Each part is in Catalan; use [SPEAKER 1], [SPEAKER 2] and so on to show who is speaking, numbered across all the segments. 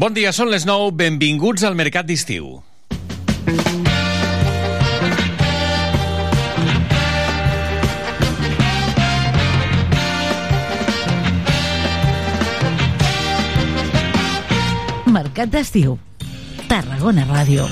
[SPEAKER 1] Bon dia, són les 9, benvinguts al Mercat d'Estiu.
[SPEAKER 2] Mercat d'Estiu. Tarragona Ràdio.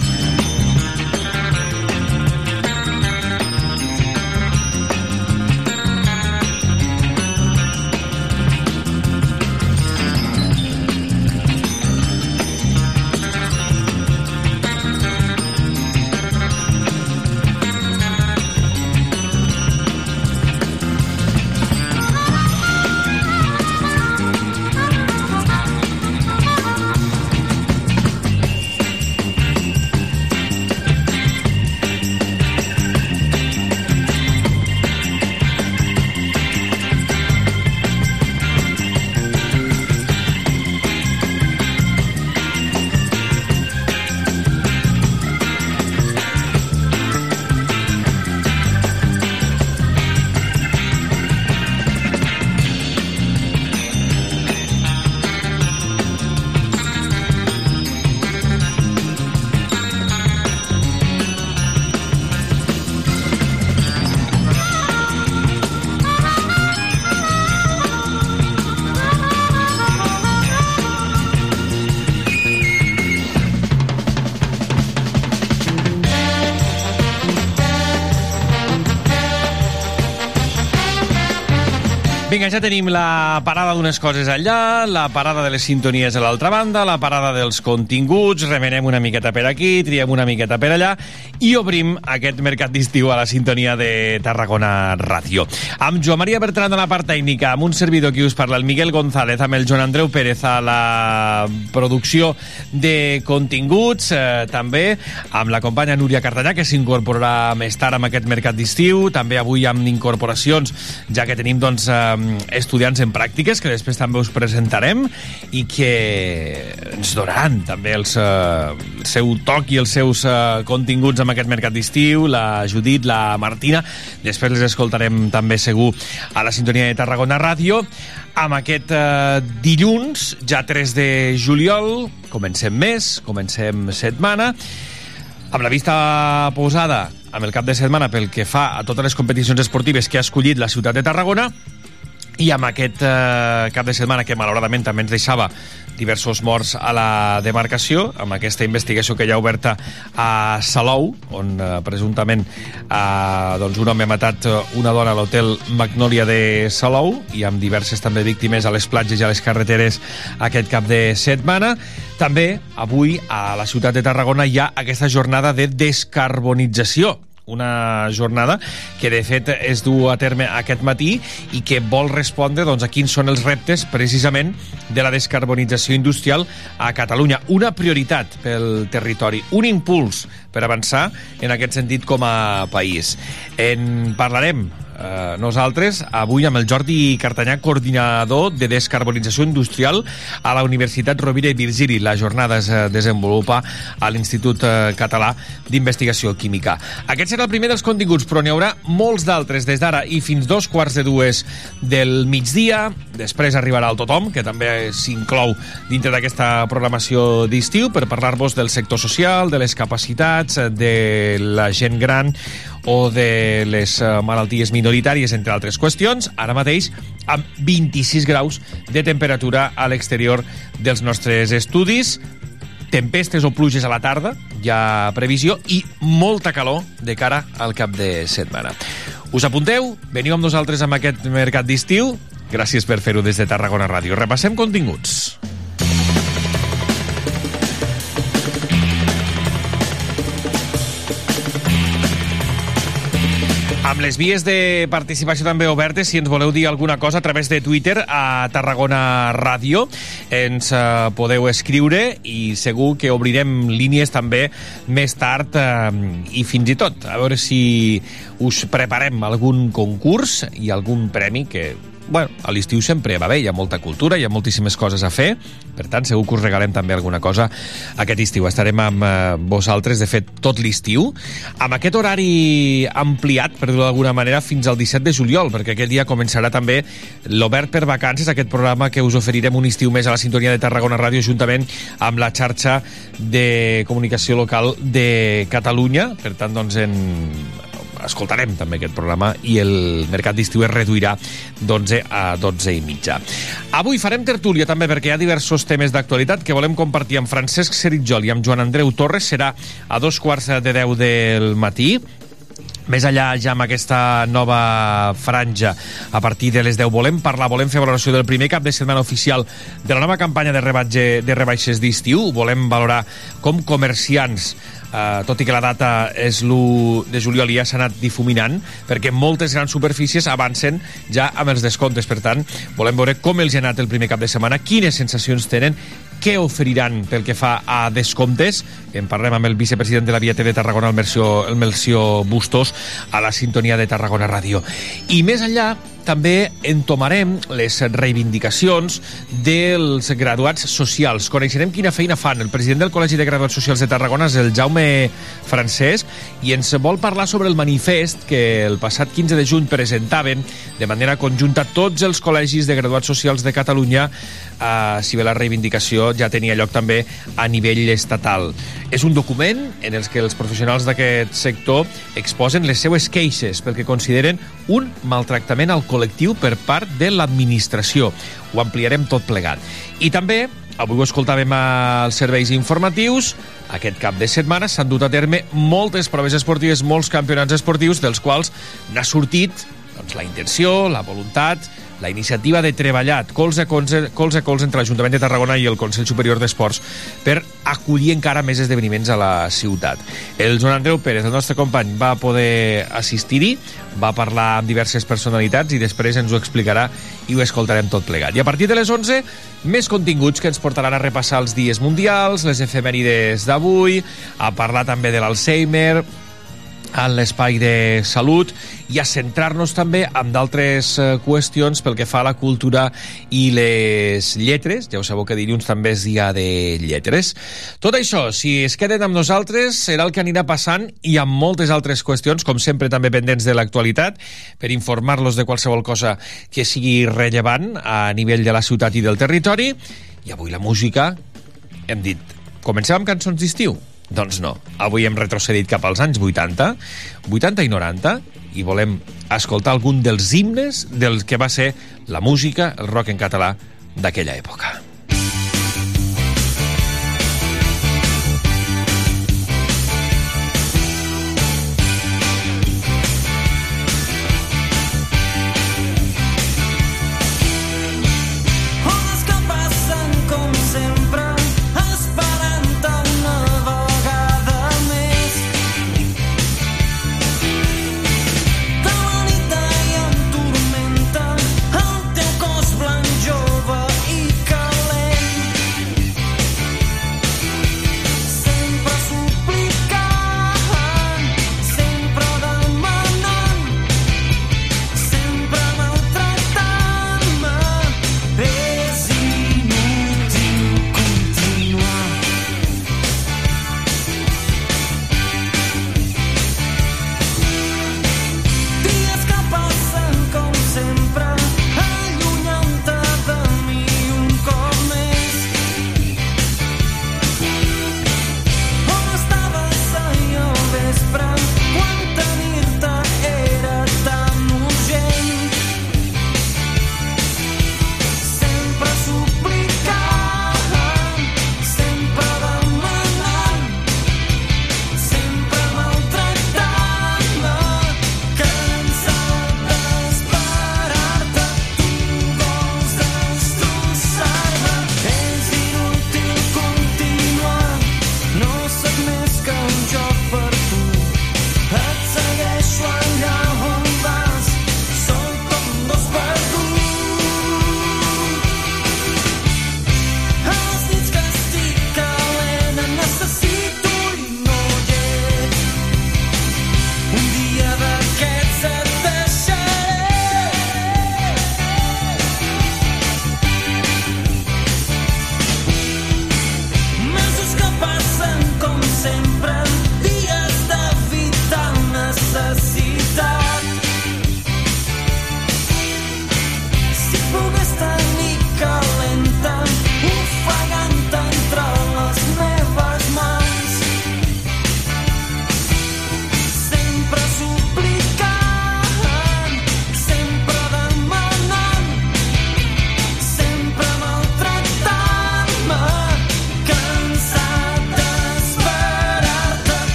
[SPEAKER 1] Vinga, ja tenim la parada d'unes coses allà, la parada de les sintonies a l'altra banda, la parada dels continguts, remenem una miqueta per aquí, triem una miqueta per allà i obrim aquest mercat d'estiu a la sintonia de Tarragona Ràdio. Amb Joan Maria Bertran a la part tècnica, amb un servidor que us parla, el Miguel González, amb el Joan Andreu Pérez a la producció de continguts, eh, també amb la companya Núria Cartallà, que s'incorporarà més tard amb aquest mercat d'estiu, també avui amb incorporacions, ja que tenim doncs, eh, estudiants en pràctiques, que després també us presentarem, i que ens donaran també els, eh, el seu toc i els seus eh, continguts amb aquest mercat d'estiu, la Judit, la Martina, després les escoltarem també segur a la sintonia de Tarragona Ràdio, amb aquest eh, dilluns, ja 3 de juliol, comencem mes, comencem setmana, amb la vista posada amb el cap de setmana pel que fa a totes les competicions esportives que ha escollit la ciutat de Tarragona, i amb aquest eh, cap de setmana que malauradament també ens deixava diversos morts a la demarcació, amb aquesta investigació que hi ha oberta a Salou, on eh, presumptament eh, doncs un home ha matat una dona a l'hotel Magnolia de Salou i amb diverses també víctimes a les platges i a les carreteres aquest cap de setmana. També avui a la ciutat de Tarragona hi ha aquesta jornada de descarbonització una jornada que de fet es du a terme aquest matí i que vol respondre doncs, a quins són els reptes precisament de la descarbonització industrial a Catalunya. Una prioritat pel territori, un impuls per avançar en aquest sentit com a país. En parlarem eh, nosaltres avui amb el Jordi Cartanyà, coordinador de descarbonització industrial a la Universitat Rovira i Virgili. La jornada es eh, desenvolupa a l'Institut eh, Català d'Investigació Química. Aquest serà el primer dels continguts, però n'hi haurà molts d'altres des d'ara i fins dos quarts de dues del migdia. Després arribarà el tothom, que també s'inclou dintre d'aquesta programació d'estiu per parlar-vos del sector social, de les capacitats, de la gent gran o de les malalties minoritàries, entre altres qüestions, ara mateix amb 26 graus de temperatura a l'exterior dels nostres estudis, tempestes o pluges a la tarda, hi ha previsió, i molta calor de cara al cap de setmana. Us apunteu? Veniu amb nosaltres amb aquest mercat d'estiu? Gràcies per fer-ho des de Tarragona Ràdio. Repassem continguts. Amb les vies de participació també obertes, si ens voleu dir alguna cosa a través de Twitter a Tarragona Ràdio, ens uh, podeu escriure i segur que obrirem línies també més tard uh, i fins i tot a veure si us preparem algun concurs i algun premi que bueno, a l'estiu sempre va bé, hi ha molta cultura, hi ha moltíssimes coses a fer, per tant, segur que us regalem també alguna cosa aquest estiu. Estarem amb eh, vosaltres, de fet, tot l'estiu, amb aquest horari ampliat, per dir-ho d'alguna manera, fins al 17 de juliol, perquè aquell dia començarà també l'Obert per Vacances, aquest programa que us oferirem un estiu més a la sintonia de Tarragona Ràdio, juntament amb la xarxa de comunicació local de Catalunya. Per tant, doncs, en escoltarem també aquest programa i el mercat d'estiu es reduirà d'11 a 12 i mitja. Avui farem tertúlia també perquè hi ha diversos temes d'actualitat que volem compartir amb Francesc Seritjol i amb Joan Andreu Torres. Serà a dos quarts de 10 del matí més enllà ja amb aquesta nova franja a partir de les 10 volem parlar, volem fer valoració del primer cap de setmana oficial de la nova campanya de, rebatge, de rebaixes d'estiu volem valorar com comerciants Uh, tot i que la data és l'1 de juliol i ja s'ha anat difuminant, perquè moltes grans superfícies avancen ja amb els descomptes. Per tant, volem veure com els ha anat el primer cap de setmana, quines sensacions tenen, què oferiran pel que fa a descomptes. En parlem amb el vicepresident de la Vieta de Tarragona, el Melció, el Melció Bustos, a la sintonia de Tarragona Ràdio. I més enllà, també entomarem les reivindicacions dels graduats socials. Coneixerem quina feina fan. El president del Col·legi de Graduats Socials de Tarragona és el Jaume Francesc i ens vol parlar sobre el manifest que el passat 15 de juny presentaven de manera conjunta tots els col·legis de graduats socials de Catalunya eh, si bé la reivindicació ja tenia lloc també a nivell estatal. És un document en el que els professionals d'aquest sector exposen les seues queixes pel que consideren un maltractament al col·lectiu per part de l'administració. Ho ampliarem tot plegat. I també Avui ho escoltàvem als serveis informatius. Aquest cap de setmana s'han dut a terme moltes proves esportives, molts campionats esportius, dels quals n'ha sortit doncs, la intenció, la voluntat la iniciativa de treballar colze a colze, colze, a colze entre l'Ajuntament de Tarragona i el Consell Superior d'Esports per acollir encara més esdeveniments a la ciutat. El Joan Andreu Pérez, el nostre company, va poder assistir-hi, va parlar amb diverses personalitats i després ens ho explicarà i ho escoltarem tot plegat. I a partir de les 11, més continguts que ens portaran a repassar els dies mundials, les efemèrides d'avui, a parlar també de l'Alzheimer, en l'espai de salut i a centrar-nos també en d'altres eh, qüestions pel que fa a la cultura i les lletres. Ja ho sabeu que dilluns també és dia de lletres. Tot això, si es queden amb nosaltres, serà el que anirà passant i amb moltes altres qüestions, com sempre també pendents de l'actualitat, per informar-los de qualsevol cosa que sigui rellevant a nivell de la ciutat i del territori. I avui la música, hem dit, comencem amb cançons d'estiu. Doncs no. Avui hem retrocedit cap als anys 80, 80 i 90, i volem escoltar algun dels himnes del que va ser la música, el rock en català d'aquella època.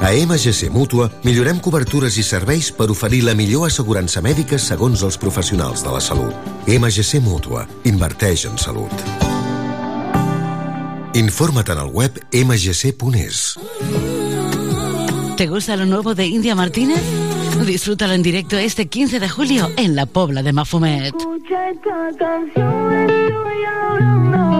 [SPEAKER 3] A MGC Mútua millorem cobertures i serveis per oferir la millor assegurança mèdica segons els professionals de la salut. MGC Mútua. Inverteix en salut. Informa't en el web mgc.es.
[SPEAKER 2] ¿Te gusta lo nuevo de India Martínez? Disfrútalo en directo este 15 de julio en la Pobla de Mafumet.
[SPEAKER 4] Escucha esta canción, estoy hablando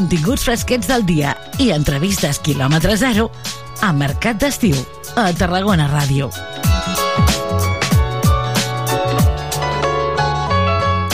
[SPEAKER 2] Continguts fresquets del dia i entrevistes quilòmetre zero a Mercat d'Estiu a Tarragona Ràdio.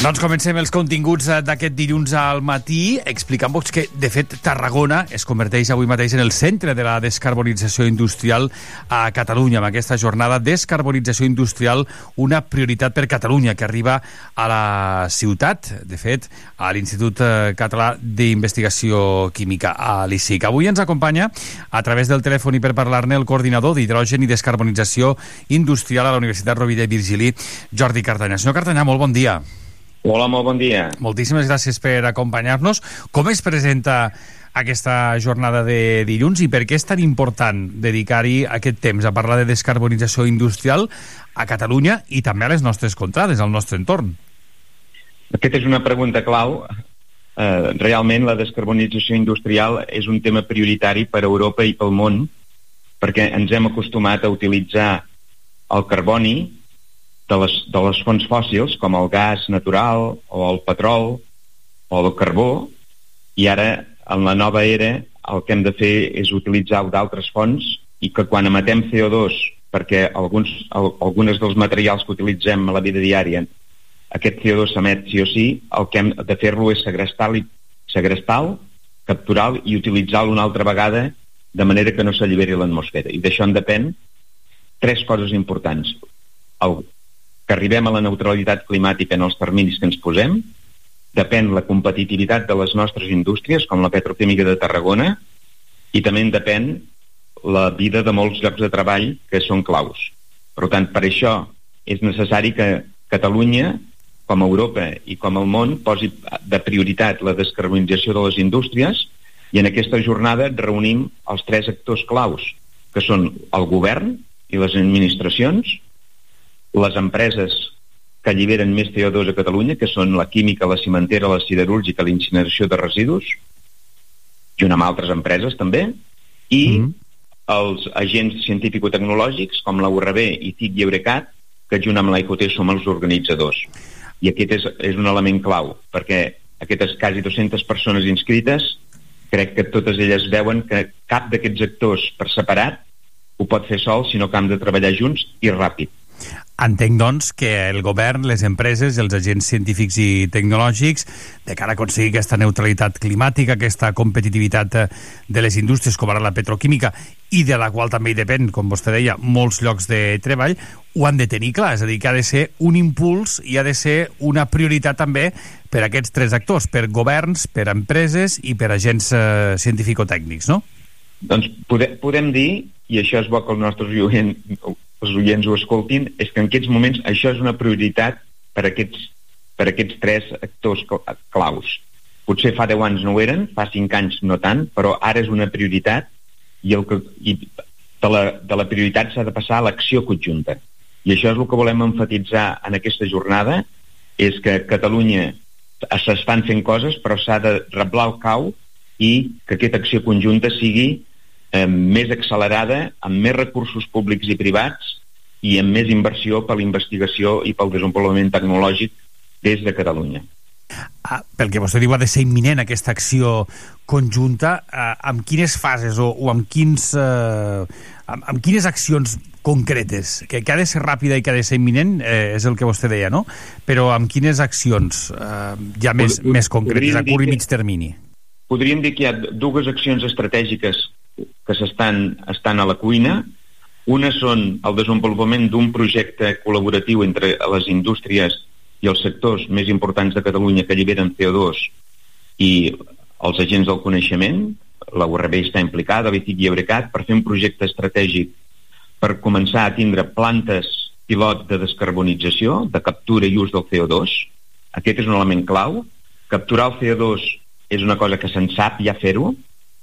[SPEAKER 5] Doncs comencem els continguts eh, d'aquest dilluns al matí explicant-vos que, de fet, Tarragona es converteix avui mateix en el centre de la descarbonització industrial a Catalunya, amb aquesta jornada Descarbonització Industrial, una prioritat per Catalunya, que arriba a la ciutat, de fet, a l'Institut eh, Català d'Investigació Química, a l'ICIC. Avui ens acompanya, a través del telèfon i per parlar-ne, el coordinador d'Hidrogen i Descarbonització Industrial a la Universitat Rovira i Virgili, Jordi Cartanyà. Senyor Cartanyà, molt bon dia.
[SPEAKER 6] Hola, molt bon dia.
[SPEAKER 5] Moltíssimes gràcies per acompanyar-nos. Com es presenta aquesta jornada de dilluns i per què és tan important dedicar-hi aquest temps a parlar de descarbonització industrial a Catalunya i també a les nostres contrades, al nostre entorn?
[SPEAKER 6] Aquesta és una pregunta clau. Eh, realment la descarbonització industrial és un tema prioritari per a Europa i pel món perquè ens hem acostumat a utilitzar el carboni de les, de les fonts fòssils com el gas natural o el petrol o el carbó i ara en la nova era el que hem de fer és utilitzar d'altres fonts i que quan emetem CO2 perquè alguns, al, algunes dels materials que utilitzem a la vida diària aquest CO2 s'emet sí o sí, el que hem de fer-lo és segrestar-lo, segrestar capturar i utilitzar-lo una altra vegada de manera que no s'alliberi l'atmosfera. I d'això en depèn tres coses importants. El, que arribem a la neutralitat climàtica en els terminis que ens posem, depèn la competitivitat de les nostres indústries, com la petroquímica de Tarragona, i també en depèn la vida de molts llocs de treball que són claus. Per tant, per això és necessari que Catalunya, com a Europa i com el món, posi de prioritat la descarbonització de les indústries i en aquesta jornada reunim els tres actors claus, que són el govern i les administracions, les empreses que alliberen més CO2 a Catalunya, que són la química, la cimentera, la siderúrgica, la incineració de residus, junt amb altres empreses també, i mm -hmm. els agents científico-tecnològics com la URB, ITIC i Eurecat, que junt amb la ICOT som els organitzadors. I aquest és, és un element clau, perquè aquestes quasi 200 persones inscrites crec que totes elles veuen que cap d'aquests actors per separat ho pot fer sol, sinó que hem de treballar junts i ràpid.
[SPEAKER 5] Entenc, doncs, que el govern, les empreses, els agents científics i tecnològics, de cara a aconseguir aquesta neutralitat climàtica, aquesta competitivitat eh, de les indústries, com ara la petroquímica, i de la qual també hi depèn, com vostè deia, molts llocs de treball, ho han de tenir clar, és a dir, que ha de ser un impuls i ha de ser una prioritat també per a aquests tres actors, per governs, per empreses i per agents eh, científico-tècnics, no?
[SPEAKER 6] Doncs podem, podem dir, i això és bo que els nostres els oients ho escoltin, és que en aquests moments això és una prioritat per aquests, per aquests tres actors claus. Potser fa 10 anys no ho eren, fa 5 anys no tant, però ara és una prioritat i, el que, i de, la, de la prioritat s'ha de passar a l'acció conjunta. I això és el que volem enfatitzar en aquesta jornada, és que Catalunya s'estan fent coses, però s'ha de reblar el cau i que aquesta acció conjunta sigui eh, més accelerada, amb més recursos públics i privats i amb més inversió per la investigació i pel desenvolupament tecnològic des de Catalunya.
[SPEAKER 5] Ah, pel que vostè diu, ha de ser imminent aquesta acció conjunta. Eh, amb quines fases o, o amb, quins, eh, amb, amb quines accions concretes? Que, que ha de ser ràpida i que ha de ser imminent eh, és el que vostè deia, no? Però amb quines accions eh, ja més, Pod més concretes, a curt i mig termini?
[SPEAKER 6] Podríem dir que hi ha dues accions estratègiques que s'estan estan a la cuina. Una són el desenvolupament d'un projecte col·laboratiu entre les indústries i els sectors més importants de Catalunya que alliberen CO2 i els agents del coneixement, la URB està implicada, l'ITIC i Eurecat, per fer un projecte estratègic per començar a tindre plantes pilot de descarbonització, de captura i ús del CO2. Aquest és un element clau. Capturar el CO2 és una cosa que se'n sap ja fer-ho,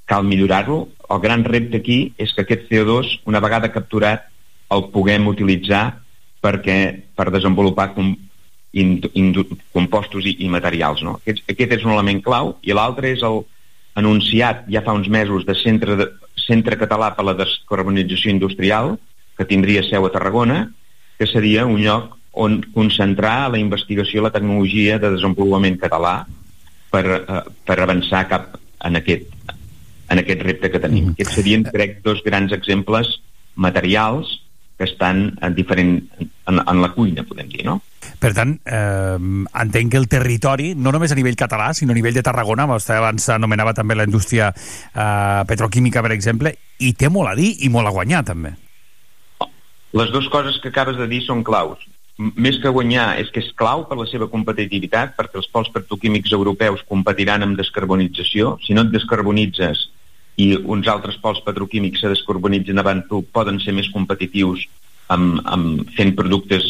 [SPEAKER 6] cal millorar-lo. El gran repte aquí és que aquest CO2, una vegada capturat, el puguem utilitzar perquè per desenvolupar com, in, in, compostos i, i materials. No? Aquest, aquest és un element clau i l'altre és el anunciat ja fa uns mesos de Centre, de, Centre Català per la Descarbonització Industrial, que tindria seu a Tarragona, que seria un lloc on concentrar la investigació i la tecnologia de desenvolupament català per, eh, per avançar cap en aquest, en aquest repte que tenim. Mm. Aquests serien, crec, dos grans exemples materials que estan en diferent, en, en la cuina, podem dir, no?
[SPEAKER 5] Per tant, eh, entenc que el territori, no només a nivell català, sinó a nivell de Tarragona, vostè abans anomenava també la indústria eh, petroquímica, per exemple, i té molt a dir i molt a guanyar, també.
[SPEAKER 6] Les dues coses que acabes de dir són claus. Més que guanyar, és que és clau per la seva competitivitat, perquè els pols petroquímics europeus competiran amb descarbonització. Si no et descarbonitzes i uns altres pols petroquímics se descarbonitzen davant tu poden ser més competitius amb, amb fent productes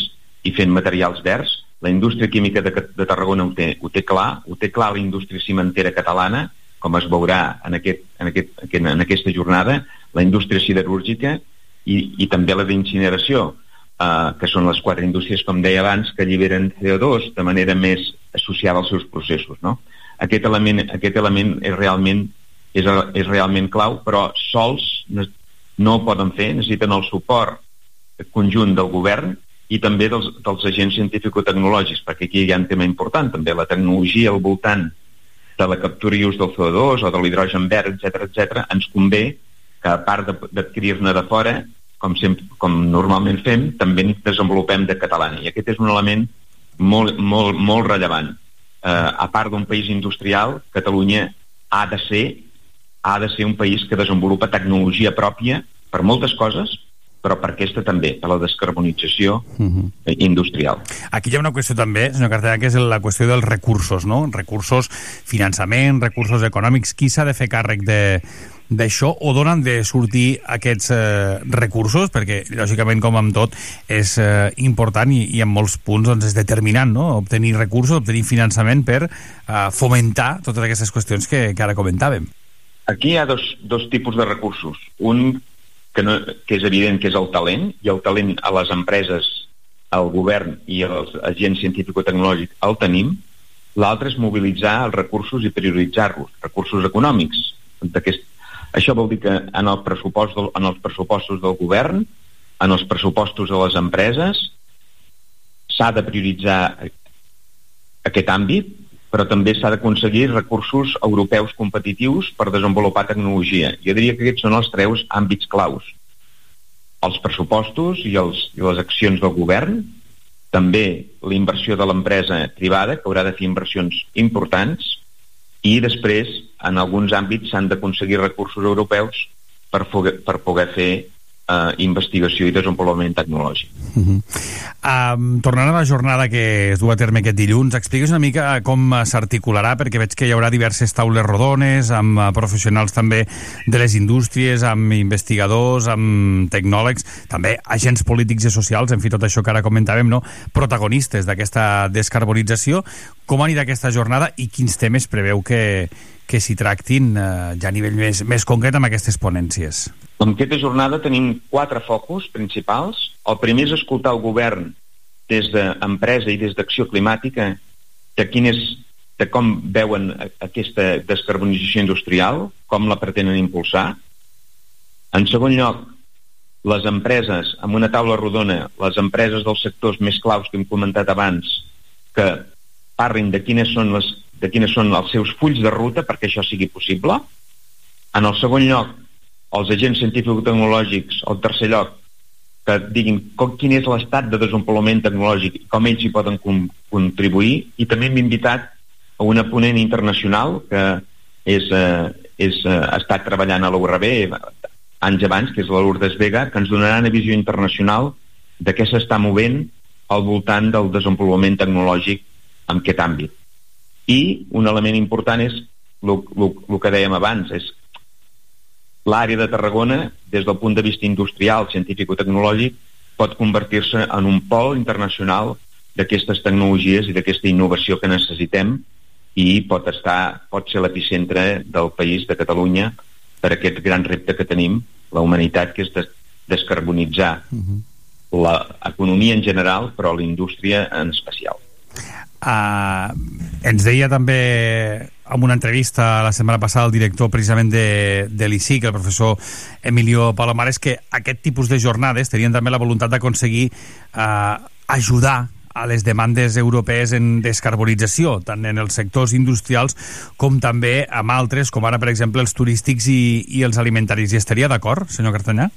[SPEAKER 6] i fent materials verds. La indústria química de, de Tarragona ho té, ho té clar, ho té clar la indústria cimentera catalana, com es veurà en, aquest, en, aquest, en aquesta jornada, la indústria siderúrgica i, i també la d'incineració, eh, que són les quatre indústries, com deia abans, que alliberen CO2 de manera més associada als seus processos. No? Aquest, element, aquest element és realment és, és realment clau, però sols no ho poden fer, necessiten el suport conjunt del govern i també dels, dels agents científico-tecnològics, perquè aquí hi ha un tema important, també la tecnologia al voltant de la captura i ús del CO2 o de l'hidrogen verd, etc etc, ens convé que a part d'adquirir-ne de fora, com, sempre, com normalment fem, també en desenvolupem de català. I aquest és un element molt, molt, molt rellevant. Eh, a part d'un país industrial, Catalunya ha de ser ha de ser un país que desenvolupa tecnologia pròpia per moltes coses, però per aquesta també, per la descarbonització uh mhm. -huh. industrial.
[SPEAKER 5] Aquí hi ha una qüestió també, senyor Cartellà, que és la qüestió dels recursos, no? Recursos, finançament, recursos econòmics. Qui s'ha de fer càrrec de, d'això o d'on han de sortir aquests eh, recursos? Perquè, lògicament, com amb tot, és eh, important i, i en molts punts doncs, és determinant, no? Obtenir recursos, obtenir finançament per eh, fomentar totes aquestes qüestions que, que ara comentàvem.
[SPEAKER 6] Aquí hi ha dos, dos tipus de recursos. Un que, no, que és evident que és el talent, i el talent a les empreses, al govern i als agents científico-tecnològics el tenim. L'altre és mobilitzar els recursos i prioritzar-los, recursos econòmics. Això vol dir que en, el pressupost del, en els pressupostos del govern, en els pressupostos de les empreses, s'ha de prioritzar aquest àmbit però també s'ha d'aconseguir recursos europeus competitius per desenvolupar tecnologia. Jo diria que aquests són els treus àmbits claus. els pressupostos i, els, i les accions del govern, també la inversió de l'empresa privada, que haurà de fer inversions importants, i després, en alguns àmbits, s'han d'aconseguir recursos europeus per, per poder fer eh, investigació i desenvolupament tecnològic. Uh -huh.
[SPEAKER 5] um, tornant a la jornada que es du a terme aquest dilluns, expliquis una mica com s'articularà, perquè veig que hi haurà diverses taules rodones, amb uh, professionals també de les indústries, amb investigadors, amb tecnòlegs, també agents polítics i socials, en fi, tot això que ara comentàvem, no? protagonistes d'aquesta descarbonització. Com anirà aquesta jornada i quins temes preveu que, que s'hi tractin eh, ja a nivell més, més concret amb aquestes ponències?
[SPEAKER 6] En aquesta jornada tenim quatre focus principals. El primer és escoltar el govern des d'empresa i des d'acció climàtica de, quin és, de com veuen aquesta descarbonització industrial, com la pretenen impulsar. En segon lloc, les empreses, amb una taula rodona, les empreses dels sectors més claus que hem comentat abans, que parlin de quines són, les, de quines són els seus fulls de ruta perquè això sigui possible. En el segon lloc, els agents científico-tecnològics, al tercer lloc, que diguin com, quin és l'estat de desenvolupament tecnològic i com ells hi poden com, contribuir i també hem invitat a una ponent internacional que és, eh, és, eh, ha estat treballant a la URB anys abans, que és la Lourdes Vega, que ens donarà una visió internacional de què s'està movent al voltant del desenvolupament tecnològic en aquest àmbit. I un element important és el que dèiem abans, és l'àrea de Tarragona, des del punt de vista industrial, científic o tecnològic, pot convertir-se en un pol internacional d'aquestes tecnologies i d'aquesta innovació que necessitem i pot, estar, pot ser l'epicentre del país de Catalunya per aquest gran repte que tenim, la humanitat, que és de descarbonitzar uh mhm. -huh. l'economia en general, però la indústria en especial.
[SPEAKER 5] Uh, ens deia també en una entrevista la setmana passada el director precisament de, de l'ICIC, el professor Emilio Palomares, que aquest tipus de jornades tenien també la voluntat d'aconseguir eh, ajudar a les demandes europees en descarbonització, tant en els sectors industrials com també amb altres, com ara, per exemple, els turístics i, i els alimentaris. I estaria d'acord, senyor Cartanyà?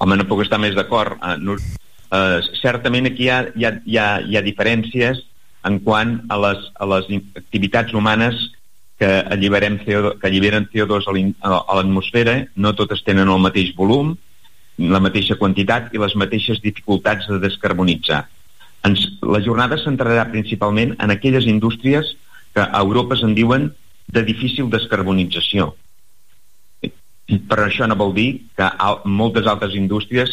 [SPEAKER 6] Home, no puc estar més d'acord. Uh, no, uh, certament aquí hi ha, hi, ha, hi, ha, hi ha diferències en quant a les, a les activitats humanes que alliberem CO2, que alliberen CO2 a l'atmosfera, no totes tenen el mateix volum, la mateixa quantitat i les mateixes dificultats de descarbonitzar. Ens, la jornada centrarà principalment en aquelles indústries que a Europa se'n diuen de difícil descarbonització. Però això no vol dir que moltes altres indústries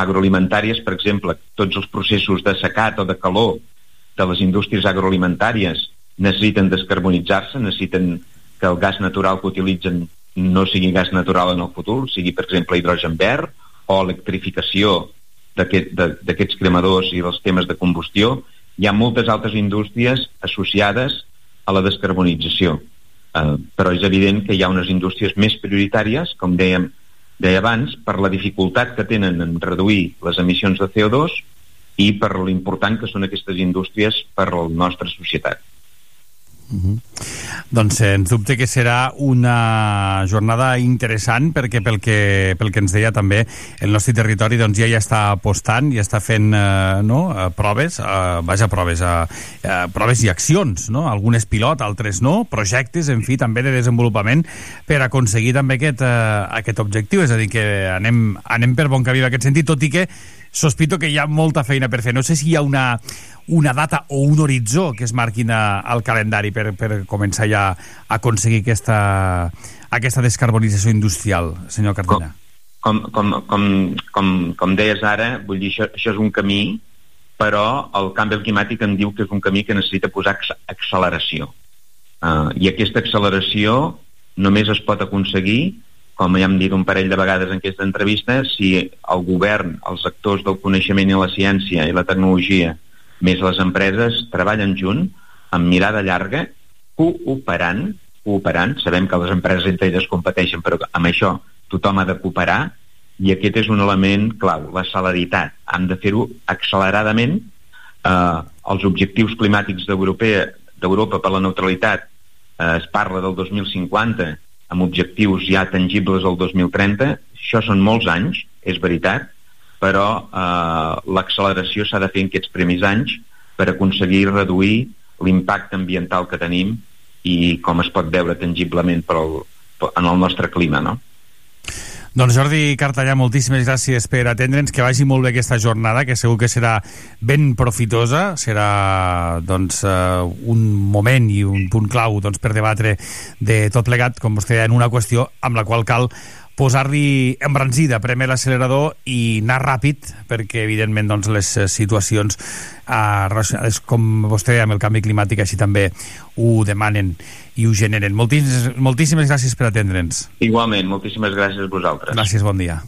[SPEAKER 6] agroalimentàries, per exemple, tots els processos de secat o de calor de les indústries agroalimentàries necessiten descarbonitzar-se, necessiten que el gas natural que utilitzen no sigui gas natural en el futur, sigui, per exemple, hidrogen verd o electrificació d'aquests aquest, cremadors i dels temes de combustió. Hi ha moltes altres indústries associades a la descarbonització. Uh, però és evident que hi ha unes indústries més prioritàries, com dèiem, deia abans, per la dificultat que tenen en reduir les emissions de CO2 i per l'important que són aquestes indústries per a la nostra societat.
[SPEAKER 5] Uh -huh. Doncs sens dubte que serà una jornada interessant perquè pel que, pel que ens deia també el nostre territori doncs ja ja està apostant ja està fent eh, no, eh, proves eh, vaja, proves eh, eh, proves i accions, no? algunes pilot, altres no projectes, en fi, també de desenvolupament per aconseguir també aquest, eh, aquest objectiu, és a dir, que anem, anem per bon camí en aquest sentit, tot i que sospito que hi ha molta feina per fer. No sé si hi ha una, una data o un horitzó que es marquin a, al calendari per, per començar ja a aconseguir aquesta, aquesta descarbonització industrial, senyor Cardena.
[SPEAKER 6] Com, com, com, com, com deies ara, vull dir, això, això és un camí, però el canvi climàtic em diu que és un camí que necessita posar acceleració. Uh, I aquesta acceleració només es pot aconseguir com ja hem dit un parell de vegades en aquesta entrevista, si el govern, els actors del coneixement i la ciència i la tecnologia, més les empreses, treballen junt, amb mirada llarga, cooperant, cooperant, sabem que les empreses entre elles competeixen, però amb això tothom ha de cooperar, i aquest és un element clau, la celeritat. Hem de fer-ho acceleradament. Eh, els objectius climàtics d'Europa per la neutralitat eh, es parla del 2050 amb objectius ja tangibles al 2030, això són molts anys, és veritat, però eh, l'acceleració s'ha de fer en aquests primers anys per aconseguir reduir l'impacte ambiental que tenim i com es pot veure tangiblement per el, en el nostre clima, no?
[SPEAKER 7] Doncs Jordi Cartallà, moltíssimes gràcies per atendre'ns, que vagi molt bé aquesta jornada, que segur que serà ben profitosa, serà doncs, uh, un moment i un punt clau doncs, per debatre de tot plegat, com vostè deia, en una qüestió amb la qual cal posar-li embranzida, premer l'accelerador i anar ràpid, perquè evidentment doncs, les situacions eh, relacionades, com vostè deia, amb el canvi climàtic, així també ho demanen i ho generen. Moltíssimes, moltíssimes gràcies per atendre'ns.
[SPEAKER 6] Igualment, moltíssimes gràcies a vosaltres.
[SPEAKER 7] Gràcies, bon dia.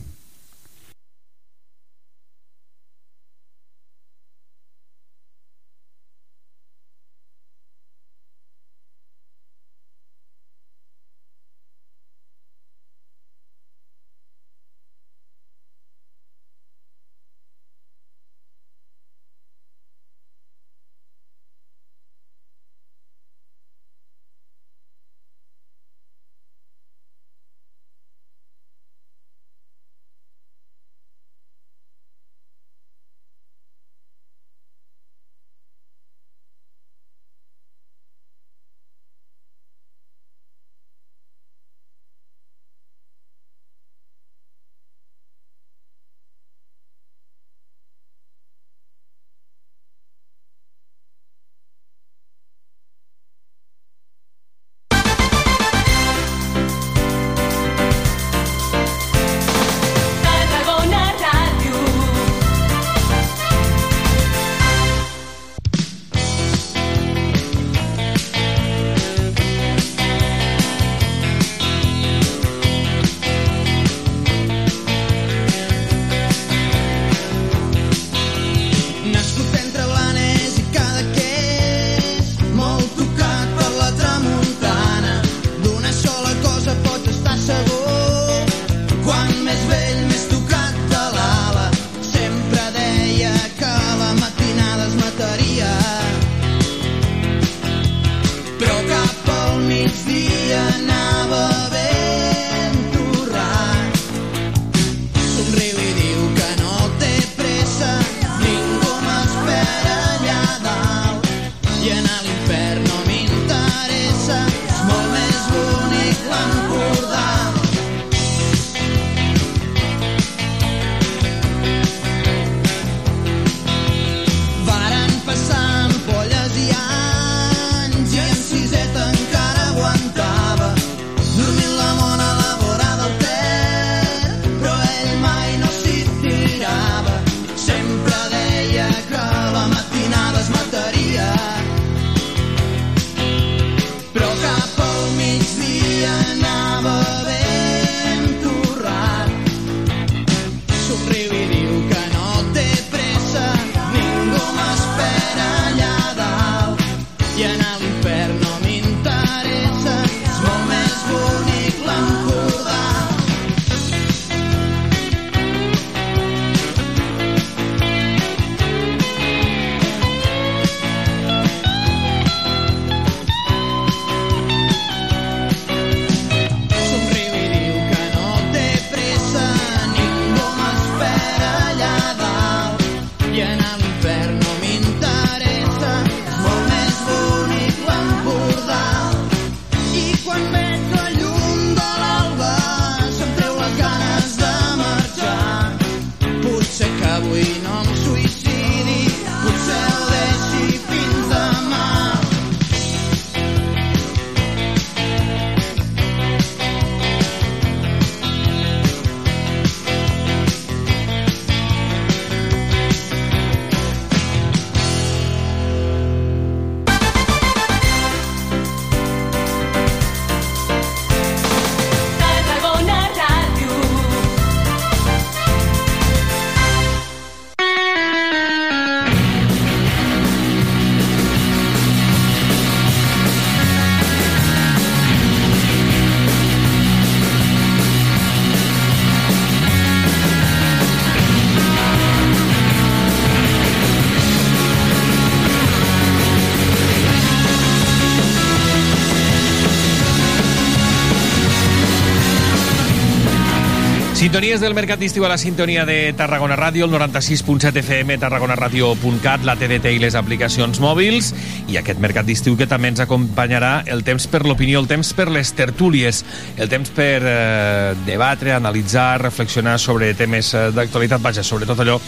[SPEAKER 1] Sintonies del Mercat d'Estiu a la sintonia de Tarragona Ràdio, el 96.7 FM, tarragonaradio.cat, la TDT i les aplicacions mòbils, i aquest Mercat d'Estiu que també ens acompanyarà el temps per l'opinió, el temps per les tertúlies, el temps per eh, debatre, analitzar, reflexionar sobre temes eh, d'actualitat, vaja, sobre tot allò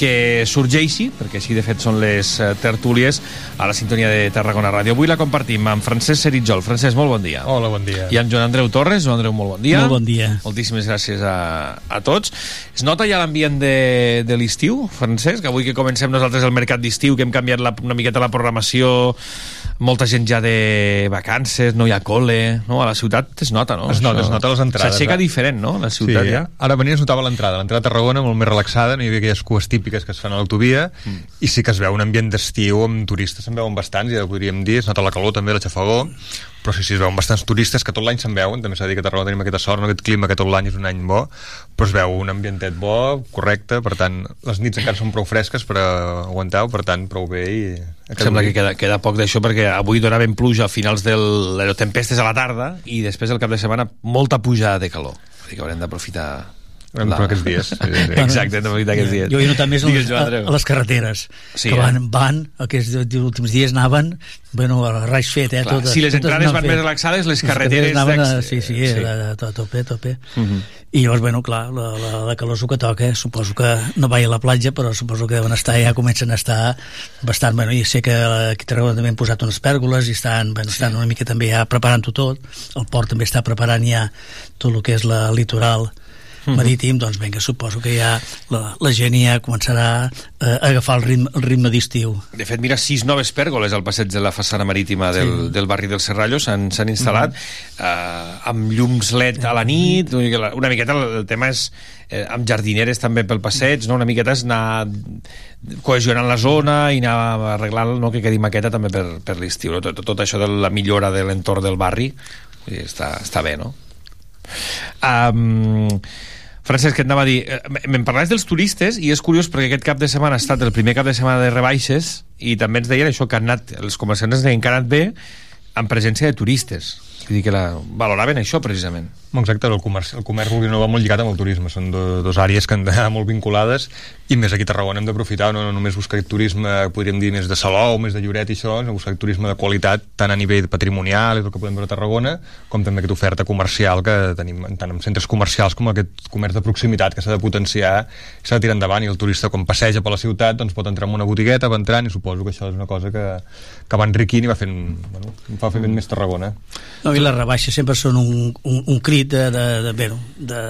[SPEAKER 1] que sorgeixi, perquè així de fet són les eh, tertúlies, a la sintonia de Tarragona Ràdio. Avui la compartim amb Francesc Seritjol. Francesc, molt bon dia.
[SPEAKER 8] Hola, bon dia.
[SPEAKER 1] I amb Joan Andreu Torres. Joan Andreu, molt bon dia.
[SPEAKER 9] Molt bon dia.
[SPEAKER 1] Moltíssimes gràcies a, a tots. Es nota ja l'ambient de, de l'estiu, Francesc? Avui que comencem nosaltres el mercat d'estiu, que hem canviat la, una miqueta la programació, molta gent ja de vacances, no hi ha col·le, no? A la ciutat es nota, no?
[SPEAKER 8] Es nota, es nota les entrades.
[SPEAKER 1] S'aixeca
[SPEAKER 8] eh?
[SPEAKER 1] diferent, no? La ciutat
[SPEAKER 8] sí,
[SPEAKER 1] ja.
[SPEAKER 8] Ara venia es notava l'entrada. L'entrada a Tarragona molt més relaxada, no hi havia aquelles cues típiques que es fan a l'autovia, mm. i sí que es veu un ambient d'estiu amb turistes, se'n veuen bastants, ja ho podríem dir, es nota la calor també, la xafagó, però sí, sí, es veuen bastants turistes que tot l'any se'n veuen, també s'ha de dir que a Tarragona tenim aquesta sort, no? aquest clima que tot l'any és un any bo, però es veu un ambientet bo, correcte, per tant, les nits encara són prou fresques per aguantar per tant, prou bé i...
[SPEAKER 1] Em sembla que queda, queda poc d'això perquè avui donaven pluja a finals del... les tempestes a la tarda i després el cap de setmana molta pujada de calor. Vull dir que haurem d'aprofitar
[SPEAKER 8] la... per aquests dies. Sí, sí.
[SPEAKER 1] Exacte, hem d'aprofitar aquests dies.
[SPEAKER 9] Jo he notat més Digues, a, a, les carreteres, sí, que van, eh? van aquests últims dies anaven bueno, a raig fet, eh?
[SPEAKER 1] Clar, totes, si les entrades van fet. més relaxades, les carreteres...
[SPEAKER 9] Les carreteres anaven, sí, sí, sí. A, a, a tope, a tope. Uh -huh. I llavors, bueno, clar, la, la, la calor que toca, suposo que no vaig a la platja, però suposo que deuen estar, ja comencen a estar bastant, bueno, i sé que aquí a Tarragona també han posat unes pèrgoles i estan, bueno, estan una mica també ja preparant-ho tot, el port també està preparant ja tot el que és la litoral marítim, doncs vinga, suposo que ja la, la gent ja començarà eh, a agafar el ritme, el ritme d'estiu.
[SPEAKER 1] De fet, mira, sis noves pèrgoles al passeig de la façana marítima del, sí. del barri del Serrallo s'han instal·lat mm -hmm. eh, amb llums LED a la nit, una miqueta el, el tema és eh, amb jardineres també pel passeig, no? una miqueta és anar cohesionant la zona i anar arreglant no? que quedi maqueta també per, per l'estiu. No? Tot, tot això de la millora de l'entorn del barri està, està bé, no? Um, Francesc, que et anava a dir, eh, me'n parlaves dels turistes i és curiós perquè aquest cap de setmana ha estat el primer cap de setmana de rebaixes i també ens deien això, que han anat, els comerciants han anat bé amb presència de turistes. Vull dir que la, valoraven això, precisament.
[SPEAKER 8] Exacte, el comerç, el comerç no va molt lligat amb el turisme, són do, dos àrees que han d'anar molt vinculades i més aquí a Tarragona hem d'aprofitar, no, no només buscar turisme, podríem dir més de Salou, més de Lloret i això, sinó buscar turisme de qualitat tant a nivell patrimonial i el que podem veure a Tarragona, com també aquesta oferta comercial que tenim tant en centres comercials com aquest comerç de proximitat que s'ha de potenciar s'ha de tirar endavant. I el turista quan passeja per la ciutat doncs pot entrar en una botigueta, va entrant i suposo que això és una cosa que, que va enriquint i va fent, bueno, fa fent més Tarragona.
[SPEAKER 9] No, i les rebaixes sempre són un, un, un crit de, de, de, bé, de,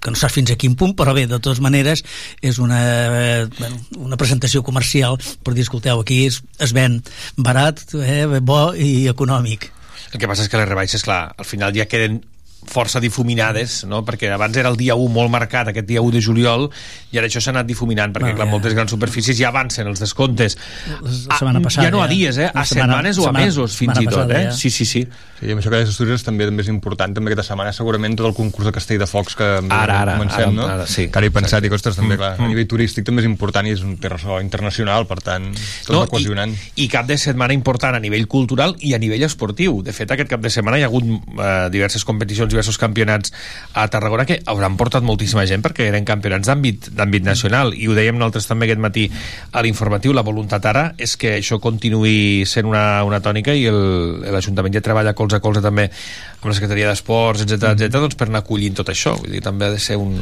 [SPEAKER 9] que no saps fins a quin punt, però bé, de totes maneres és una, eh, bueno, una presentació comercial per dir, escolteu, aquí es, es ven barat, eh, bo i econòmic.
[SPEAKER 1] El que passa és que les rebaixes, clar, al final ja queden força difuminades, no? perquè abans era el dia 1 molt marcat, aquest dia 1 de juliol, i ara això s'ha anat difuminant, perquè ah, clar, ja. moltes grans superfícies ja avancen els descomptes.
[SPEAKER 9] La setmana ah, passada,
[SPEAKER 1] ja no a dies, eh? a setmana, setmanes o a mesos, fins i tot. Eh? Ja. Sí, sí, sí.
[SPEAKER 8] Sí, amb això que les Astúries també, també és important, també aquesta setmana segurament tot el concurs de Castell de Focs que
[SPEAKER 1] ara, ara,
[SPEAKER 8] comencem,
[SPEAKER 1] ara,
[SPEAKER 8] no?
[SPEAKER 1] Ara, sí,
[SPEAKER 8] que ara he pensat, exacte. i ostres, també, clar, mm. a nivell turístic també és important i és un terra internacional, per tant, tot no, va cohesionant.
[SPEAKER 1] I, I cap de setmana important a nivell cultural i a nivell esportiu. De fet, aquest cap de setmana hi ha hagut eh, diverses competicions, diversos campionats a Tarragona que hauran portat moltíssima gent perquè eren campionats d'àmbit d'àmbit nacional. I ho dèiem nosaltres també aquest matí a l'informatiu, la voluntat ara és que això continuï sent una, una tònica i l'Ajuntament ja treballa colze a colze també amb la Secretaria d'Esports, etc etc doncs per anar acollint tot això, vull dir, també ha de ser un,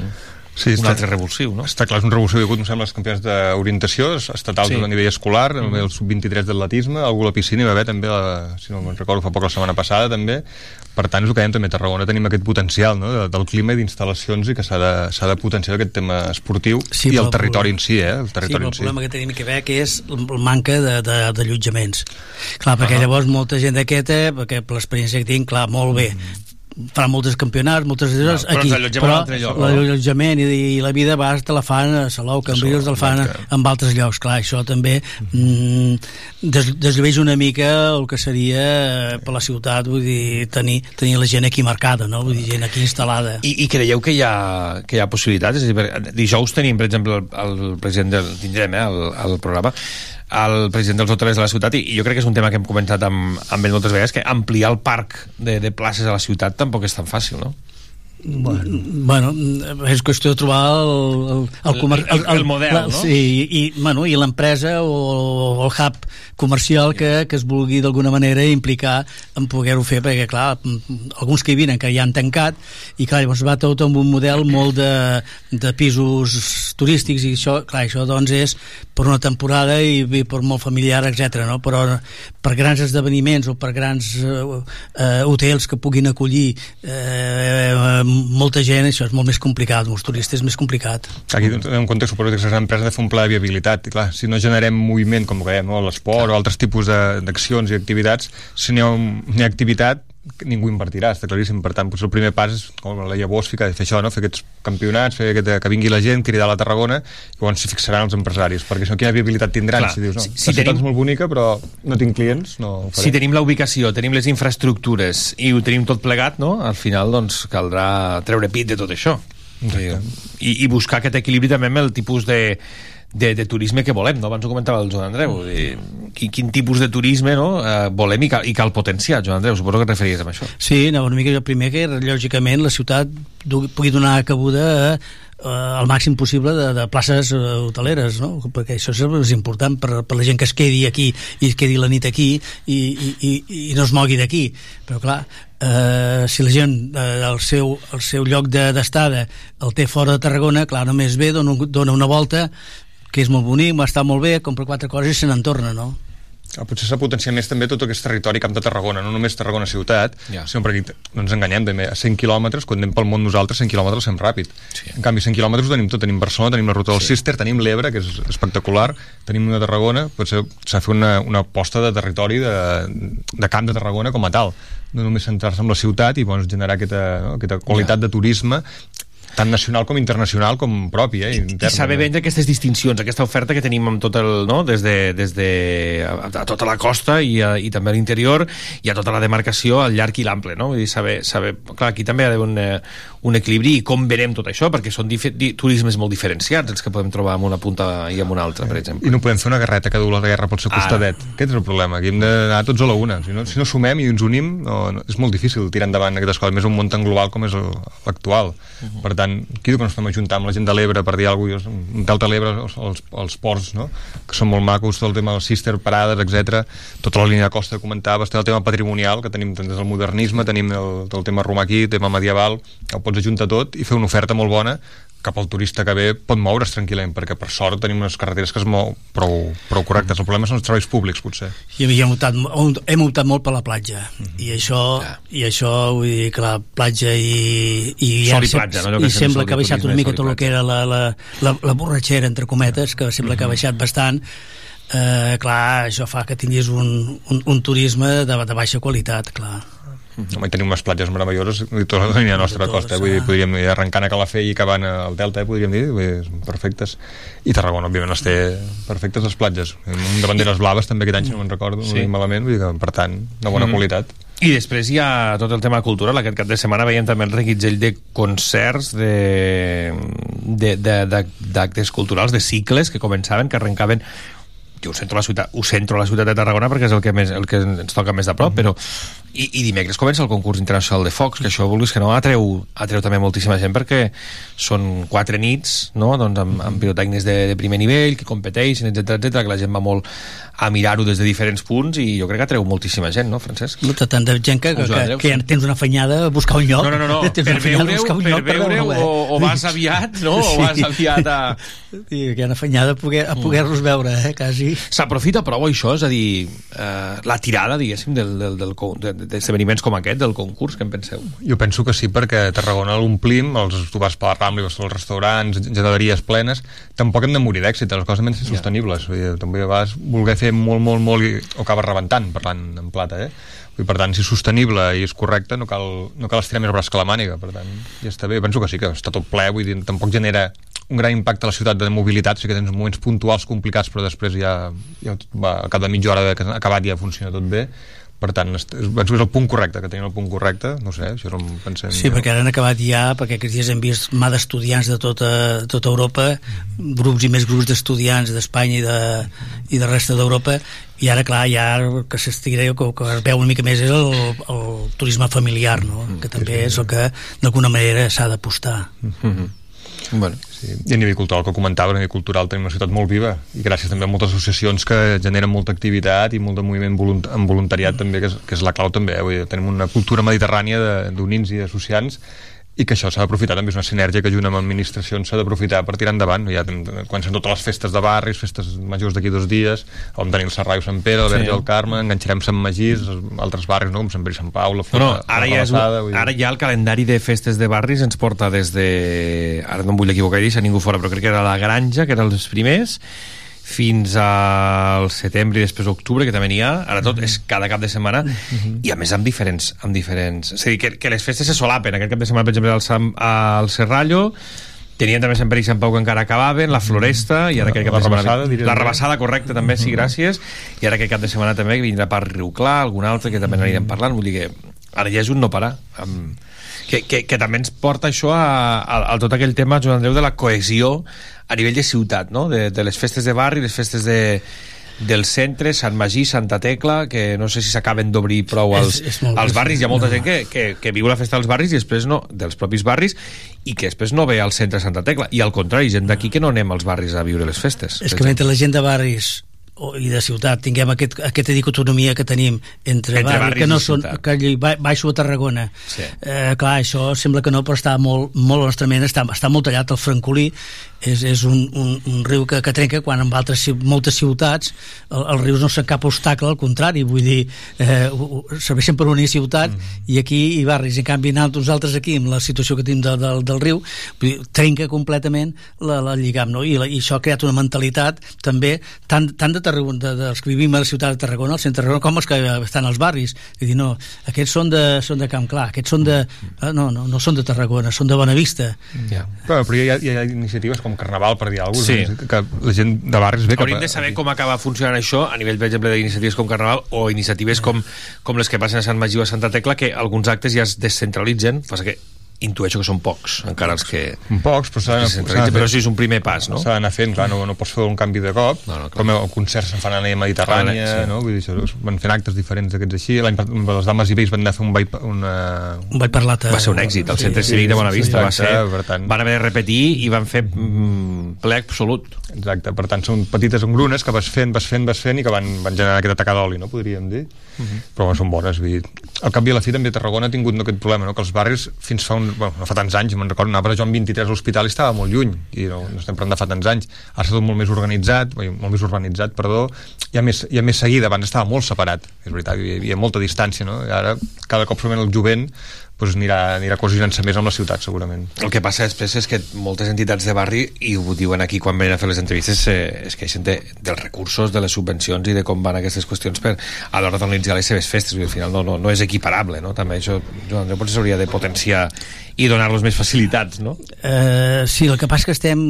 [SPEAKER 1] sí, un està, altre revulsiu, no?
[SPEAKER 8] Està clar, és un revulsiu. Hi ha hagut, em sembla, els campionats d'orientació estatals sí. a nivell escolar, mm -hmm. el sub-23 d'atletisme, algú a la piscina hi va haver també, la, si no me'n recordo, fa poc la setmana passada també, per tant és el que dèiem també a Tarragona tenim aquest potencial no? de, del clima i d'instal·lacions i que s'ha de, de potenciar aquest tema esportiu sí, i el territori
[SPEAKER 9] problema,
[SPEAKER 8] en si, eh? el territori
[SPEAKER 9] sí,
[SPEAKER 8] el
[SPEAKER 9] problema que tenim que veure que és el manca d'allotjaments clar, perquè ah. llavors molta gent d'aquesta perquè per l'experiència que tinc, clar, molt bé mm farà moltes campionats, moltes no, aquí, però l'allotjament i, i la vida vas te la fan a Salou, Cambrils te la fan en altres llocs, clar, això també mm, des, desllueix una mica el que seria eh, per la ciutat, vull dir, tenir, tenir la gent aquí marcada, no? vull dir, gent aquí instal·lada.
[SPEAKER 1] I, i creieu que hi ha, que hi ha possibilitats? És a dir, dijous tenim, per exemple, el, el president del, tindrem eh, el, el programa, el president dels hotelers de la ciutat i, jo crec que és un tema que hem comentat amb, amb ell moltes vegades que ampliar el parc de, de places a la ciutat tampoc és tan fàcil, no?
[SPEAKER 9] Bueno, bueno, és qüestió de trobar el, el, el,
[SPEAKER 1] comer, el, el, el model, la, no?
[SPEAKER 9] Sí, i, bueno, i l'empresa o, o el hub comercial que, que es vulgui d'alguna manera implicar en poder-ho fer, perquè clar, alguns que hi vinen que ja han tancat i clar, llavors va tot amb un model molt de, de pisos turístics i això, clar, això doncs és per una temporada i, i per molt familiar, etc. no? però per grans esdeveniments o per grans uh, uh, hotels que puguin acollir eh, molta gent, això és molt més complicat, els turistes és més complicat.
[SPEAKER 8] Aquí, en un context, suposo que les empreses de fer un pla de viabilitat, i clar, si no generem moviment, com dèiem, no, l'esport o altres tipus d'accions i activitats, si n'hi ha, ha activitat, ningú invertirà, està claríssim. Per tant, potser el primer pas és, com la llavors, ficar, fer això, no? fer aquests campionats, fer aquest, que vingui la gent, cridar a la Tarragona, i llavors s'hi fixaran els empresaris, perquè si no, quina viabilitat tindran? Clar, si dius, no, si, si tenim... és molt bonica, però no tinc clients, no
[SPEAKER 1] Si tenim la ubicació, tenim les infraestructures i ho tenim tot plegat, no? al final doncs, caldrà treure pit de tot això. I, I buscar aquest equilibri també amb el tipus de, de, de turisme que volem, no? Abans ho comentava el Joan Andreu. De, quin, quin tipus de turisme no? eh, volem i cal, i cal potenciar, Joan Andreu? Suposo que et referies a això.
[SPEAKER 9] Sí, no, una mica jo primer que, lògicament, la ciutat pugui donar cabuda a eh, el màxim possible de, de places eh, hoteleres, no? perquè això és important per, per la gent que es quedi aquí i es quedi la nit aquí i, i, i, i no es mogui d'aquí però clar, eh, si la gent eh, el, seu, el seu lloc d'estada de, el té fora de Tarragona, clar, només ve, dona, dona una volta que és molt bonic, està molt bé, compra quatre coses i se n'en torna, no?
[SPEAKER 8] Ah, potser s'ha potenciat més també tot aquest territori camp de Tarragona, no només Tarragona ciutat, ja. sinó perquè no ens enganyem, també, a 100 quilòmetres, quan anem pel món nosaltres, 100 quilòmetres sem ràpid. Sí. En canvi, 100 quilòmetres ho tenim tot, tenim Barcelona, tenim la ruta del sí. Cister, tenim l'Ebre, que és espectacular, tenim una Tarragona, potser s'ha fet una, una aposta de territori de, de camp de Tarragona com a tal no només centrar-se en la ciutat i doncs, generar aquesta, no, aquesta qualitat ja. de turisme tant nacional com internacional com propi, eh?
[SPEAKER 1] Interna, I saber vendre aquestes distincions, aquesta oferta que tenim amb tot el, no? des de, des de a, a tota la costa i, a, i també a l'interior i a tota la demarcació al llarg i l'ample, no? Vull dir, saber, saber, clar, aquí també hi ha d'haver un, eh, un equilibri i com verem tot això, perquè són di turismes molt diferenciats els que podem trobar en una punta i en una altra, per exemple.
[SPEAKER 8] I no podem fer una guerreta que du la guerra pel seu costadet. Ara. Aquest és el problema, aquí hem d'anar tots a la una. Si no, si no sumem i ens unim, no, no, és molt difícil tirar endavant aquestes coses, més un món tan global com és l'actual. Uh -huh. Per tant, aquí que no estem ajuntant amb la gent de l'Ebre per dir alguna cosa, Delta l'Ebre, els, els, ports, no? que són molt macos, tot el tema dels sister, parades, etc. Tota la línia de costa que comentaves, té el tema patrimonial, que tenim des del modernisme, tenim el, el tema romà aquí, el tema medieval, el pots ajuntar tot i fer una oferta molt bona cap al turista que ve pot moure's tranquil·lament perquè per sort tenim unes carreteres que es mou prou, prou correctes, el problema són els treballs públics potser.
[SPEAKER 9] I hem optat, hem optat molt per la platja mm -hmm. i això, ja. i això vull dir que la platja i, i,
[SPEAKER 1] Sol i platja, no?
[SPEAKER 9] i sembla que ha baixat una mica tot el que era la, la, la, la borratxera entre cometes, que sembla que ha baixat bastant eh, clar, això fa que tinguis un, un, un turisme de, de baixa qualitat, clar
[SPEAKER 8] -huh. Home, tenim unes platges meravelloses i tota la línia nostra de costa, eh? vull dir, podríem dir, arrencant a Calafell i acabant al Delta, eh? podríem dir, vull dir, perfectes. I Tarragona, òbviament, les té perfectes les platges. De banderes blaves també aquest any, si no me'n recordo, sí. no malament, vull dir que, per tant, una bona mm. qualitat.
[SPEAKER 1] I després hi ha tot el tema cultural. Aquest cap de setmana veiem també el reguitzell de concerts, d'actes culturals, de cicles que començaven, que arrencaven jo ho centro a la ciutat, ho centro a la ciutat de Tarragona perquè és el que, més, el que ens toca més de prop, mm -hmm. però i, i dimecres comença el concurs internacional de focs que això vulguis que no atreu, atreu també moltíssima gent perquè són quatre nits no? doncs amb, amb pirotècnics de, de primer nivell que competeixen, etc etc que la gent va molt a mirar-ho des de diferents punts i jo crec que atreu moltíssima gent, no, Francesc?
[SPEAKER 9] No, tant de gent que, que, que, que tens una fanyada a buscar un lloc
[SPEAKER 1] no, no, no, no. per veure-ho per veure o, o vas aviat no? o vas aviat a...
[SPEAKER 9] Sí, que hi ha una fanyada a poder-los poder mm. veure, eh, quasi
[SPEAKER 1] S'aprofita prou això, és a dir, eh, la tirada, diguéssim, del, del, del, d'esdeveniments com aquest, del concurs, què en penseu?
[SPEAKER 8] Jo penso que sí, perquè a Tarragona l'omplim, els, tu vas per la Rambla, vas als restaurants, generaries plenes, tampoc hem de morir d'èxit, les coses han de ser sostenibles. Ja. Dir, també vas voler fer molt, molt, molt i ho acabes rebentant, parlant en plata, eh? I per tant, si és sostenible i és correcte, no cal, no cal estirar més braç que la màniga, per tant, ja està bé. Penso que sí, que està tot ple, vull dir, tampoc genera un gran impacte a la ciutat de mobilitat, sí que tens moments puntuals complicats, però després ja, ja va, a cada mitja hora d'haver acabat ja funciona tot bé, per tant, penso que és el punt correcte, que tenim el punt correcte, no sé, això no em pensem...
[SPEAKER 9] Sí, perquè ara han acabat ja, perquè aquests dies hem vist mà d'estudiants de tota, tota Europa, grups i més grups d'estudiants d'Espanya i, de, i de resta d'Europa, i ara, clar, ja que s'estigui, que, que es veu una mica més és el, el turisme familiar, no? que també és el que d'alguna manera s'ha d'apostar. Mm -hmm.
[SPEAKER 8] Bueno. Sí. I a nivell cultural, que comentava, a nivell cultural tenim una ciutat molt viva i gràcies també a moltes associacions que generen molta activitat i molt de moviment volunt en voluntariat també, que és, que és la clau també. Eh? Vull dir, tenim una cultura mediterrània d'unins i d'associants i que això s'ha d'aprofitar també és una sinergia que junt amb administracions s'ha d'aprofitar per tirar endavant ja, quan són totes les festes de barris festes majors d'aquí dos dies on tenim el Serraiu Sant Pere, el Verge sí. del Carme enganxarem Sant Magís, altres barris no? com Sant Pere i Sant Pau, la
[SPEAKER 1] no, no, ara, ja és, ara ja el calendari de festes de barris ens porta des de ara no em vull equivocar i deixar ningú fora però crec que era la Granja, que eren els primers fins al setembre i després octubre, que també n'hi ha, ara tot és cada cap de setmana, mm -hmm. i a més amb diferents, amb diferents... És a dir, que, que les festes se solapen. Aquest cap de setmana, per exemple, al, Sam, al Serrallo, tenien també Sant Pere i Sant Pau que encara acabaven, la Floresta, i ara aquest cap de setmana... Rebassada, la rebassada, correcte, també, sí, gràcies, i ara aquest cap de setmana també vindrà per Riu Clar, algun altre que també n'anirem parlant, vull dir que ara ja és un no parar, amb que, que, que també ens porta això a, a, a tot aquell tema, Joan Andreu, de la cohesió a nivell de ciutat, no? de, de les festes de barri, les festes de, del centre, Sant Magí, Santa Tecla, que no sé si s'acaben d'obrir prou als, és, és als barris. Hi ha molta no. gent que, que, que viu la festa dels barris i després no, dels propis barris, i que després no ve al centre Santa Tecla. I al contrari, gent d'aquí que no anem als barris a viure les festes.
[SPEAKER 9] És que mentre la gent de barris i de ciutat tinguem aquest, aquesta dicotomia que tenim entre, entre barri, que no són que baixo a Tarragona sí. eh, clar, això sembla que no però està molt, molt honestament està, està molt tallat el francolí és, és un, un, un riu que, que trenca quan en altres moltes ciutats el, els rius no són cap obstacle, al contrari vull dir, eh, serveixen per unir ciutat mm. i aquí i barris en canvi nosaltres aquí, amb la situació que tenim de, de, del riu, dir, trenca completament la, la lligam, no? I, la, i això ha creat una mentalitat també tant, tant de Tarragona, de, dels que vivim a la ciutat de Tarragona, al centre de Tarragona, com els que estan als barris és dir, no, aquests són de, són de Camp Clar aquests són de, eh, no, no, no són de Tarragona són de Bonavista
[SPEAKER 8] yeah. però, però hi ha, hi ha iniciatives com com Carnaval, per dir alguna cosa, sí. que la gent de barris ve
[SPEAKER 1] Hauríem cap a... de saber com acaba funcionant això a nivell, per exemple, d'iniciatives com Carnaval o iniciatives com, com les que passen a Sant Magí o a Santa Tecla, que alguns actes ja es descentralitzen, passa que intueixo que són pocs, encara els que...
[SPEAKER 8] Pocs, però s'ha
[SPEAKER 1] d'anar Però sí, és un primer pas, no?
[SPEAKER 8] S'ha d'anar fent, clar, no, no pots fer un canvi de cop, no, no, com el concert se'n fan a la Mediterrània, sí. no? Vull dir, això, van fent actes diferents d'aquests així. L'any les dames i vells van anar a fer un ball, una...
[SPEAKER 9] un ball parlat.
[SPEAKER 1] Va ser un èxit, el sí, centre sí, cívic de Bonavista sí, va ser... Per tant... Van haver de repetir i van fer mm, ple absolut.
[SPEAKER 8] Exacte, per tant, són petites engrunes que vas fent, vas fent, vas fent i que van, van generar aquesta taca d'oli, no? Podríem dir. Uh. -huh. Però són bones, vull dir... Al canvi a la fi també Tarragona ha tingut no, aquest problema, no? que els barris fins fa un... Bueno, no fa tants anys me'n recordo, anava a Joan 23 a l'hospital i estava molt lluny, i no, no estem parlant de fa tants anys, ara està tot molt més organitzat, molt més urbanitzat, perdó, i a més, i a més seguida, abans estava molt separat, és veritat, hi havia molta distància, no? I ara cada cop el jovent doncs anirà, anirà cohesionant-se més amb la ciutat, segurament.
[SPEAKER 1] El que passa després és que moltes entitats de barri, i ho diuen aquí quan venen a fer les entrevistes, eh, es queixen de, dels recursos, de les subvencions i de com van aquestes qüestions per a l'hora d'organitzar les seves festes. I al final no, no, no és equiparable, no? També això, Joan Andreu, potser s'hauria de potenciar i donar-los més facilitats, no?
[SPEAKER 9] Uh, sí, el que passa que estem...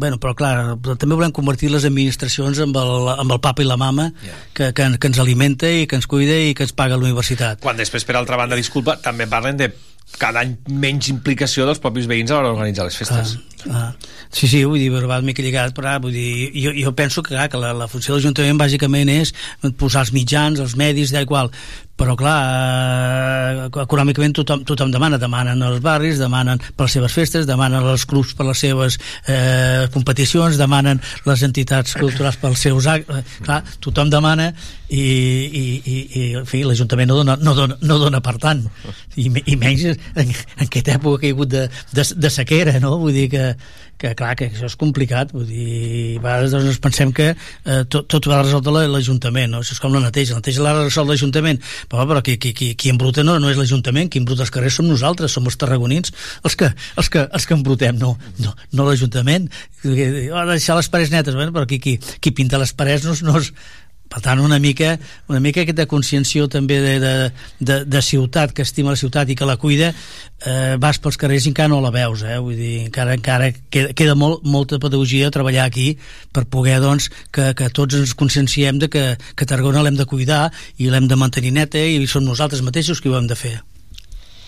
[SPEAKER 9] Bueno, però clar, també volem convertir les administracions amb el, amb el papa i la mama yeah. que, que, que ens alimenta i que ens cuida i que ens paga la universitat.
[SPEAKER 1] Quan després, per altra banda, disculpa, també parlen de cada any menys implicació dels propis veïns a l'hora d'organitzar les festes.
[SPEAKER 9] Ah, ah. Sí, sí, vull dir, va mica lligat, però vull dir, jo, jo penso que, clar, que la, la funció de l'Ajuntament bàsicament és posar els mitjans, els medis, d'igual, però clar, eh, econòmicament tothom, tothom demana, demanen els barris, demanen per les seves festes, demanen els clubs per les seves eh, competicions, demanen les entitats culturals pels seus actes, eh, clar, tothom demana i, i, i, i en fi, l'Ajuntament no dona, no, dona, no dona per tant. I, i menys en, en aquesta època que hi ha hagut de, de, de sequera, no? Vull dir que, que clar, que això és complicat. Vull dir, a vegades doncs, pensem que eh, tot, tot ho ha resoldre l'Ajuntament no? això és com la neteja, la neteja l'ha de resoldre l'Ajuntament però, però qui, qui, qui, qui embruta no, no és l'Ajuntament, qui embruta els carrers som nosaltres, som els tarragonins els que, els que, els que embrutem no, no, no l'Ajuntament. Oh, deixar les parets netes bueno, però qui, qui, qui pinta les parets no, no és per tant, una mica, una mica aquesta consciència també de, de, de, de ciutat, que estima la ciutat i que la cuida, eh, vas pels carrers i encara no la veus, eh? vull dir, encara, encara queda, queda molt, molta pedagogia a treballar aquí per poder doncs, que, que tots ens conscienciem de que, que Tarragona l'hem de cuidar i l'hem de mantenir neta i som nosaltres mateixos qui ho hem de fer.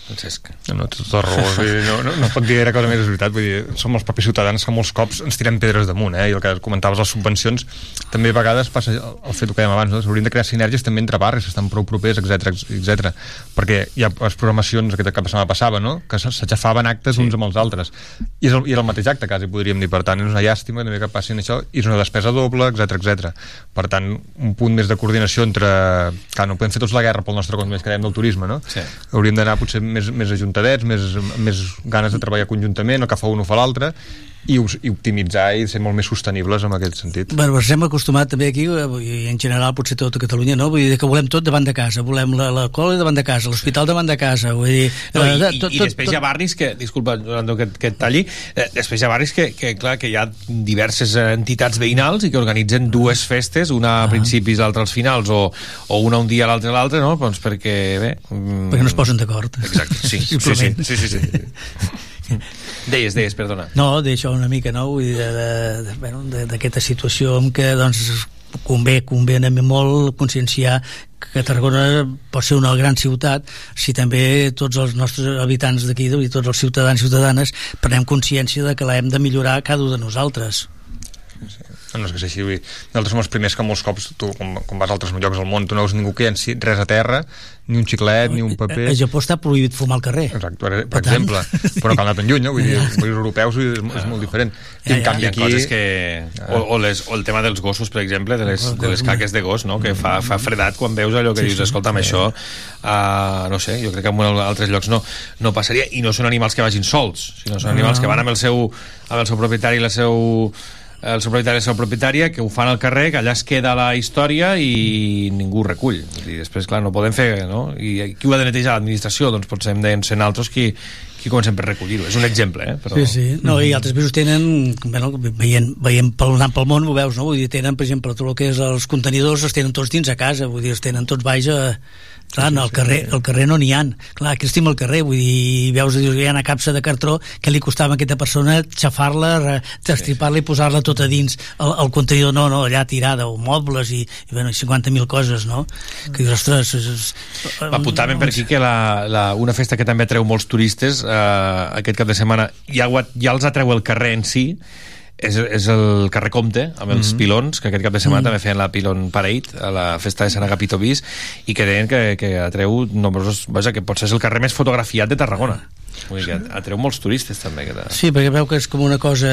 [SPEAKER 1] Francesc.
[SPEAKER 8] No, no, tota raó. No, no, no pot dir gaire cosa més, és veritat. Vull dir, som els propis ciutadans que molts cops ens tirem pedres damunt, eh? I el que comentaves, les subvencions, també a vegades passa el fet que dèiem abans, no? s'haurien de crear sinergies també entre barris, que estan prou propers, etc etc. Perquè hi ha les programacions, aquest cap de setmana passava, no? Que s'aixafaven actes sí. uns amb els altres. I és, el, I és el mateix acte, quasi, podríem dir. Per tant, és una llàstima també que passin això, i és una despesa doble, etc etc. Per tant, un punt més de coordinació entre... Clar, no podem fer tots la guerra pel nostre compte, més que del turisme, no? Sí. Hauríem d'anar potser més, més ajuntadets, més, més ganes de treballar conjuntament, el que fa un ho fa l'altre, i, i optimitzar i ser molt més sostenibles en aquest sentit.
[SPEAKER 9] Bueno, ens hem acostumat també aquí, eh, i en general potser tot a Catalunya, no? Vull dir que volem tot davant de casa, volem la, la cola davant de casa, l'hospital davant de casa, vull dir...
[SPEAKER 1] No, i, tot, i, i després tot, hi ha barris que, disculpa, Rolando, que, que et talli, eh, després hi ha barris que, que, clar, que hi ha diverses entitats veïnals i que organitzen dues festes, una a ah. principis, l'altra als finals, o, o una un dia, l'altra l'altre, no? Doncs perquè, bé...
[SPEAKER 9] Mm... Perquè no es posen d'acord.
[SPEAKER 1] Exacte, sí, sí, sí, sí, sí, sí. Deies, deies, perdona.
[SPEAKER 9] No, d'això una mica, no? Vull dir, d'aquesta situació en què, doncs, convé, convé molt conscienciar que Tarragona pot ser una gran ciutat si també tots els nostres habitants d'aquí, tots els ciutadans i ciutadanes, prenem consciència de que l'hem de millorar cada un de nosaltres.
[SPEAKER 8] Sí no és que sigui així, nosaltres som els primers que molts cops tu, quan, quan vas a altres llocs al món tu no veus ningú que hi res a terra ni un xiclet, ni un paper.
[SPEAKER 9] a Japó està prohibit fumar al carrer.
[SPEAKER 8] Exacte, per, per exemple, però cal anar tan lluny no? vull dir, els països europeus és, és molt diferent. I en canvi aquí
[SPEAKER 1] coses que... o, o, les, o el tema dels gossos, per exemple de les, de les caques de gos, no? que fa, fa fredat quan veus allò que sí, dius, escolta'm, sí. això uh, no sé, jo crec que en altres llocs no, no passaria, i no són animals que vagin sols sinó són animals que van amb el seu, amb el seu propietari i la seu el seu propietari i la propietària que ho fan al carrer, que allà es queda la història i ningú recull i després, clar, no podem fer, no? i qui ho ha de netejar l'administració? Doncs potser hem de ser altres qui, qui comencem per recollir-ho. És un exemple, eh?
[SPEAKER 9] Però... Sí, sí. No, I altres països tenen, bueno, veient, veient pel, anant pel món, ho veus, no? Vull dir, tenen, per exemple, tot el que és els contenidors els tenen tots dins a casa, vull dir, els tenen tots baix a, Clar, no, al carrer, al carrer no n'hi ha. Clar, aquí estima el carrer, vull dir, veus que hi ha una capsa de cartró que li costava a aquesta persona xafar-la, estripar-la i posar-la tot a dins el, el contenidor, no, no, allà tirada, o mobles i, i bueno, 50.000 coses, no? Que dius, ostres... És, és,
[SPEAKER 1] Apuntaven per aquí que la, la, una festa que també atreu molts turistes eh, aquest cap de setmana ja, ja els atreu el carrer en si, és, és el carrer Comte, amb els mm -hmm. pilons, que aquest cap de setmana mm -hmm. també feien la Pilon Parade, a la festa de Sant Agapito Bis, i que deien que, que atreu nombrosos... Vaja, que potser és el carrer més fotografiat de Tarragona. Vull dir que atreu molts turistes també
[SPEAKER 9] que Sí, perquè veu que és com una cosa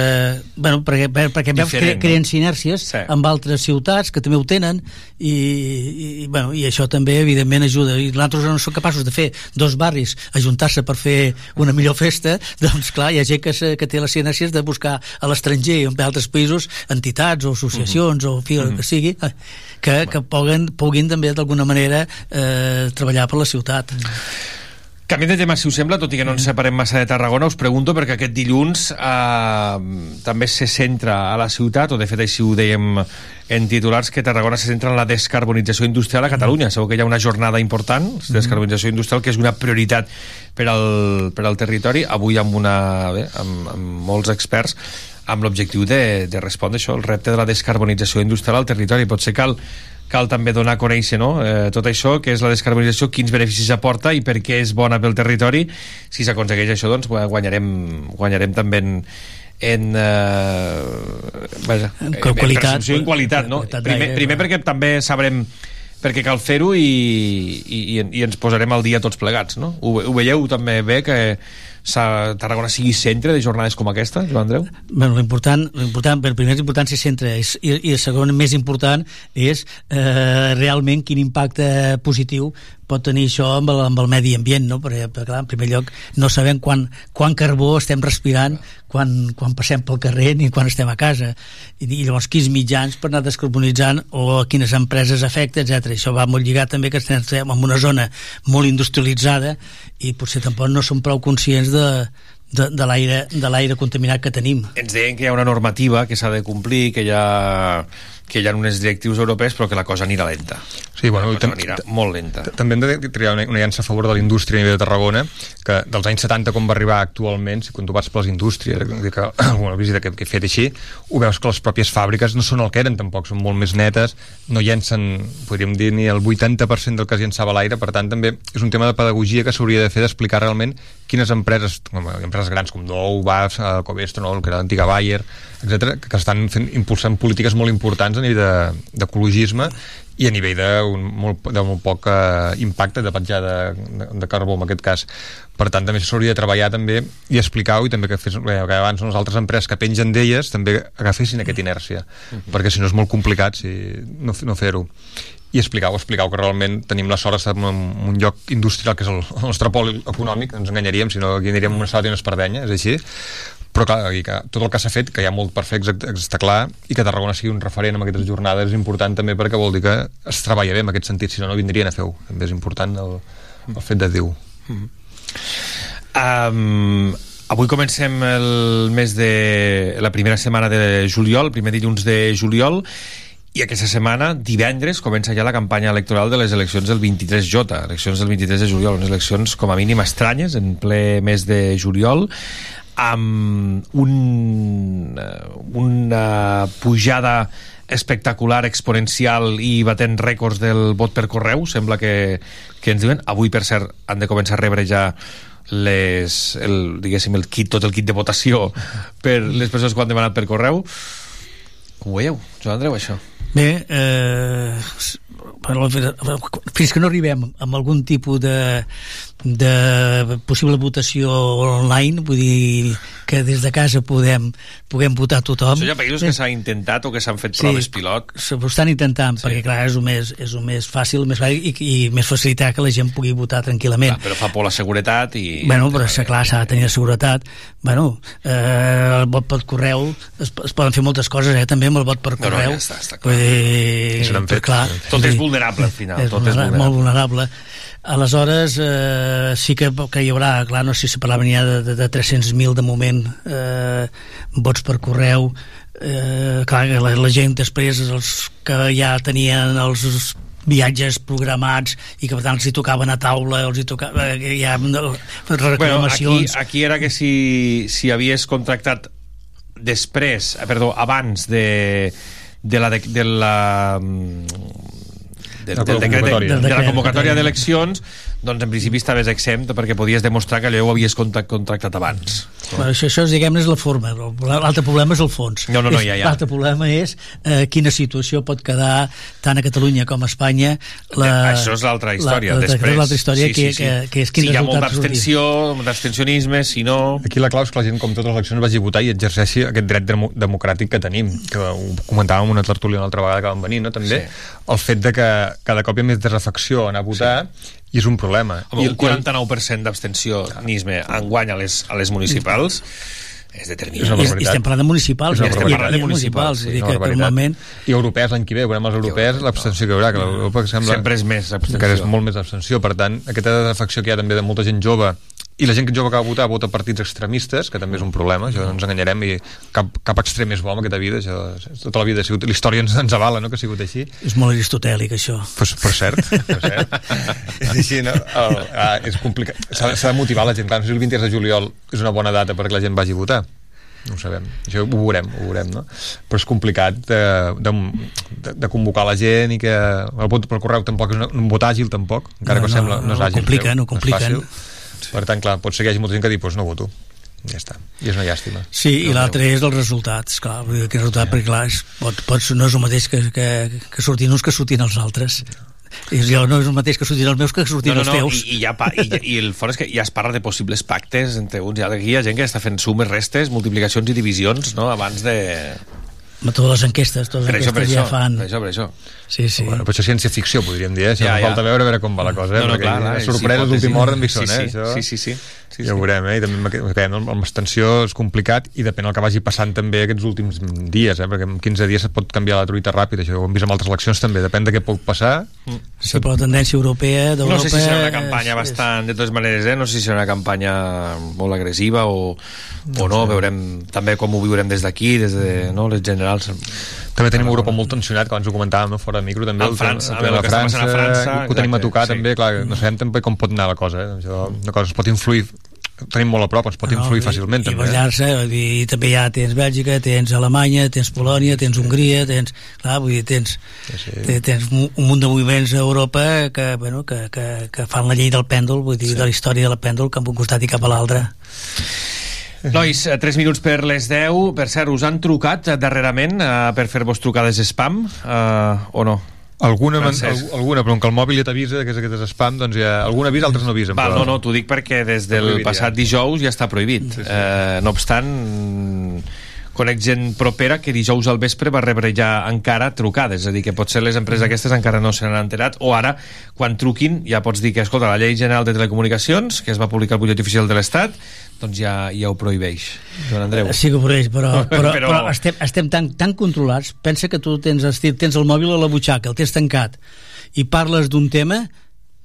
[SPEAKER 9] bueno, perquè, perquè veu que creen sinèrcies sí. amb altres ciutats que també ho tenen i, i, bueno, i això també evidentment ajuda i nosaltres no som capaços de fer dos barris ajuntar-se per fer una millor festa doncs clar, hi ha gent que, se, que té les sinèrcies de buscar a l'estranger i en altres països entitats o associacions uh -huh. o fi, el que sigui eh, que, que puguin, puguin també d'alguna manera eh, treballar per la ciutat uh -huh.
[SPEAKER 1] Canviant de tema, si us sembla, tot i que no ens separem massa de Tarragona, us pregunto perquè aquest dilluns eh, també se centra a la ciutat, o de fet així ho dèiem en titulars, que Tarragona se centra en la descarbonització industrial a Catalunya. Mm. Segur que hi ha una jornada important, de descarbonització industrial, que és una prioritat per al, per al territori. Avui amb, una, bé, amb, amb molts experts amb l'objectiu de, de respondre això, el repte de la descarbonització industrial al territori. Potser cal cal també donar a conèixer no? eh, tot això, que és la descarbonització, quins beneficis aporta i per què és bona pel territori. Si s'aconsegueix això, doncs guanyarem, guanyarem també en, en, eh, vaja,
[SPEAKER 9] en, qualitat,
[SPEAKER 1] en, en qualitat, no? Primer, primer perquè també sabrem perquè cal fer-ho i, i, i ens posarem al dia tots plegats, no? Ho, ho veieu també bé que Tarragona sigui centre de jornades com aquesta, Joan Andreu?
[SPEAKER 9] Bueno, l'important, l'important, primer és important ser centre és, i, i el segon més important és eh, realment quin impacte positiu pot tenir això amb el, amb el medi ambient, no? perquè, perquè clar, en primer lloc no sabem quan, quan carbó estem respirant quan, quan passem pel carrer ni quan estem a casa i, i llavors quins mitjans per anar descarbonitzant o quines empreses afecta, etc. Això va molt lligat també que estem en una zona molt industrialitzada i potser tampoc no som prou conscients de, de, de l'aire contaminat que tenim.
[SPEAKER 1] Ens deien que hi ha una normativa que s'ha de complir, que hi ha que hi ha unes directius europees però que la cosa anirà lenta.
[SPEAKER 8] Sí, bueno,
[SPEAKER 1] la cosa anirà molt lenta.
[SPEAKER 8] també hem de triar una, una llança a favor de la indústria a nivell de Tarragona que dels anys 70 com va arribar actualment si quan tu vas per les indústries que alguna visita que, que he fet així ho veus que les pròpies fàbriques no són el que eren tampoc són molt més netes no llencen, podríem dir, ni el 80% del que es llançava a l'aire, per tant també és un tema de pedagogia que s'hauria de fer d'explicar realment quines empreses, com empreses grans com Dou, BAF, Covestro, que era l'antiga Bayer etc que estan fent, impulsant polítiques molt importants a nivell d'ecologisme i a nivell de, un, molt, de molt poc uh, impacte de petjar de, de, de carbó en aquest cas per tant també s'hauria de treballar també i explicar-ho i també que, fes, que abans les altres empreses que pengen d'elles també agafessin aquesta inèrcia mm -hmm. perquè si no és molt complicat si, no, no fer-ho i explicar-ho, explicar que realment tenim la sort d'estar en un lloc industrial que és el, el nostre pol econòmic, ens enganyaríem si no aquí aniríem una sala i una espardenya, és així però clar, i que tot el que s'ha fet, que hi ha molt per fer, està clar, i que Tarragona sigui un referent en aquestes jornades és important també perquè vol dir que es treballa bé en aquest sentit, si no, no vindrien a fer-ho. També és important el, el fet de dir-ho. Mm
[SPEAKER 1] um, avui comencem el mes de... la primera setmana de juliol, primer dilluns de juliol, i aquesta setmana, divendres, comença ja la campanya electoral de les eleccions del 23J, eleccions del 23 de juliol, unes eleccions com a mínim estranyes, en ple mes de juliol, amb un, eh, una pujada espectacular, exponencial i batent rècords del vot per correu, sembla que, que ens diuen. Avui, per cert, han de començar a rebre ja les, el, diguéssim, el kit, tot el kit de votació per les persones que han demanat per correu. Ho veieu, Joan Andreu, això?
[SPEAKER 9] Bé, eh, fins que no arribem amb algun tipus de, de possible votació online, vull dir que des de casa podem, puguem votar tothom.
[SPEAKER 1] Això hi ha països que s'han intentat o que s'han fet sí, proves pilot.
[SPEAKER 9] S'ho estan intentant, sí. perquè clar, és el més, és el més fàcil més fàcil i, i més facilitar que la gent pugui votar tranquil·lament.
[SPEAKER 1] Clar, però fa por la seguretat i...
[SPEAKER 9] Bueno, però és clar, s'ha de tenir seguretat. Bueno, eh, el vot per correu, es, es poden fer moltes coses, eh, també amb el vot per correu.
[SPEAKER 1] No, no, ja està, està clar. Dir,
[SPEAKER 9] sí, fet. clar
[SPEAKER 1] tot és vulnerable al final.
[SPEAKER 9] És
[SPEAKER 1] tot
[SPEAKER 9] vulnerable, és vulnerable. molt vulnerable aleshores eh, sí que, que hi haurà clar, no sé si parlaven ja de, de, de 300.000 de moment eh, vots per correu. Eh, clar, la, la gent després els que ja tenien els viatges programats i que per tant els hi tocaven a taula els hi tocava, eh, ja reclamacions.
[SPEAKER 1] Bueno, aquí, aquí era que si, si havies contractat després, eh, perdó, abans de, de la, de, de la del, del decret de, de, de la convocatòria d'eleccions doncs en principi estaves exempt perquè podies demostrar que allò ho havies contractat abans.
[SPEAKER 9] Bueno, això, això diguem és la forma, l'altre problema és el fons.
[SPEAKER 1] No, no, no, ja, ja.
[SPEAKER 9] L'altre problema és eh, quina situació pot quedar tant a Catalunya com a Espanya. La,
[SPEAKER 1] ja, això és l'altra història. La, Després,
[SPEAKER 9] l'altra història sí, sí, sí. Que, que, que és quin
[SPEAKER 1] si hi ha molt d'abstenció, d'abstencionisme, si no...
[SPEAKER 8] Aquí la clau és que la gent, com totes les eleccions, vagi a votar i exerceixi aquest dret democràtic que tenim, que ho comentàvem una tertúlia una altra vegada que vam venir, no? també, sí. el fet de que cada cop hi ha més desafecció a anar a votar sí i és un problema.
[SPEAKER 1] Home, I un 49% d'abstenció nisme enguany a les, a les municipals és determinant.
[SPEAKER 9] I, I estem parlant de municipals.
[SPEAKER 1] estem parlant de municipals.
[SPEAKER 9] Sí, que, que normalment...
[SPEAKER 8] I europees l'any que ve, veurem els europeus l'abstenció que hi haurà, que l'Europa sembla...
[SPEAKER 1] Sempre és més abstenció.
[SPEAKER 8] Que és molt més abstenció. Per tant, aquesta desafecció que hi ha també de molta gent jove i la gent que jove que va votar vota partits extremistes, que també és un problema, això no ens enganyarem, i cap, cap extrem és bo en aquesta vida, això, tota la vida ha sigut, la història ens, ens avala, no?, que ha sigut així.
[SPEAKER 9] És molt aristotèlic, això.
[SPEAKER 8] Pues, per cert, per cert. és així, no? El, ah, és complicat. S'ha de motivar la gent, clar, no sé si el 23 de juliol és una bona data perquè la gent vagi a votar, no ho sabem, això ho veurem, ho veurem no? però és complicat de, de, de, convocar la gent i que el vot per correu tampoc és un vot àgil tampoc, encara no, que no, sembla no, no és àgil,
[SPEAKER 9] compliquen, ho compliquen.
[SPEAKER 8] No Exacte. Per tant, clar, pot ser que hi hagi molta gent que digui, doncs no voto ja està, i és una llàstima
[SPEAKER 9] sí, no i l'altre és els resultats clar, que resultat, sí. perquè clar, és, pot, pot, no és el mateix que, que, que sortin uns que sortin els altres és, jo no és el mateix que sortin els meus que sortin no, no, els teus.
[SPEAKER 1] No, i, i, ja, i, i el fort és que ja es parla de possibles pactes entre uns i altres. Aquí hi ha gent que està fent sumes, restes, multiplicacions i divisions no? abans de...
[SPEAKER 9] Totes les enquestes, totes les per enquestes
[SPEAKER 1] això, per
[SPEAKER 9] ja això, fan...
[SPEAKER 1] Per això, per això.
[SPEAKER 9] Sí, sí.
[SPEAKER 8] Bueno, però això és ciència-ficció, podríem dir, eh? Si ja, ja. falta veure, a veure com va la cosa, eh?
[SPEAKER 1] No, no,
[SPEAKER 8] Perquè
[SPEAKER 1] clar, clar,
[SPEAKER 8] una sorpresa sí, d'última hora en Bixon,
[SPEAKER 1] sí,
[SPEAKER 8] eh,
[SPEAKER 1] sí, eh?
[SPEAKER 8] Això...
[SPEAKER 1] Sí, sí, sí. sí.
[SPEAKER 8] Ja ho veurem, eh? I també quedem amb extensió és complicat i depèn del que vagi passant també aquests últims dies, eh? Perquè en 15 dies es pot canviar la truita ràpid, això ho hem vist amb altres eleccions també, depèn de què pot passar.
[SPEAKER 9] Mm. Sí, però la tendència europea d'Europa...
[SPEAKER 1] No sé si serà una campanya és, bastant, de totes maneres, eh? No sé si serà una campanya molt agressiva o, no o no, sé. veurem també com ho viurem des d'aquí, des de no, les generals
[SPEAKER 8] també tenim Europa molt tensionat, que abans ho comentàvem fora de micro, també.
[SPEAKER 1] En França, el, el, el, el, el, el, el,
[SPEAKER 8] el, França, ho tenim a tocar sí. també, clar, no sabem també com pot anar la cosa, eh? Això, una cosa es pot influir tenim molt a prop, ens pot ah, influir no, fàcilment
[SPEAKER 9] i,
[SPEAKER 8] també.
[SPEAKER 9] I eh? i també ja tens Bèlgica, tens Alemanya, tens Polònia, tens Hongria, tens, clar, vull dir, tens, sí. tens un munt de moviments a Europa que, bueno, que, que, que fan la llei del pèndol, vull dir, sí. de la història del pèndol, cap a un costat i cap a l'altre.
[SPEAKER 1] Nois, eh, 3 minuts per les 10. Per cert, us han trucat eh, darrerament eh, per fer-vos trucades spam eh, o no?
[SPEAKER 8] Alguna, man, alguna, però com que el mòbil ja t'avisa que és aquest spam, doncs ja, alguna avís, altres no avisen.
[SPEAKER 1] Va, però... no, no, t'ho dic perquè des del prohibit, passat ja. dijous ja està prohibit. Sí, sí. Eh, no obstant, conec gent propera que dijous al vespre va rebre ja encara trucades, és a dir, que potser les empreses mm. aquestes encara no se n'han enterat, o ara, quan truquin, ja pots dir que, escolta, la llei general de telecomunicacions, que es va publicar al butlletí oficial de l'Estat, doncs ja, ja ho prohibeix, Joan Andreu.
[SPEAKER 9] Eh, sí que ho prohibeix, però, però, però... però estem, estem tan, tan controlats. Pensa que tu tens, tens el mòbil a la butxaca, el tens tancat, i parles d'un tema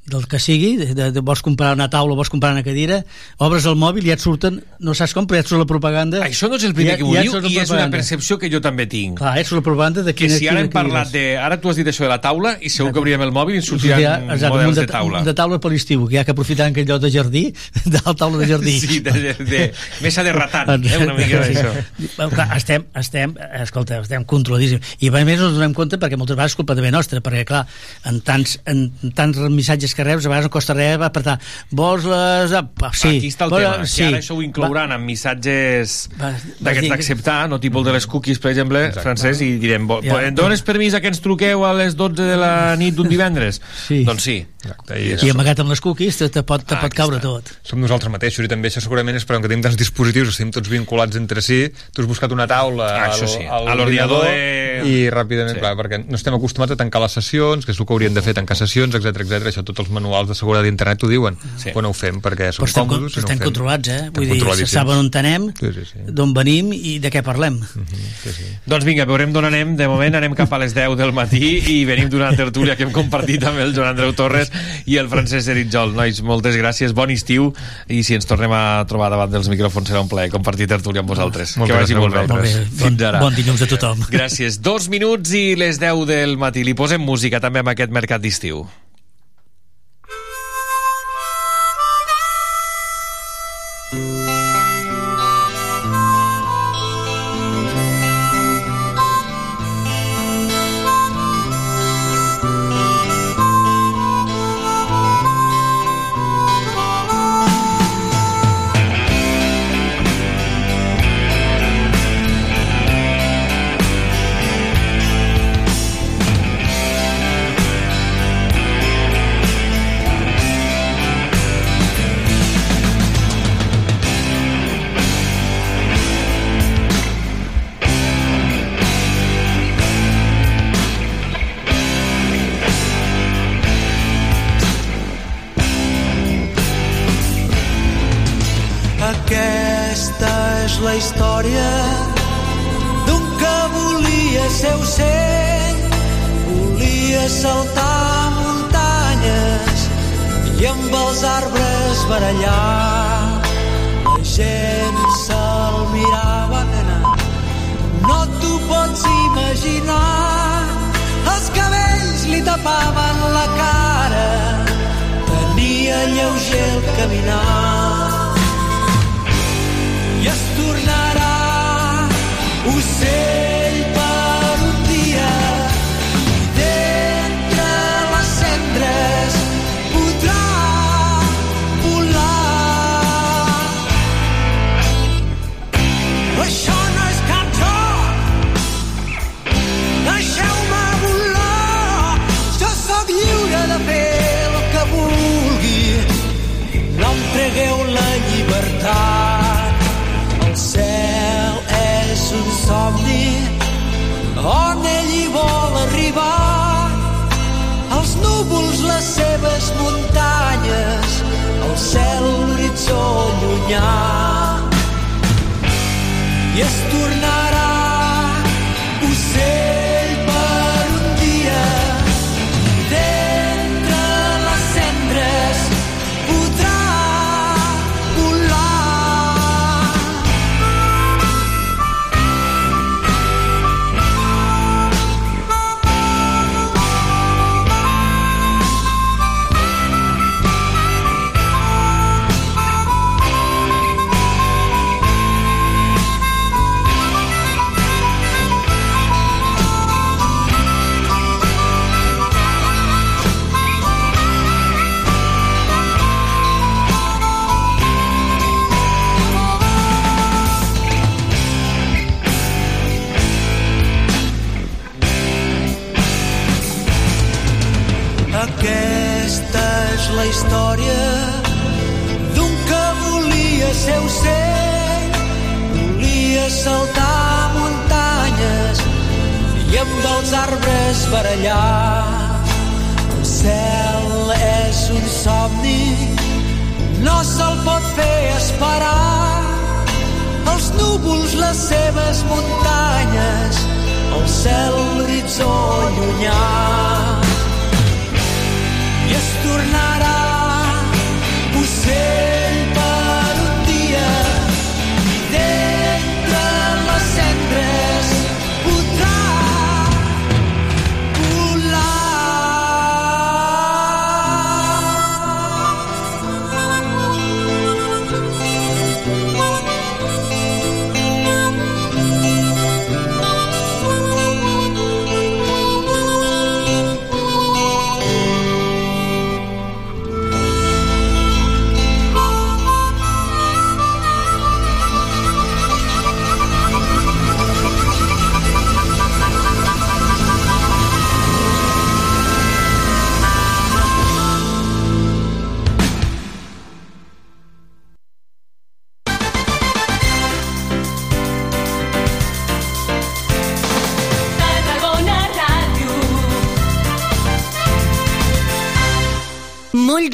[SPEAKER 9] del que sigui, de, de, de, vols comprar una taula, vols comprar una cadira, obres el mòbil i ja et surten, no saps com, però ja et surt la propaganda...
[SPEAKER 1] Això no és el primer ja, que ho ja diu i és una percepció que jo també tinc.
[SPEAKER 9] Clar, és la propaganda de quina...
[SPEAKER 1] Que si ara hem parlat de... Ara tu has dit això de la taula i segur que obrirem el mòbil i ens sortiran ja, exacte, models de, de taula.
[SPEAKER 9] De taula per l'estiu, que hi ha que aprofitar en aquell lloc de jardí, de la taula de jardí.
[SPEAKER 1] Sí, de, de, de mesa de ratant, eh, una mica d'això.
[SPEAKER 9] Clar, estem, estem, escolta, estem controladíssims. I a més ens donem compte perquè moltes vegades és culpa també nostra, perquè clar, en tants, en tants missatges que reps, a vegades no costa res va apretar. Vols les... Sí.
[SPEAKER 1] Aquí està el
[SPEAKER 9] Vols...
[SPEAKER 1] tema, sí. que ara això ho inclouran va... amb missatges d'aquests d'acceptar, no tipus de les cookies, per exemple, Exacte. francès, i direm, ja. dones permís a que ens truqueu a les 12 de la nit d'un divendres?
[SPEAKER 9] Sí.
[SPEAKER 1] Doncs sí.
[SPEAKER 9] Exacte, I, I amagat amb les cookies te, te pot, te ah, pot caure està. tot.
[SPEAKER 8] Som nosaltres mateixos i també això segurament és perquè que tenim tants dispositius, estem tots vinculats entre si, tu has buscat una taula
[SPEAKER 1] ah, al, sí. a l'ordinador de...
[SPEAKER 8] i ràpidament, sí. clar, perquè no estem acostumats a tancar les sessions, que és el que hauríem de fer, tancar sessions, etc etc. això tot el els manuals de seguretat d'internet ho diuen, sí. quan ho fem, perquè som
[SPEAKER 9] però
[SPEAKER 8] còmodes...
[SPEAKER 9] Però estem no controlats, eh? Vull dir, se saben on anem, sí, sí, sí. d'on venim i de què parlem. Uh
[SPEAKER 1] -huh, sí, sí. Doncs vinga, veurem d'on anem. De moment anem cap a les 10 del matí i venim d'una tertúlia que hem compartit amb el Joan Andreu Torres i el Francesc Eritjol. Nois, moltes gràcies, bon estiu i si ens tornem a trobar davant dels micròfons serà un plaer compartir tertúlia amb vosaltres.
[SPEAKER 8] Ah, que vagi molt bé.
[SPEAKER 9] Molt bé. Bon, bon dilluns a tothom.
[SPEAKER 1] Gràcies. Dos minuts i les 10 del matí. Li posem música també amb aquest mercat d'estiu.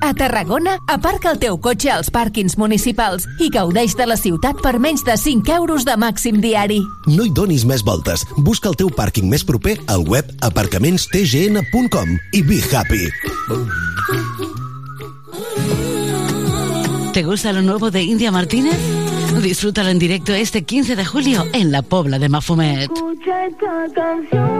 [SPEAKER 10] A Tarragona, aparca el teu cotxe als pàrquings municipals i gaudeix de la ciutat per menys de 5 euros de màxim diari.
[SPEAKER 11] No hi donis més voltes. Busca el teu pàrquing més proper al web aparcamentstgn.com i be happy.
[SPEAKER 2] ¿Te gusta lo nuevo de India Martínez? Disfrútalo en directo este 15 de julio en la Pobla de Mafumet.
[SPEAKER 4] Escucha esta canción,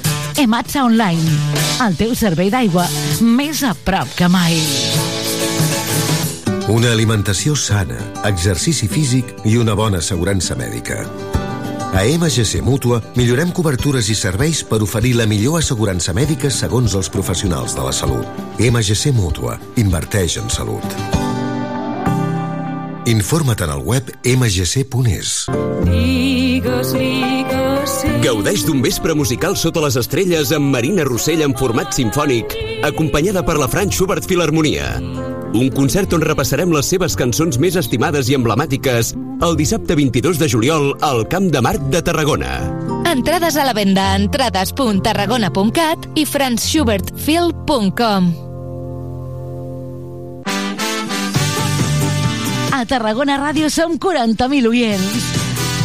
[SPEAKER 2] Ematsa Online, el teu servei d'aigua més a prop que mai.
[SPEAKER 3] Una alimentació sana, exercici físic i una bona assegurança mèdica. A MGC Mútua millorem cobertures i serveis per oferir la millor assegurança mèdica segons els professionals de la salut. MGC Mútua. Inverteix en salut. Informa't en el web mgc.es.
[SPEAKER 4] Digues, digues.
[SPEAKER 12] Gaudeix d'un vespre musical sota les estrelles amb Marina Rossell en format sinfònic, acompanyada per la Franz Schubert Filharmonia. Un concert on repassarem les seves cançons més estimades i emblemàtiques el dissabte 22 de juliol al Camp de Marc de Tarragona.
[SPEAKER 13] Entrades a la venda a entrades.tarragona.cat i franzschubertfil.com.
[SPEAKER 2] A Tarragona Ràdio som 40.000 oients.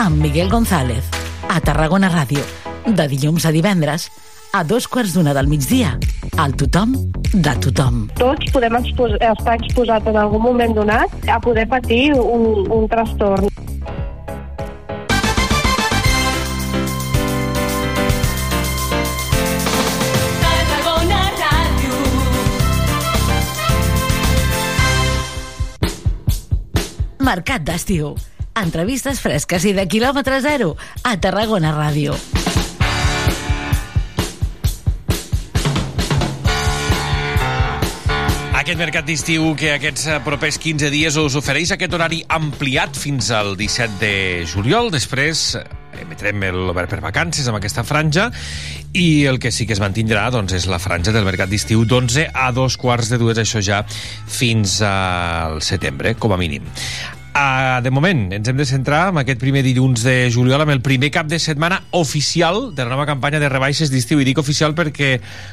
[SPEAKER 2] amb Miguel González. A Tarragona Ràdio. De dilluns a divendres a dos quarts d'una del migdia. Al tothom de tothom.
[SPEAKER 14] Tots podem expos estar exposats en algun moment donat a poder patir un, un trastorn.
[SPEAKER 2] Mercat d'estiu. Entrevistes fresques i de quilòmetre zero a Tarragona Ràdio.
[SPEAKER 1] Aquest mercat d'estiu que aquests eh, propers 15 dies us ofereix aquest horari ampliat fins al 17 de juliol. Després eh, emetrem l'obert per vacances amb aquesta franja i el que sí que es mantindrà doncs, és la franja del mercat d'estiu d'11 a dos quarts de dues, això ja fins al setembre, com a mínim. Uh, de moment, ens hem de centrar en aquest primer dilluns de juliol amb el primer cap de setmana oficial de la nova campanya de rebaixes d'estiu. I dic oficial perquè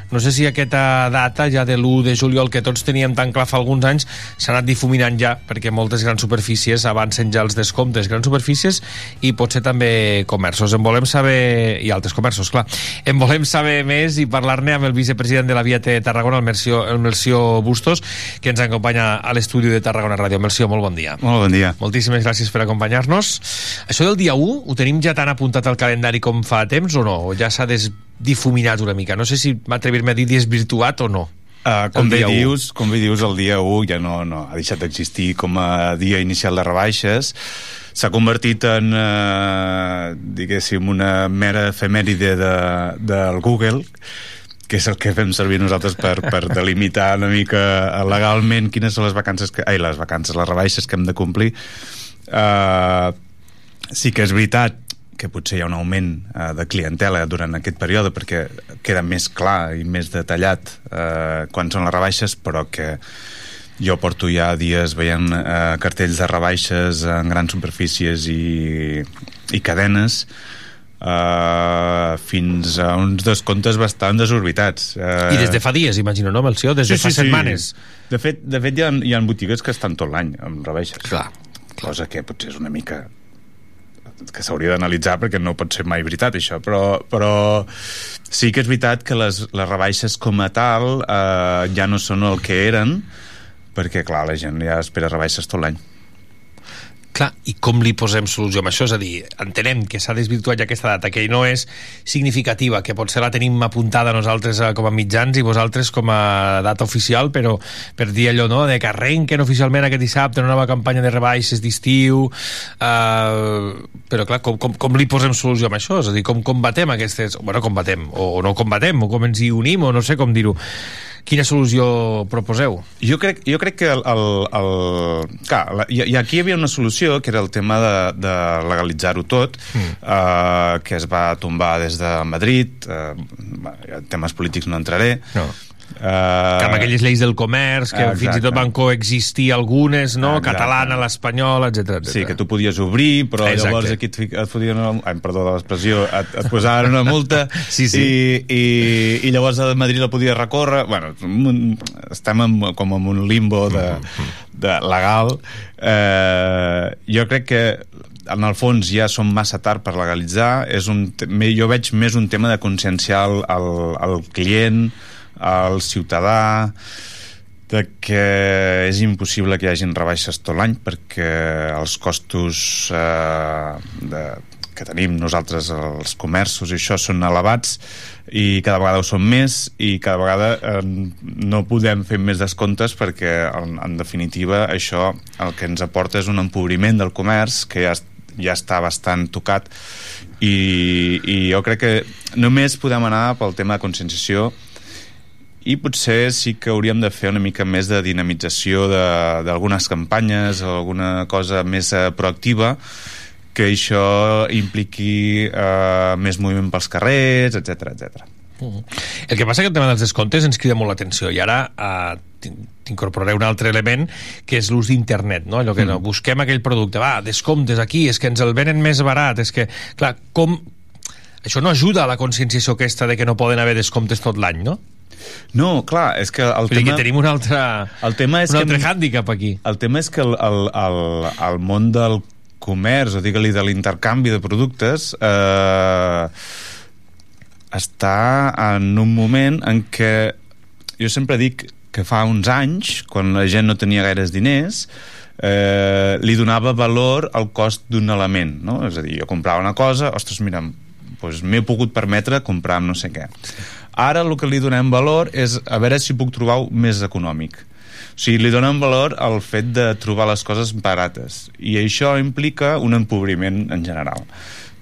[SPEAKER 1] no sé si aquesta data ja de l'1 de juliol que tots teníem tan clar fa alguns anys s'ha anat difuminant ja perquè moltes grans superfícies avancen ja els descomptes. Grans superfícies i potser també comerços. En volem saber... i altres comerços, clar. En volem saber més i parlar-ne amb el vicepresident de la Viate Tarragona, el Melció, el Melció Bustos, que ens acompanya a l'estudi de Tarragona Ràdio. Melció, molt bon dia.
[SPEAKER 15] Molt bon dia.
[SPEAKER 1] Moltíssimes gràcies per acompanyar-nos. Això del dia 1 ho tenim ja tan apuntat al calendari com fa temps o no? O ja s'ha desdifuminat una mica? No sé si m'atrevirme a dir desvirtuat o no.
[SPEAKER 15] Uh, com, bé
[SPEAKER 1] dia
[SPEAKER 15] dius, com bé dius, el dia 1 ja no, no ha deixat d'existir com a dia inicial de rebaixes s'ha convertit en, eh, diguéssim, una mera efemèride de, del Google que és el que fem servir nosaltres per, per delimitar una mica legalment quines són les vacances que, ai, les vacances, les rebaixes que hem de complir. Uh, sí que és veritat que potser hi ha un augment uh, de clientela durant aquest període perquè queda més clar i més detallat uh, quan són les rebaixes però que jo porto ja dies veient uh, cartells de rebaixes en grans superfícies i, i cadenes uh, fins a uns descomptes bastant desorbitats. Uh,
[SPEAKER 1] I des de fa dies, imagino, no, Melció? Des de fa setmanes.
[SPEAKER 15] De fet, de fet hi, ha, hi ha botigues que estan tot l'any amb rebaixes.
[SPEAKER 1] Clar.
[SPEAKER 15] Cosa que potser és una mica que s'hauria d'analitzar perquè no pot ser mai veritat això, però, però sí que és veritat que les, les rebaixes com a tal eh, ja no són el que eren perquè clar, la gent ja espera rebaixes tot l'any
[SPEAKER 1] Clar, i com li posem solució amb això? És a dir, entenem que s'ha desvirtuat ja aquesta data, que no és significativa, que potser la tenim apuntada nosaltres eh, com a mitjans i vosaltres com a data oficial, però per dir allò, no?, de que arrenquen oficialment aquest dissabte una nova campanya de rebaixes d'estiu... Eh, però, clar, com, com, com li posem solució amb això? És a dir, com combatem aquestes... Bueno, combatem, o, o no combatem, o com ens hi unim, o no sé com dir-ho. Quina solució proposeu?
[SPEAKER 15] Jo crec, jo crec que el, el, el, clar, la, i, i aquí hi havia una solució que era el tema de, de legalitzar-ho tot mm. eh, que es va tombar des de Madrid eh, temes polítics no entraré
[SPEAKER 1] no.
[SPEAKER 15] Uh,
[SPEAKER 1] que amb aquelles lleis del comerç, que exacte. fins i tot van coexistir algunes, no? Exacte. Catalana, l'espanyola, etc.
[SPEAKER 15] Sí, que tu podies obrir, però exacte. llavors aquí et, et fotien una... Ai, perdó de l'expressió, et, et posaven una multa
[SPEAKER 1] sí, sí.
[SPEAKER 15] I, i, i llavors a Madrid la podies recórrer. Bueno, estem en, com en un limbo de, de legal. Eh, jo crec que en el fons ja som massa tard per legalitzar és un, jo veig més un tema de conscienciar el, el, el client al ciutadà de que és impossible que hi hagin rebaixes tot l'any perquè els costos eh, de, que tenim nosaltres els comerços i això són elevats i cada vegada ho són més i cada vegada eh, no podem fer més descomptes perquè en, en definitiva això el que ens aporta és un empobriment del comerç que ja, ja està bastant tocat i, i jo crec que només podem anar pel tema de conscienciació i potser sí que hauríem de fer una mica més de dinamització d'algunes campanyes o alguna cosa més eh, proactiva que això impliqui eh, més moviment pels carrers, etc etc.
[SPEAKER 1] -huh. El que passa que el tema dels descomptes ens crida molt l'atenció i ara uh, t'incorporaré un altre element que és l'ús d'internet, no? Allò que mm. no, busquem aquell producte, va, descomptes aquí, és que ens el venen més barat, és que, clar, com... Això no ajuda a la conscienciació aquesta de que no poden haver descomptes tot l'any, no?
[SPEAKER 15] No, clar, és que el
[SPEAKER 1] Vull
[SPEAKER 15] tema...
[SPEAKER 1] que tenim un altre,
[SPEAKER 15] el tema és
[SPEAKER 1] un
[SPEAKER 15] que
[SPEAKER 1] altre hàndicap aquí.
[SPEAKER 15] El tema és que el, el, el, el món del comerç, o digue-li de l'intercanvi de productes, eh, està en un moment en què jo sempre dic que fa uns anys, quan la gent no tenia gaires diners, eh, li donava valor al cost d'un element, no? És a dir, jo comprava una cosa, ostres, mira, doncs m'he pogut permetre comprar no sé què. Ara el que li donem valor és a veure si puc trobar més econòmic. O sigui, li donem valor al fet de trobar les coses barates. I això implica un empobriment en general.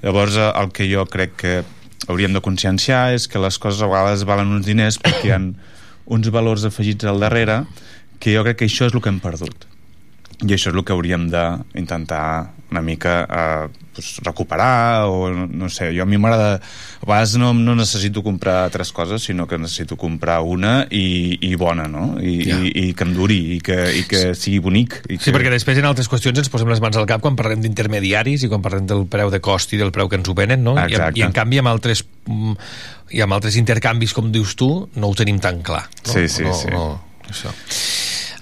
[SPEAKER 15] Llavors, eh, el que jo crec que hauríem de conscienciar és que les coses a vegades valen uns diners perquè hi ha uns valors afegits al darrere que jo crec que això és el que hem perdut i això és el que hauríem d'intentar una mica eh, pues, recuperar o no sé, jo a mi m'agrada a vegades no, no necessito comprar tres coses sinó que necessito comprar una i, i bona, no? I, ja. i, i que em duri i que, i que sí. sigui bonic i que...
[SPEAKER 1] Sí, perquè després en altres qüestions ens posem les mans al cap quan parlem d'intermediaris i quan parlem del preu de cost i del preu que ens ho venen, no? I, I en canvi amb altres mm, i amb altres intercanvis, com dius tu, no ho tenim tan clar. No?
[SPEAKER 15] Sí, sí,
[SPEAKER 1] no,
[SPEAKER 15] sí.
[SPEAKER 1] No, això.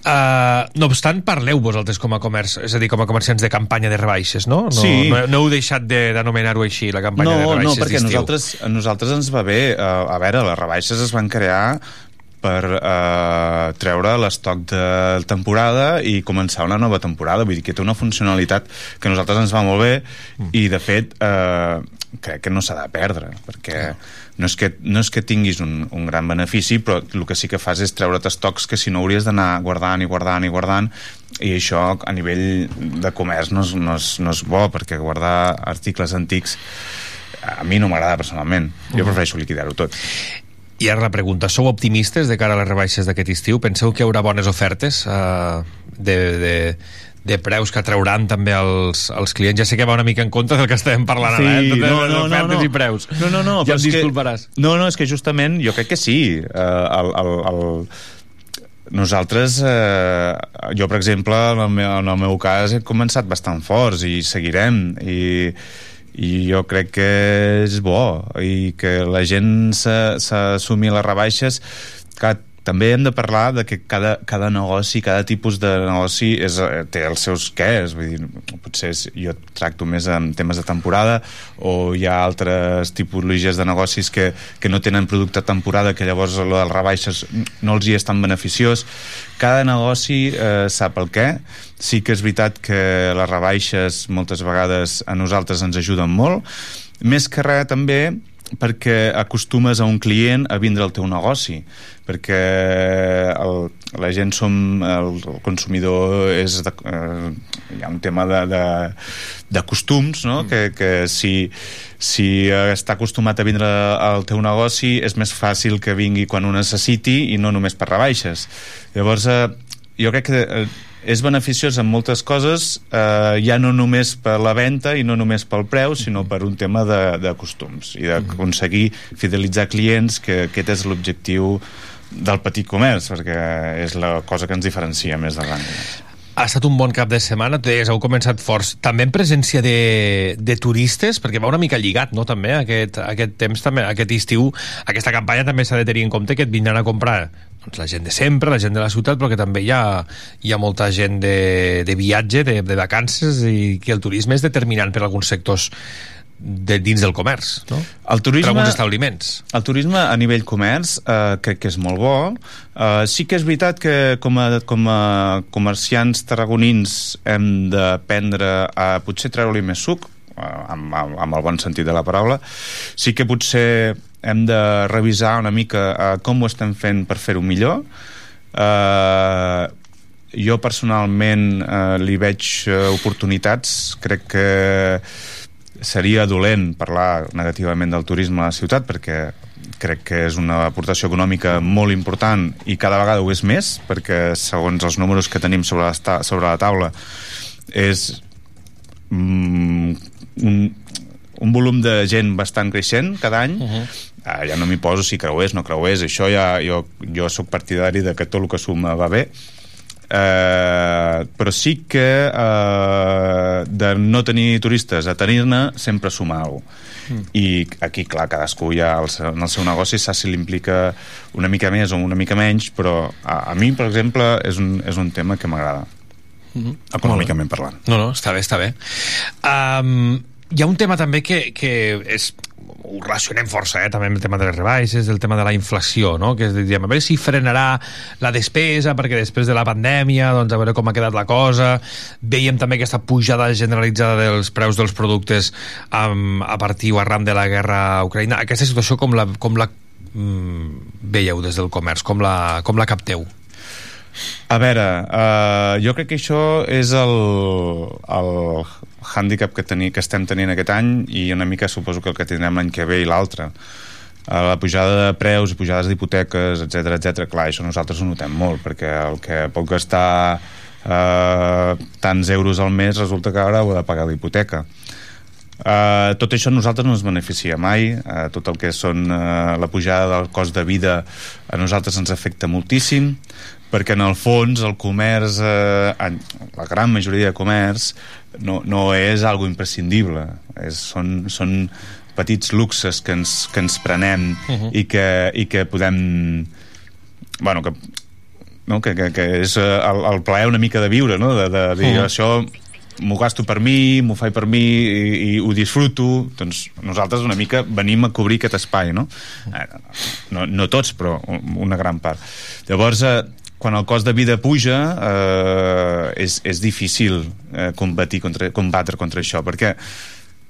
[SPEAKER 1] Uh, no obstant, parleu vosaltres com a comerç, és a dir, com a comerciants de campanya de rebaixes, no? no
[SPEAKER 15] Sí.
[SPEAKER 1] No, no heu deixat d'anomenar-ho així, la campanya
[SPEAKER 15] no,
[SPEAKER 1] de rebaixes
[SPEAKER 15] No, perquè nosaltres, a nosaltres ens va bé. Uh, a veure, les rebaixes es van crear per uh, treure l'estoc de temporada i començar una nova temporada. Vull dir que té una funcionalitat que a nosaltres ens va molt bé mm. i, de fet, uh, crec que no s'ha de perdre, perquè no és que, no és que tinguis un, un gran benefici, però el que sí que fas és treure't estocs que si no hauries d'anar guardant i guardant i guardant i això a nivell de comerç no és, no és, no és bo, perquè guardar articles antics a mi no m'agrada personalment. Jo prefereixo liquidar-ho tot.
[SPEAKER 1] I ara la pregunta, sou optimistes de cara a les rebaixes d'aquest estiu? Penseu que hi haurà bones ofertes uh, de, de, de preus que atrauran també els, els clients? Ja sé que va una mica en contra del que estàvem parlant
[SPEAKER 15] Sí,
[SPEAKER 1] ara, eh? Totes
[SPEAKER 15] no, no, no,
[SPEAKER 1] ofertes
[SPEAKER 15] no.
[SPEAKER 1] i preus.
[SPEAKER 15] No, no, no.
[SPEAKER 1] Ja em
[SPEAKER 15] és que-
[SPEAKER 1] disculparàs.
[SPEAKER 15] No, no, és que justament jo crec que sí. Uh, el, el, el, nosaltres, eh, jo per exemple, en el, meu, en el meu cas he començat bastant forts i seguirem i, i jo crec que és bo i que la gent s'assumi les rebaixes que també hem de parlar de que cada, cada negoci, cada tipus de negoci és, té els seus quès, vull dir, potser jo tracto més en temes de temporada o hi ha altres tipologies de negocis que, que no tenen producte temporada que llavors lo de les rebaixes no els hi és tan beneficiós. Cada negoci eh, sap el què sí que és veritat que les rebaixes moltes vegades a nosaltres ens ajuden molt més que res també perquè acostumes a un client a vindre al teu negoci perquè el, la gent som el, el consumidor és de, eh, hi ha un tema de, de, de costums no? mm. que, que si, si està acostumat a vindre al teu negoci és més fàcil que vingui quan ho necessiti i no només per rebaixes llavors eh, jo crec que eh, és beneficiós en moltes coses eh, ja no només per la venda i no només pel preu, sinó per un tema de, de costums i d'aconseguir fidelitzar clients que aquest és l'objectiu del petit comerç perquè és la cosa que ens diferencia més de gran
[SPEAKER 1] Ha estat un bon cap de setmana, deies, heu començat forts. També en presència de, de turistes, perquè va una mica lligat, no?, també, aquest, aquest temps, també, aquest estiu, aquesta campanya també s'ha de tenir en compte que et vindran a comprar doncs, la gent de sempre, la gent de la ciutat, però que també hi ha, hi ha molta gent de, de viatge, de, de vacances, i que el turisme és determinant per a alguns sectors de, dins del comerç, no?
[SPEAKER 15] El turisme,
[SPEAKER 1] Per alguns establiments.
[SPEAKER 15] El turisme a nivell comerç eh, crec que és molt bo. Eh, sí que és veritat que com a, com a comerciants tarragonins hem d'aprendre a potser treure-li més suc, eh, amb, amb, amb el bon sentit de la paraula. Sí que potser hem de revisar una mica eh, com ho estem fent per fer-ho millor. Eh, jo personalment eh, li veig eh, oportunitats. Crec que seria dolent parlar negativament del turisme a la ciutat perquè crec que és una aportació econòmica molt important i cada vegada ho és més perquè segons els números que tenim sobre la, sobre la taula és mm, un, un volum de gent bastant creixent cada any uh -huh. uh, ja no m'hi poso si creuers, no creuers això ja, jo, jo sóc partidari de que tot el que suma va bé eh, però sí que eh, de no tenir turistes a tenir-ne sempre suma alguna cosa mm. i aquí, clar, cadascú ja el, en el seu negoci sap si l'implica una mica més o una mica menys però a, a mi, per exemple, és un, és un tema que m'agrada mm -hmm. econòmicament parlant
[SPEAKER 1] no, no, està bé, està bé um, hi ha un tema també que, que és ho relacionem força, eh, també amb el tema de les rebaixes, el tema de la inflació, no? que és, diríem, a veure si frenarà la despesa, perquè després de la pandèmia, doncs a veure com ha quedat la cosa, veiem també aquesta pujada generalitzada dels preus dels productes um, a partir o arran de la guerra a Ucraïna. Aquesta situació com la, com la mm, veieu des del comerç? Com la, com la capteu?
[SPEAKER 15] A veure, uh, jo crec que això és el, el hàndicap que, teni, que estem tenint aquest any i una mica suposo que el que tindrem l'any que ve i l'altre. Uh, la pujada de preus i pujades d'hipoteques, etc etc. clar, això nosaltres ho notem molt, perquè el que pot gastar uh, tants euros al mes resulta que ara ho ha de pagar l'hipoteca. Uh, tot això a nosaltres no ens beneficia mai uh, tot el que són uh, la pujada del cost de vida a nosaltres ens afecta moltíssim perquè en el fons el comerç, eh, la gran majoria de comerç, no, no és algo imprescindible. És, són, són petits luxes que ens, que ens prenem uh -huh. i, que, i que podem... Bueno, que, no? que, que, que és eh, el, el plaer una mica de viure, no? de, de dir uh -huh. això m'ho gasto per mi, m'ho faig per mi i, i ho disfruto, doncs nosaltres una mica venim a cobrir aquest espai, no? Eh, no, no tots, però una gran part. Llavors, eh, quan el cost de vida puja eh, és, és difícil eh, combatir contra, combatre contra això perquè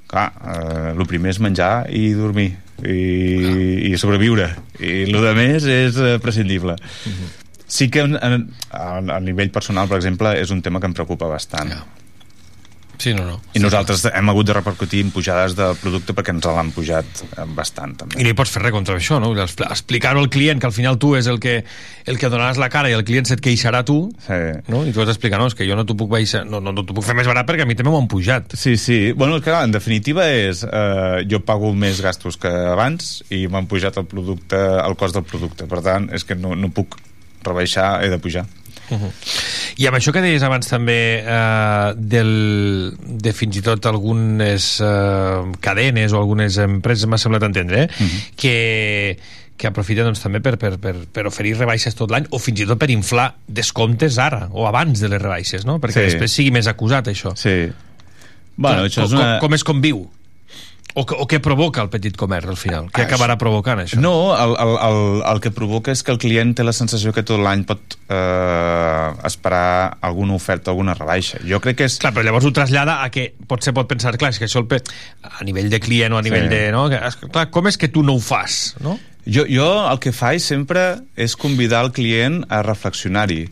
[SPEAKER 15] clar, eh, el primer és menjar i dormir i, i sobreviure i el de més és eh, prescindible uh mhm. -huh. sí que en, en, a, a nivell personal per exemple és un tema que em preocupa bastant yeah
[SPEAKER 1] Sí, no, no.
[SPEAKER 15] I nosaltres hem hagut de repercutir en pujades del producte perquè ens l'han pujat bastant, també.
[SPEAKER 1] I no hi pots fer res contra això, no? Explicar-ho al client, que al final tu és el que, el que donaràs la cara i el client se't queixarà tu, sí. no? I tu has d'explicar, no, és que jo no t'ho puc, baixar, no, no, no t'ho puc fer més barat perquè a mi també m'ho han pujat.
[SPEAKER 15] Sí, sí. Bueno, que en definitiva és... Eh, jo pago més gastos que abans i m'han pujat el producte, el cost del producte. Per tant, és que no, no puc rebaixar, he de pujar.
[SPEAKER 1] Uh -huh. I amb això que deies abans també eh, del, de fins i tot algunes eh, cadenes o algunes empreses, m'ha semblat entendre, eh, uh -huh. que que aprofiten doncs, també per, per, per, per oferir rebaixes tot l'any o fins i tot per inflar descomptes ara o abans de les rebaixes, no? perquè sí. després sigui més acusat això.
[SPEAKER 15] Sí. Bueno,
[SPEAKER 1] com, això és una... com, com es conviu? O, o què provoca el petit comerç al final? Què acabarà provocant això?
[SPEAKER 15] No, el, el, el, el que provoca és que el client té la sensació que tot l'any pot eh, esperar alguna oferta, alguna rebaixa. Jo crec que és...
[SPEAKER 1] Clar, però llavors ho trasllada a que potser pot pensar, clar, és que això el, a nivell de client o a nivell sí. de... No? Que, clar, com és que tu no ho fas, no?
[SPEAKER 15] Jo, jo el que faig sempre és convidar el client a reflexionar-hi.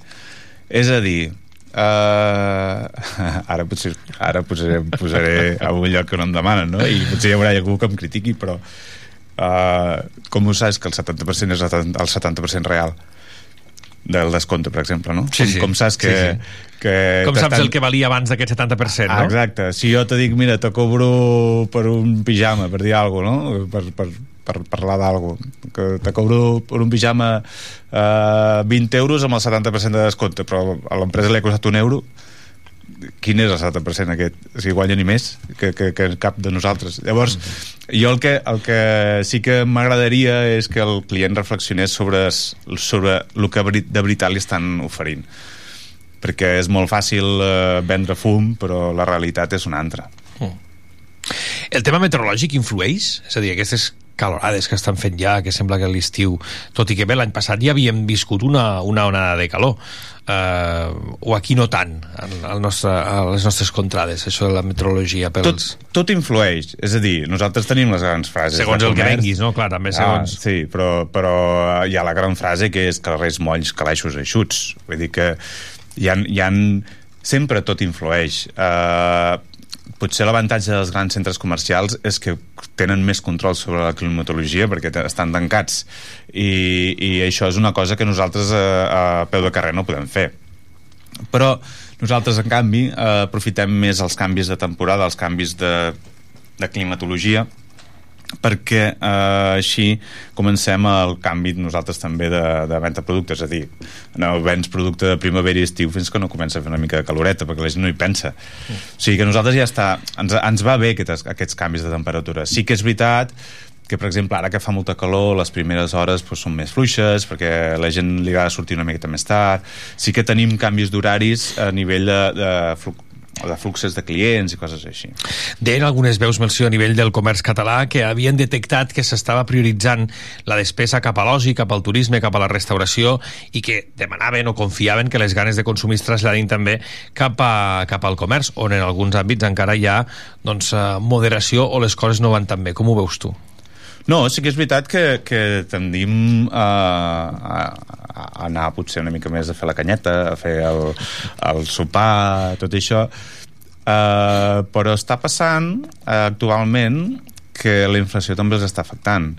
[SPEAKER 15] És a dir, Uh, ara potser ara posaré, posaré a un lloc que no em demanen no? i potser hi haurà algú que em critiqui però uh, com ho saps que el 70% és el 70% real del descompte, per exemple, no?
[SPEAKER 1] Sí,
[SPEAKER 15] com,
[SPEAKER 1] sí.
[SPEAKER 15] com saps que... Sí, sí. que
[SPEAKER 1] com saps el que valia abans d'aquest 70%, no?
[SPEAKER 15] exacte. Si jo te dic, mira, te cobro per un pijama, per dir alguna cosa, no? Per, per, per parlar d'algو que te cobro per un pijama eh, 20 euros amb el 70% de descompte però a l'empresa li ha costat un euro quin és el 70% aquest? O sigui, guanya ni més que, que, que cap de nosaltres. Llavors, jo el que, el que sí que m'agradaria és que el client reflexionés sobre, sobre el que de veritat li estan oferint. Perquè és molt fàcil eh, vendre fum, però la realitat és una altra. Mm.
[SPEAKER 1] El tema meteorològic influeix? És a dir, aquestes calorades que estan fent ja, que sembla que l'estiu, tot i que bé, l'any passat ja havíem viscut una, una onada de calor, eh, o aquí no tant, al nostre, a les nostres contrades, això de la meteorologia. Pels...
[SPEAKER 15] Tot, tot influeix, és a dir, nosaltres tenim les grans frases.
[SPEAKER 1] Segons el que venguis, no? Clar, també segons...
[SPEAKER 15] Ah, sí, però, però hi ha la gran frase que és que res molls, calaixos eixuts. Vull dir que hi ha, hi ha sempre tot influeix. Uh, potser l'avantatge dels grans centres comercials és que tenen més control sobre la climatologia perquè estan tancats. I, i això és una cosa que nosaltres a, a peu de carrer no podem fer. Però nosaltres en canvi aprofitem més els canvis de temporada els canvis de de climatologia perquè eh, així comencem el canvi nosaltres també de, de venda de productes, és a dir, no vens producte de primavera i estiu fins que no comença a fer una mica de caloreta, perquè la gent no hi pensa. Mm. O sigui que nosaltres ja està, ens, ens va bé aquests, aquests canvis de temperatura. Sí que és veritat que, per exemple, ara que fa molta calor, les primeres hores doncs, són més fluixes, perquè la gent li agrada sortir una miqueta més tard. Sí que tenim canvis d'horaris a nivell de, de de fluxes de clients i coses així.
[SPEAKER 1] Deien algunes veus, Melció, a nivell del comerç català que havien detectat que s'estava prioritzant la despesa cap a l'oci, cap al turisme, cap a la restauració i que demanaven o confiaven que les ganes de consumir es traslladin també cap, a, cap al comerç, on en alguns àmbits encara hi ha doncs, eh, moderació o les coses no van tan bé. Com ho veus tu?
[SPEAKER 15] No, sí que és veritat que, que tendim a, a, a anar potser una mica més a fer la canyeta, a fer el, el sopar, tot això, uh, però està passant uh, actualment que la inflació també els està afectant.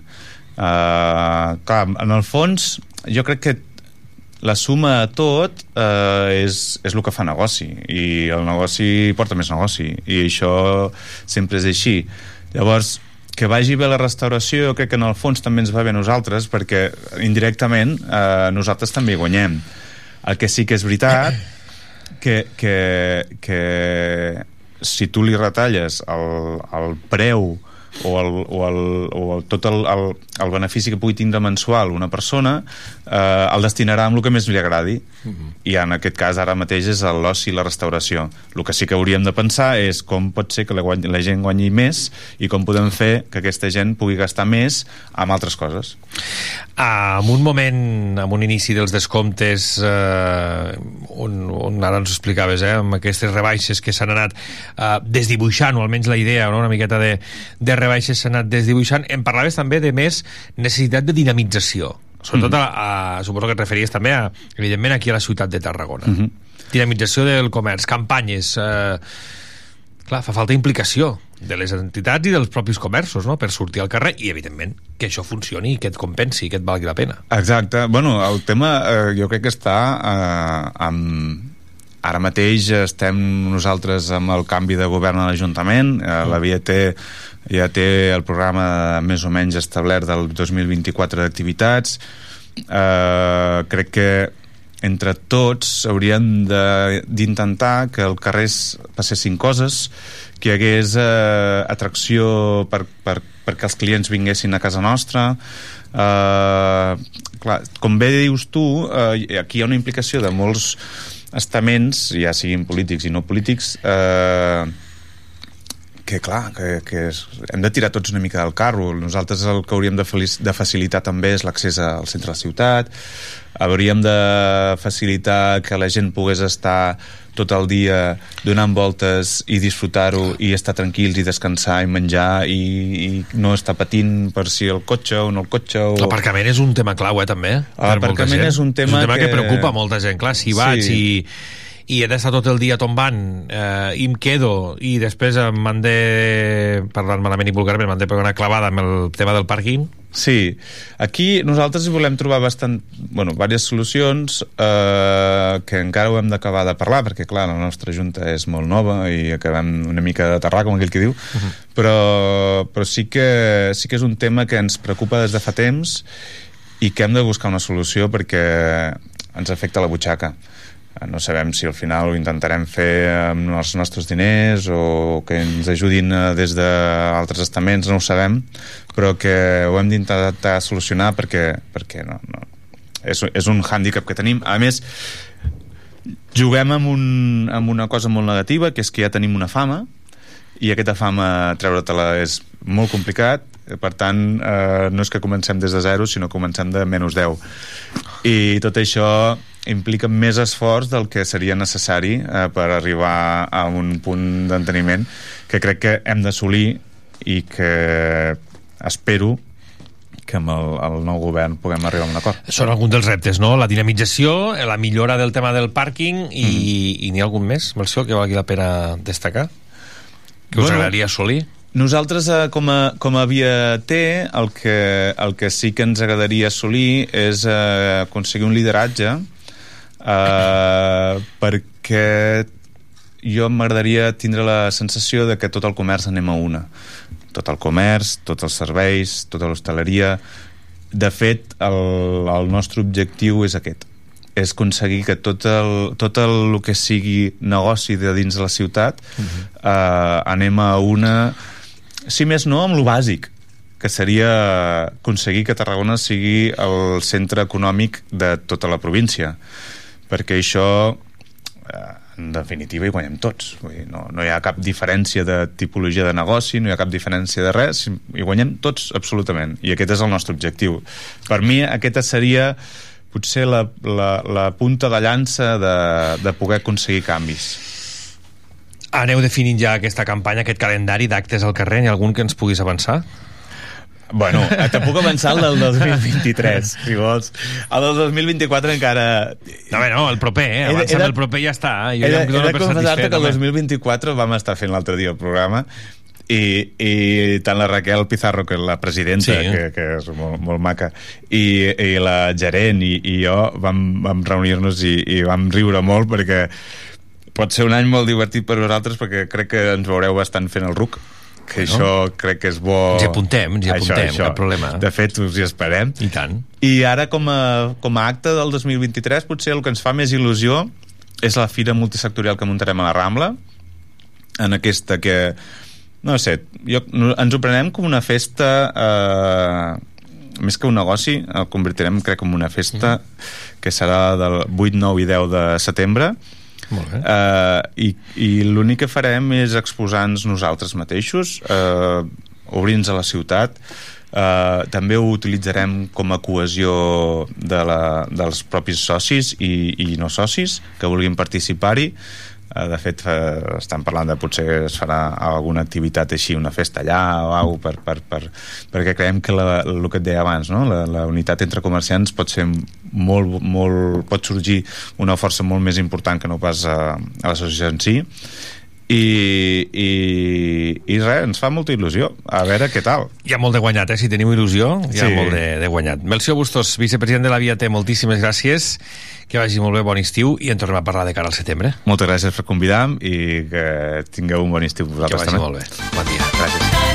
[SPEAKER 15] Uh, clar, en el fons, jo crec que la suma de tot eh, és, és el que fa negoci i el negoci porta més negoci i això sempre és així llavors que vagi bé la restauració jo crec que en el fons també ens va bé a nosaltres perquè indirectament eh, nosaltres també hi guanyem. El que sí que és veritat que, que, que si tu li retalles el, el preu o, el, o, el, o el, tot el, el, el benefici que pugui tindre mensual una persona eh, el destinarà amb el que més li agradi uh mhm. -huh. i en aquest cas ara mateix és l'oci i la restauració el que sí que hauríem de pensar és com pot ser que la, guany, la gent guanyi més i com podem fer que aquesta gent pugui gastar més amb altres coses
[SPEAKER 1] ah, en un moment amb un inici dels descomptes eh, on, on ara ens explicaves eh, amb aquestes rebaixes que s'han anat eh, desdibuixant o almenys la idea no? una miqueta de, de rebaixes s'ha anat desdibuixant. Em parlaves també de més necessitat de dinamització. Sobretot, mm -hmm. a, a, suposo que et referies també, a, evidentment, aquí a la ciutat de Tarragona. Mm -hmm. Dinamització del comerç, campanyes... Eh, clar, fa falta implicació de les entitats i dels propis comerços, no?, per sortir al carrer i, evidentment, que això funcioni i que et compensi, que et valgui la pena.
[SPEAKER 15] Exacte. Bueno, el tema eh, jo crec que està eh, amb Ara mateix estem nosaltres amb el canvi de govern a l'Ajuntament. Eh, la Via té, ja té el programa més o menys establert del 2024 d'activitats. Eh, crec que entre tots hauríem d'intentar que al carrer passessin coses, que hi hagués eh, atracció per, per, perquè els clients vinguessin a casa nostra. Eh, clar, com bé dius tu, eh, aquí hi ha una implicació de molts estaments, ja siguin polítics i no polítics, eh, que clar, que, que és, hem de tirar tots una mica del carro. Nosaltres el que hauríem de, de facilitar també és l'accés al centre de la ciutat, hauríem de facilitar que la gent pogués estar tot el dia donant voltes i disfrutar-ho i estar tranquils i descansar i menjar i, i no estar patint per si el cotxe o no el cotxe o...
[SPEAKER 1] L'aparcament és un tema clau, eh, també
[SPEAKER 15] l'aparcament és un tema,
[SPEAKER 1] és un tema
[SPEAKER 15] que...
[SPEAKER 1] que preocupa molta gent, clar, si vaig sí. i i he d'estar tot el dia tombant eh, i em quedo i després em m'han de parlant malament i vulgarment m'han de pegar una clavada amb el tema del pàrquing
[SPEAKER 15] Sí, aquí nosaltres volem trobar bastant, bueno, diverses solucions eh, que encara ho hem d'acabar de parlar, perquè clar, la nostra junta és molt nova i acabem una mica d'aterrar, com aquell que diu, uh -huh. però, però sí, que, sí que és un tema que ens preocupa des de fa temps i que hem de buscar una solució perquè ens afecta la butxaca no sabem si al final ho intentarem fer amb els nostres diners o que ens ajudin eh, des d'altres estaments, no ho sabem però que ho hem d'intentar solucionar perquè, perquè no, no, és, és un hàndicap que tenim. A més juguem amb, un, amb una cosa molt negativa que és que ja tenim una fama i aquesta fama treure-te-la és molt complicat. Per tant eh, no és que comencem des de zero sinó que comencem de menys 10 i tot això implica més esforç del que seria necessari eh, per arribar a un punt d'enteniment que crec que hem d'assolir i que espero que amb el, el nou govern puguem arribar a un acord.
[SPEAKER 1] Són alguns dels reptes, no? La dinamització, la millora del tema del pàrquing i, mm. i n'hi ha algun més, Melció, que valgui la pena destacar? Que us bueno, agradaria assolir?
[SPEAKER 15] Nosaltres, eh, com, a, com a via T, el que, el que sí que ens agradaria assolir és eh, aconseguir un lideratge eh, perquè jo m'agradaria tindre la sensació de que tot el comerç anem a una. Tot el comerç, tots els serveis tota l'hostaleria. De fet el, el nostre objectiu és aquest. És aconseguir que tot el, tot el, el que sigui negoci de dins de la ciutat uh -huh. eh, anem a una si més no amb lo bàsic que seria aconseguir que Tarragona sigui el centre econòmic de tota la província perquè això eh, en definitiva hi guanyem tots Vull dir, no, no hi ha cap diferència de tipologia de negoci, no hi ha cap diferència de res hi guanyem tots absolutament i aquest és el nostre objectiu per mi aquesta seria potser la, la, la punta de llança de, de poder aconseguir canvis.
[SPEAKER 1] Aneu definint ja aquesta campanya, aquest calendari d'actes al carrer. Hi ha algun que ens puguis avançar?
[SPEAKER 15] Bueno, eh, te puc avançar el del 2023, si vols. El del 2024 encara...
[SPEAKER 1] No, bé, no, el proper, eh? Avança'm el proper ja està. Jo
[SPEAKER 15] he de,
[SPEAKER 1] ja
[SPEAKER 15] he de confessar-te que el
[SPEAKER 1] home.
[SPEAKER 15] 2024 vam estar fent l'altre dia el programa i, i tant la Raquel Pizarro que és la presidenta,
[SPEAKER 1] Sí.
[SPEAKER 15] que, que és molt, molt maca i, i la gerent i, i jo vam, vam reunir-nos i, i vam riure molt perquè pot ser un any molt divertit per nosaltres perquè crec que ens veureu bastant fent el RUC que
[SPEAKER 1] Bueno.
[SPEAKER 15] això crec que és bo
[SPEAKER 1] Ens hi apuntem, ens hi apuntem, cap problema.
[SPEAKER 15] de fet us hi esperem
[SPEAKER 1] I tant.
[SPEAKER 15] i ara com a, com a acte del 2023 potser el que ens fa més il·lusió és la fira multisectorial que muntarem a la Rambla en aquesta que no sé, jo, ens ho prenem com una festa eh, més que un negoci el convertirem crec en una festa que serà del 8, 9 i 10 de setembre Eh, i, i l'únic que farem és exposar-nos nosaltres mateixos eh, obrir-nos a la ciutat. Eh, també ho utilitzarem com a cohesió de la, dels propis socis i, i no socis que vulguin participar-hi de fet eh, estan parlant de potser es farà alguna activitat així, una festa allà o alguna per, per, per, perquè creiem que la, el que et deia abans no? la, la unitat entre comerciants pot ser molt, molt, pot sorgir una força molt més important que no pas a, a l'associació en si i, i, i res, ens fa molta il·lusió a veure què tal
[SPEAKER 1] Hi ha molt de guanyat, eh? Si teniu il·lusió, hi ha
[SPEAKER 15] Sí.
[SPEAKER 1] molt de, de guanyat. Melció Bustos, vicepresident de la Via T, moltíssimes gràcies. Que vagi molt bé, bon estiu, i en tornem a parlar de cara al setembre.
[SPEAKER 15] moltes gràcies per convidar-me i que tingueu un bon estiu
[SPEAKER 1] Que vagi
[SPEAKER 15] també.
[SPEAKER 1] molt bé. Bon dia.
[SPEAKER 15] Gràcies.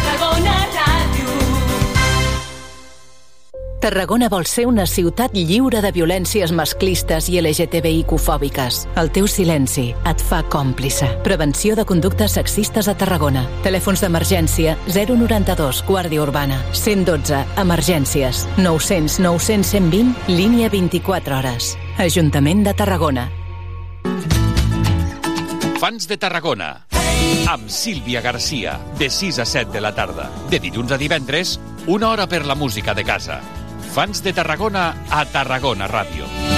[SPEAKER 16] Tarragona
[SPEAKER 10] vol ser una ciutat lliure de violències masclistes i LGTBIQ-fòbiques. El teu silenci et fa còmplice. Prevenció de conductes sexistes a Tarragona. Telèfons d'emergència 092 Guàrdia Urbana 112 Emergències 900 900 120 línia 24 hores. Ajuntament de Tarragona.
[SPEAKER 17] Fans de Tarragona. Amb Sílvia Garcia, de 6 a 7 de la tarda. De dilluns a divendres, una hora per la música de casa. Fans de Tarragona a Tarragona Ràdio.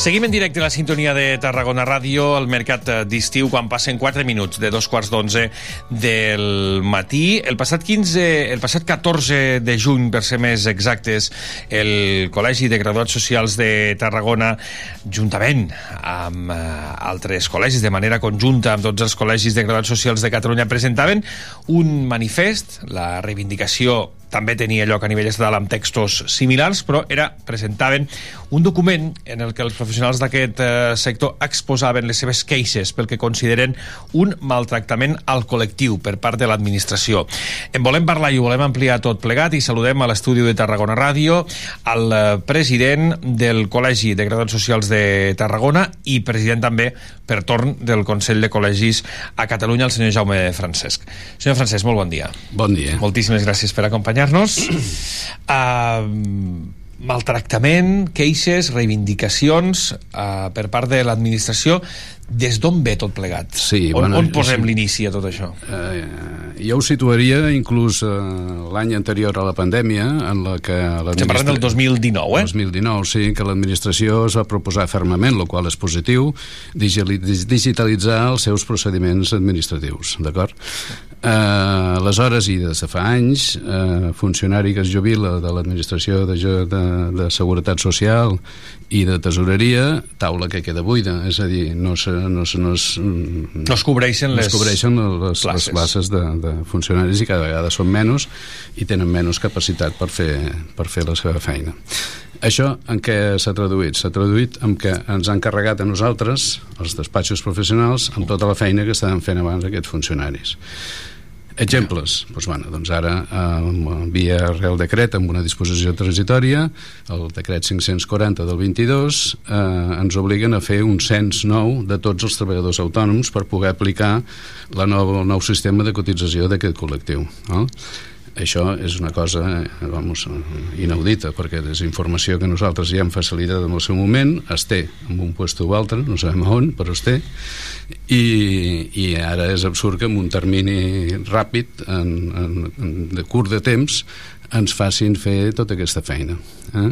[SPEAKER 1] Seguim en directe a la sintonia de Tarragona Ràdio, al mercat eh, d'estiu, quan passen 4 minuts de dos quarts d'onze del matí. El passat 15, el passat 14 de juny, per ser més exactes, el Col·legi de Graduats Socials de Tarragona, juntament amb eh, altres col·legis, de manera conjunta amb tots els col·legis de Graduats Socials de Catalunya, presentaven un manifest, la reivindicació també tenia lloc a nivell estatal amb textos similars, però era presentaven un document en el que els professionals d'aquest eh, sector exposaven les seves queixes pel que consideren un maltractament al col·lectiu per part de l'administració. En volem parlar i ho volem ampliar tot plegat i saludem a l'estudi de Tarragona Ràdio al eh, president del Col·legi de Graduats Socials de Tarragona i president també per torn del Consell de Col·legis a Catalunya, el senyor Jaume Francesc. Senyor Francesc, molt bon dia.
[SPEAKER 18] Bon dia.
[SPEAKER 1] Moltíssimes gràcies per acompanyar-nos. Uh, maltractament, queixes, reivindicacions uh, per part de l'administració. Des d'on ve tot plegat?
[SPEAKER 18] Sí,
[SPEAKER 1] on,
[SPEAKER 18] bueno,
[SPEAKER 1] on posem
[SPEAKER 18] sí.
[SPEAKER 1] l'inici a tot això?
[SPEAKER 18] Eh, jo ho situaria inclús eh, l'any anterior a la pandèmia en la que
[SPEAKER 1] Estem parlant del 2019, eh?
[SPEAKER 18] 2019, sí, que l'administració es va proposar fermament, el qual és positiu, digitali- digitalitzar els seus procediments administratius, d'acord? Eh, aleshores, i des de fa anys, eh, funcionari que es jubila de l'administració de, de, de Seguretat Social i de Tesoreria, taula que queda buida, és a dir, no se, no se, no es,
[SPEAKER 1] no es cobreixen
[SPEAKER 18] no
[SPEAKER 1] les
[SPEAKER 18] es cobreixen les,
[SPEAKER 1] places.
[SPEAKER 18] les places de, de funcionaris i cada vegada són menys i tenen menys capacitat per fer, per fer la seva feina. Això en què s'ha traduït? S'ha traduït en que ens han carregat a nosaltres, els despatxos professionals, amb tota la feina que estaven fent abans aquests funcionaris. Exemples, doncs, bueno, doncs ara eh, via Real Decret amb una disposició transitòria el decret 540 del 22 eh, ens obliguen a fer un cens nou de tots els treballadors autònoms per poder aplicar la nou, el nou sistema de cotització d'aquest col·lectiu no? Això és una cosa vamos, inaudita perquè és informació que nosaltres ja hem facilitat en el seu moment es té en un puesto o altre no sabem on, però es té i, i ara és absurd que en un termini ràpid en, en, en, de curt de temps ens facin fer tota aquesta feina eh?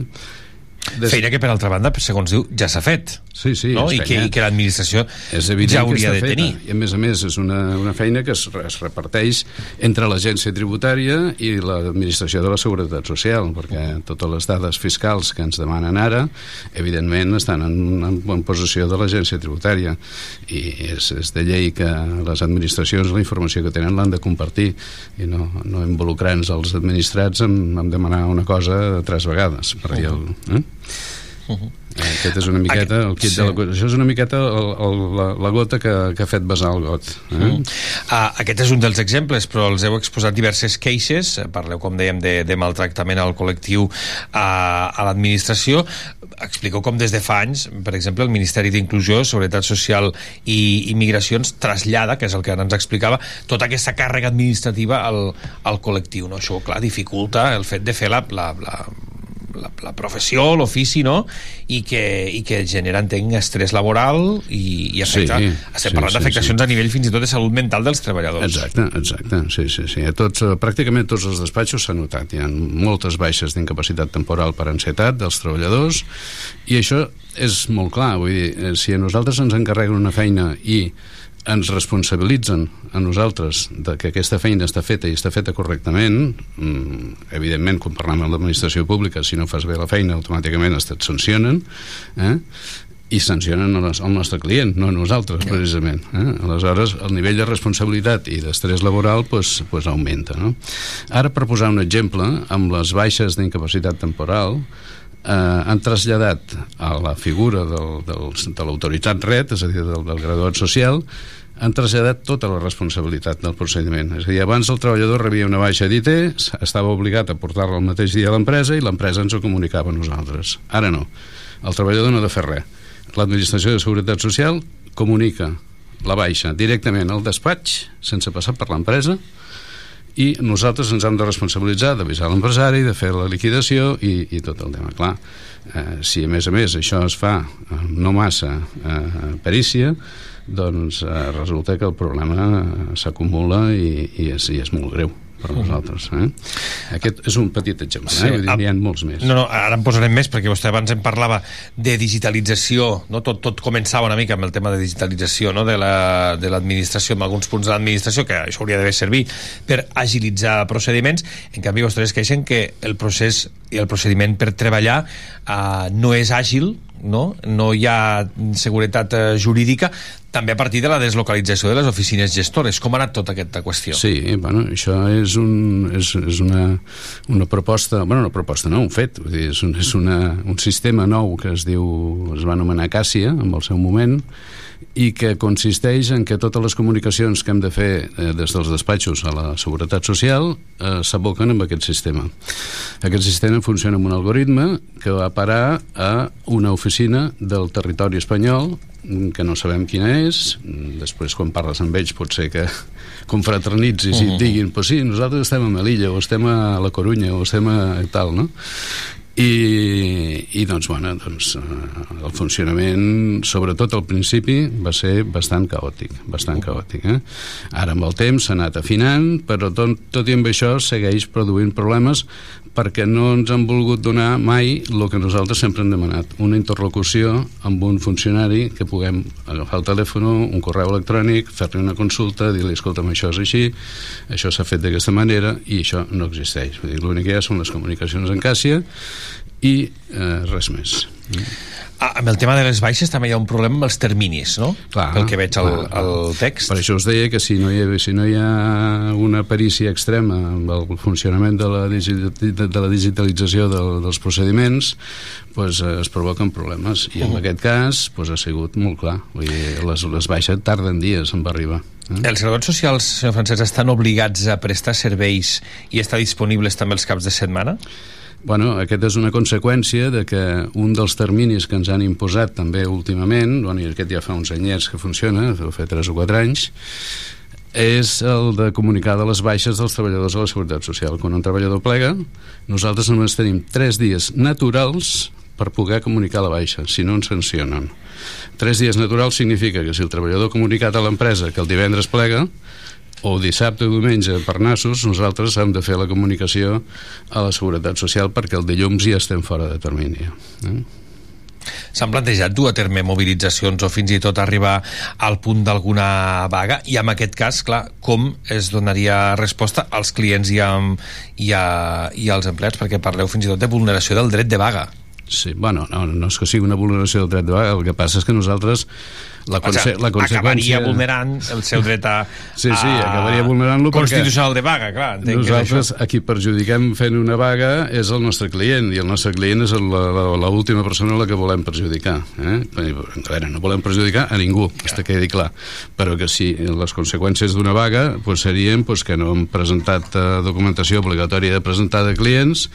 [SPEAKER 1] Des... Feina que, per altra banda, segons diu, ja s'ha fet.
[SPEAKER 18] Sí, sí,
[SPEAKER 1] no? I, que. I que l'administració ja hauria de tenir.
[SPEAKER 18] I a més a més és una, una feina que es, es reparteix entre l'agència tributària i l'administració de la Seguretat Social, perquè totes les dades fiscals que ens demanen ara, evidentment, estan en, en, en possessió de l'agència tributària i és, és de llei que les administracions la informació que tenen l'han de compartir i no, no involucrar-nos els administrats en, en demanar una cosa tres vegades per dir el, eh?
[SPEAKER 1] Uh -huh.
[SPEAKER 18] Aquest és una miqueta el kit
[SPEAKER 1] Sí.
[SPEAKER 18] de la, cosa. això és una miqueta el, el, la, la gota que, que ha fet besar el got eh?
[SPEAKER 1] Mm. Ah, aquest és un dels exemples, però els heu exposat diverses queixes, eh, parleu, com dèiem, de, de maltractament al col·lectiu a, a l'administració. Expliqueu com des de fa anys, per exemple, el Ministeri d'Inclusió, Seguretat Social i Immigracions trasllada, que és el que ara ens explicava, tota aquesta càrrega administrativa al, al col·lectiu. No? Això, clar, dificulta el fet de fer la, la, la, la, la professió, l'ofici, no? I que, i que genera, entenc, estrès laboral i, i afecta,
[SPEAKER 18] Sí,
[SPEAKER 1] estem
[SPEAKER 18] sí,
[SPEAKER 1] parlant
[SPEAKER 18] sí,
[SPEAKER 1] d'afectacions a nivell fins i tot de salut mental dels treballadors.
[SPEAKER 18] Exacte, exacte, sí, sí, sí. A tots, eh, pràcticament tots els despatxos s'ha notat. Hi ha moltes baixes d'incapacitat temporal per ansietat dels treballadors i això és molt clar. Vull dir, eh, si a nosaltres ens encarreguen una feina i ens responsabilitzen a nosaltres de que aquesta feina està feta i està feta correctament mm, evidentment quan parlem amb l'administració pública si no fas bé la feina automàticament es et sancionen eh? i sancionen el nos- el nostre client, no a nosaltres, precisament. Eh? Aleshores, el nivell de responsabilitat i d'estrès laboral pues, pues augmenta. No? Ara, per posar un exemple, amb les baixes d'incapacitat temporal, eh, han traslladat a la figura del, del, de l'autoritat red, és a dir, del, del graduat social, han traslladat tota la responsabilitat del procediment. És a dir, abans el treballador rebia una baixa d'IT, estava obligat a portar-la el mateix dia a l'empresa i l'empresa ens ho comunicava a nosaltres. Ara no. El treballador no ha de fer res. L'Administració de Seguretat Social comunica la baixa directament al despatx, sense passar per l'empresa, i nosaltres ens hem de responsabilitzar d'avisar l'empresari, de fer la liquidació i, i tot el tema. Clar, eh, si a més a més això es fa no massa eh, perícia, doncs eh, resulta que el problema eh, s'acumula i, i, és, i és molt greu per nosaltres. Eh? Aquest és un petit exemple,
[SPEAKER 1] Sí,
[SPEAKER 18] eh? Vull dir, n'hi ha molts més.
[SPEAKER 1] No, no, ara en posarem més perquè vostè abans em parlava de digitalització, no? tot, tot començava una mica amb el tema de digitalització no? de la- de l'administració, amb alguns punts de l'administració, que això hauria d'haver servir per agilitzar procediments, en canvi vostès queixen que el procés i el procediment per treballar eh, no és àgil, no? no hi ha seguretat eh, jurídica, també a partir de la deslocalització de les oficines gestores. Com ha anat tota aquesta qüestió?
[SPEAKER 18] Sí, bueno, això és, un, és, és una, una proposta, bueno, una proposta no, un fet, vull dir, és, un, és una, un sistema nou que es diu, es va anomenar Càssia en el seu moment, i que consisteix en que totes les comunicacions que hem de fer eh, des dels despatxos a la Seguretat Social eh, s'aboquen amb aquest sistema. Aquest sistema funciona amb un algoritme que va parar a una oficina del territori espanyol que no sabem quina és després quan parles amb ells pot ser que confraternitzis i et diguin pues sí, nosaltres estem a Melilla o estem a la Corunya o estem a tal, no? I, i doncs, bueno, doncs, eh, el funcionament, sobretot al principi, va ser bastant caòtic, bastant caòtic. Eh? Ara, amb el temps, s'ha anat afinant, però tot, tot i amb això segueix produint problemes perquè no ens han volgut donar mai el que nosaltres sempre hem demanat, una interlocució amb un funcionari que puguem agafar el telèfon, un correu electrònic, fer-li una consulta, dir-li, escolta'm, això és així, això s'ha fet d'aquesta manera, i això no existeix. L'únic que hi ha són les comunicacions en Càssia i eh, res més.
[SPEAKER 1] Ah, amb el tema de les baixes també hi ha un problema amb els terminis, no?
[SPEAKER 18] Clar,
[SPEAKER 1] Pel que veig al, al text.
[SPEAKER 18] Per això us deia que si no hi ha, si no hi ha una perícia extrema amb el funcionament de la, digi, de, de la digitalització del, dels procediments, pues, eh, es provoquen problemes. I en
[SPEAKER 1] Mhm.
[SPEAKER 18] aquest cas pues, ha sigut molt clar. Vull dir, les, les baixes tarden dies en arribar. Eh?
[SPEAKER 1] Els serveis socials, senyor Francesc, estan obligats a prestar serveis i estar disponibles també els caps de setmana?
[SPEAKER 18] Bueno, aquesta és una conseqüència de que un dels terminis que ens han imposat també últimament, bueno, i aquest ja fa uns anyets que funciona, deu fer 3 o 4 anys, és el de comunicar de les baixes dels treballadors de la Seguretat Social. Quan un treballador plega, nosaltres només tenim 3 dies naturals per poder comunicar la baixa, si no ens sancionen. 3 dies naturals significa que si el treballador ha comunicat a l'empresa que el divendres plega, o dissabte o diumenge per nassos, nosaltres hem de fer la comunicació a la Seguretat Social perquè el dilluns ja estem fora de termini. Eh?
[SPEAKER 1] S'han plantejat dur a terme mobilitzacions o fins i tot arribar al punt d'alguna vaga i en aquest cas, clar, com es donaria resposta als clients i, amb, i, a, i als empleats perquè parleu fins i tot de vulneració del dret de vaga
[SPEAKER 18] Sí, bueno, no, no és que sigui una vulneració del dret de vaga, el que passa és que nosaltres la, conse
[SPEAKER 1] o sigui,
[SPEAKER 18] la conseqüència...
[SPEAKER 1] acabaria vulnerant el seu dret a,
[SPEAKER 18] Sí, sí,
[SPEAKER 1] a-
[SPEAKER 18] acabaria vulnerant-lo perquè
[SPEAKER 1] constitucional de vaga, clar
[SPEAKER 18] nosaltres
[SPEAKER 1] això.
[SPEAKER 18] a qui perjudiquem fent una vaga és el nostre client i el nostre client és l'última persona a la que volem perjudicar eh? a veure, no volem perjudicar a ningú ja. que quedi clar però que si les conseqüències d'una vaga pues, serien pues, que no hem presentat eh, documentació obligatòria de presentar de clients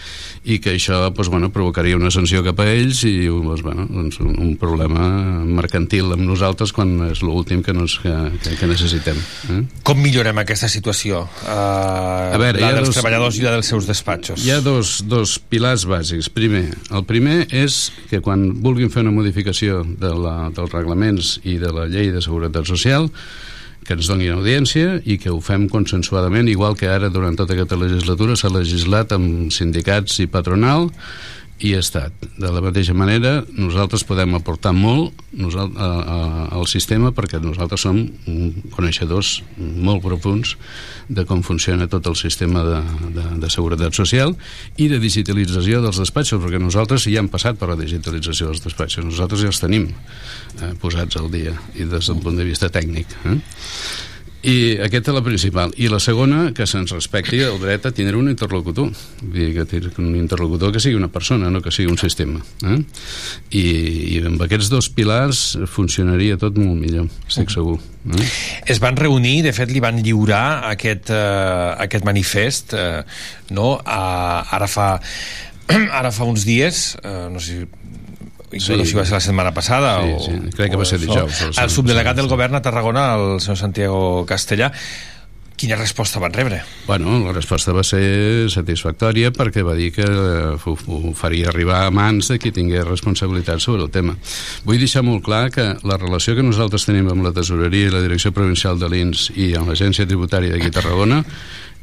[SPEAKER 18] i que això pues, bueno, provocaria una sanció cap a ells i pues, bueno, doncs un, un problema mercantil amb nosaltres quan és l'últim que, nos, que, que, que necessitem eh?
[SPEAKER 1] Com millorem aquesta situació? Uh,
[SPEAKER 18] A veure, hi
[SPEAKER 1] la dels
[SPEAKER 18] dos-
[SPEAKER 1] treballadors i la dels seus despatxos.
[SPEAKER 18] Hi ha dos, dos pilars bàsics. Primer, el primer és que quan vulguin fer una modificació de la, dels reglaments i de la llei de seguretat social, que ens donin audiència i que ho fem consensuadament, igual que ara durant tota aquesta legislatura s'ha legislat amb sindicats i patronal i Estat. De la mateixa manera, nosaltres podem aportar molt nosal- a, a, al sistema perquè nosaltres som coneixedors molt profuns de com funciona tot el sistema de, de, de seguretat social i de digitalització dels despatxos, perquè nosaltres ja hem passat per la digitalització dels despatxos, nosaltres ja els tenim eh, posats al dia i des del punt de vista tècnic. Eh? I aquesta és la principal. I la segona, que se'ns respecti el dret a tindre un interlocutor. Vull dir, que un interlocutor que sigui una persona, no que sigui un sistema. Eh? I, I amb aquests dos pilars funcionaria tot molt millor, estic segur. Eh?
[SPEAKER 1] Es van reunir, de fet li van lliurar aquest, eh, aquest manifest eh, no? a, ara fa ara fa uns dies eh, no sé si sí. no sé si va ser la setmana passada
[SPEAKER 18] Sí,
[SPEAKER 1] o,
[SPEAKER 18] sí, crec que va ser dijous,
[SPEAKER 1] el
[SPEAKER 18] sí,
[SPEAKER 1] subdelegat del govern a Tarragona el senyor Santiago Castellà quina resposta van rebre?
[SPEAKER 18] Bueno, la resposta va ser satisfactòria perquè va dir que eh, ho, ho faria arribar a mans de qui tingués responsabilitat sobre el tema. Vull deixar molt clar que la relació que nosaltres tenim amb la Tesoreria i la Direcció Provincial de l'INS i amb l'Agència Tributària d'aquí a Tarragona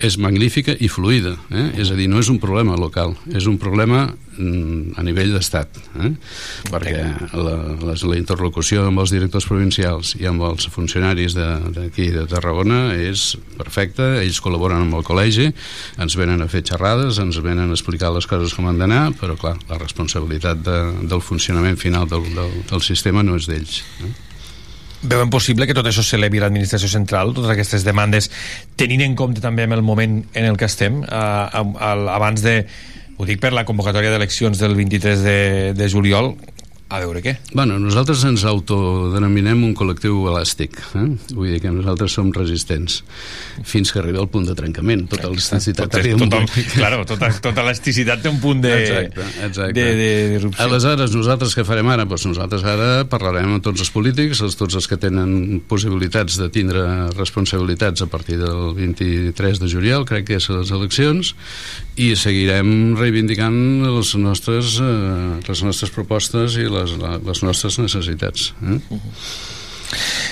[SPEAKER 18] és magnífica i fluida, eh? és a dir, no és un problema local, és un problema mm, a nivell d'estat, eh? perquè la, la, la interlocució amb els directors provincials i amb els funcionaris de- d'aquí de, de Tarragona és perfecta, ells col·laboren amb el col·legi, ens venen a fer xerrades, ens venen a explicar les coses com han d'anar, però clar, la responsabilitat de, del funcionament final del, del, del sistema no és d'ells. Eh?
[SPEAKER 1] Veuen possible que tot això s'elevi a l'administració central, totes aquestes demandes, tenint en compte també amb el moment en el que estem, eh, abans de, ho dic per la convocatòria d'eleccions del 23 de, de juliol, a veure què.
[SPEAKER 18] Bueno, nosaltres ens autodenominem un col·lectiu elàstic. Eh? Vull dir que nosaltres som resistents fins que arriba al punt de trencament. Tota l'elasticitat
[SPEAKER 1] Tot, tot,
[SPEAKER 18] punt.
[SPEAKER 1] claro, tota, tota l'elasticitat té un punt de,
[SPEAKER 18] Exacte, exacte.
[SPEAKER 1] de, de, d'erupció.
[SPEAKER 18] Aleshores, nosaltres què farem ara? Doncs nosaltres ara parlarem amb tots els polítics, els, tots els que tenen possibilitats de tindre responsabilitats a partir del 23 de juliol, crec que és les eleccions, i seguirem reivindicant les nostres, eh, les nostres propostes i les, les nostres necessitats. Eh?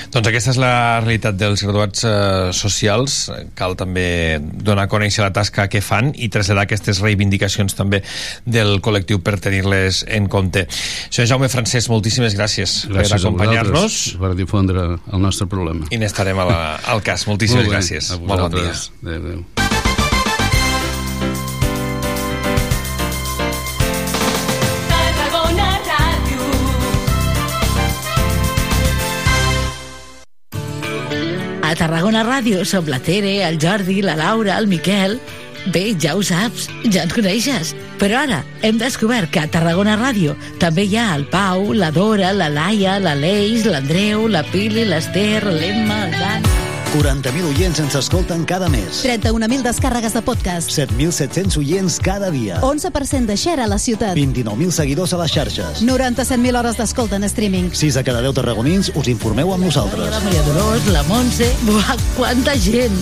[SPEAKER 1] Doncs aquesta és la realitat dels graduats eh, socials. Cal també donar a conèixer la tasca que fan i traslladar aquestes reivindicacions també del col·lectiu per tenir-les en compte. Senyor Jaume Francesc, moltíssimes gràcies,
[SPEAKER 18] Gràcies
[SPEAKER 1] per acompanyar-nos
[SPEAKER 18] per difondre el nostre problema.
[SPEAKER 1] i n'estarem al cas. Moltíssimes
[SPEAKER 18] Molt bé,
[SPEAKER 1] gràcies. Molt bon dia.
[SPEAKER 18] Adéu, adéu.
[SPEAKER 16] A Tarragona Ràdio som la Tere, el Jordi, la Laura, el Miquel... Bé, ja ho saps, ja ens coneixes. Però ara hem descobert que a Tarragona Ràdio també hi ha el Pau, la Dora, la Laia, la Leix, l'Andreu, la Pili, l'Ester, l'Emma, el Dan...
[SPEAKER 19] 40.000 oients ens escolten cada mes.
[SPEAKER 20] 31.000 descàrregues de podcast.
[SPEAKER 19] 7.700 oients cada dia.
[SPEAKER 20] 11% de share a la ciutat.
[SPEAKER 19] 29.000 seguidors a les xarxes.
[SPEAKER 20] 97.000 hores d'escolta en streaming.
[SPEAKER 19] 6 a cada 10 tarragonins us informeu amb nosaltres.
[SPEAKER 16] La Maria Dolors, la Montse... Buah, quanta gent!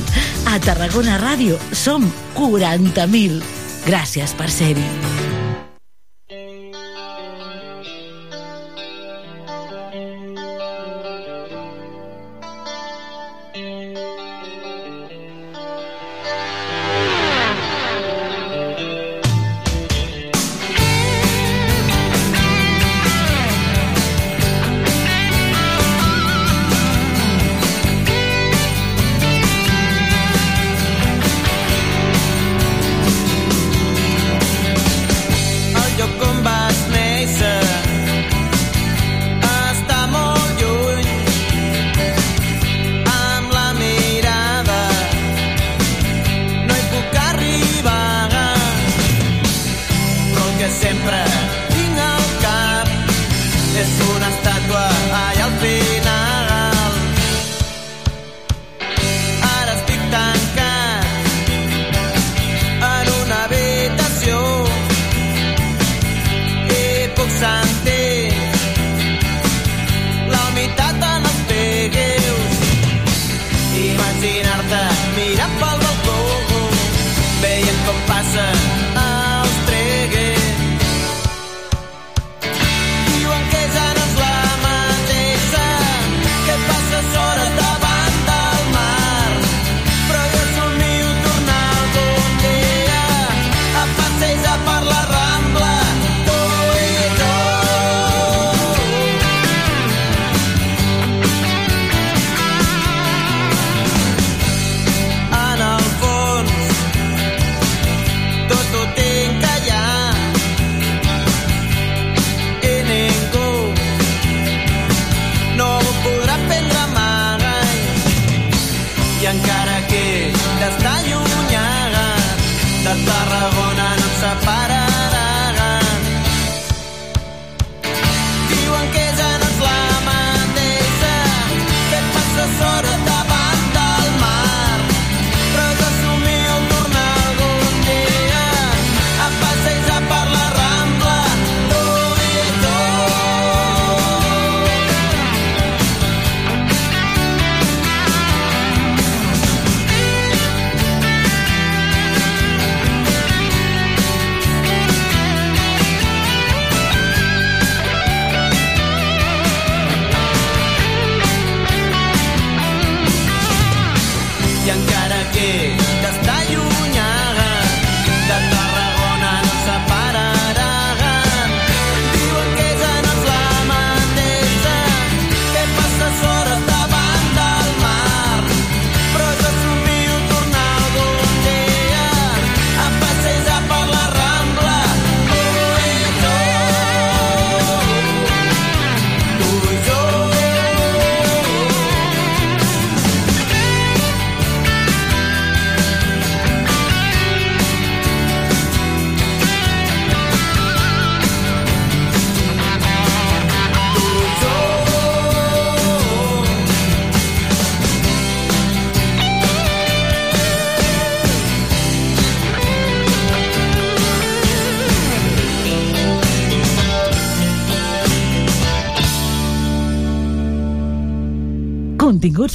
[SPEAKER 16] A Tarragona Ràdio som 40.000. Gràcies per ser-hi.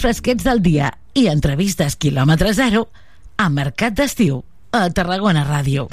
[SPEAKER 2] Fresquets del dia i entrevistes quilòmetre zero a Mercat d'Estiu a Tarragona Ràdio.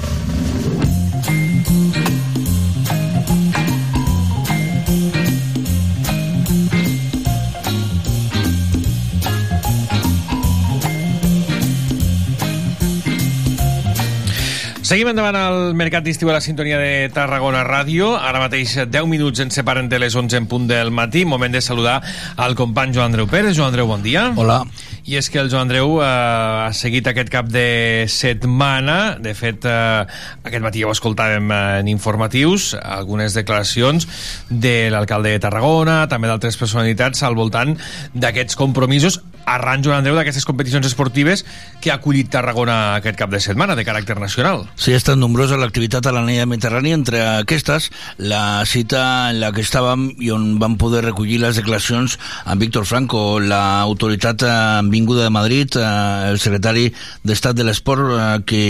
[SPEAKER 1] Seguim endavant al Mercat d'Estiu a la sintonia de Tarragona Ràdio. Ara mateix 10 minuts ens separen de les 11 en punt del matí. Moment de saludar al company Joan Andreu Pérez. Joan Andreu, bon dia.
[SPEAKER 21] Hola.
[SPEAKER 1] I és que el Joan Andreu eh, ha seguit aquest cap de setmana. De fet, eh, aquest matí ja ho escoltàvem en informatius, algunes declaracions de l'alcalde de Tarragona, també d'altres personalitats al voltant d'aquests compromisos arran, Joan Andreu, d'aquestes competicions esportives que ha acollit Tarragona aquest cap de setmana, de caràcter nacional.
[SPEAKER 21] Sí, ha estat nombrosa l'activitat a l'anella mediterrània. Entre aquestes, la cita en la que estàvem i on vam poder recollir les declaracions amb Víctor Franco, l'autoritat eh, vinguda de Madrid, eh, el secretari d'Estat de l'Esport, eh, que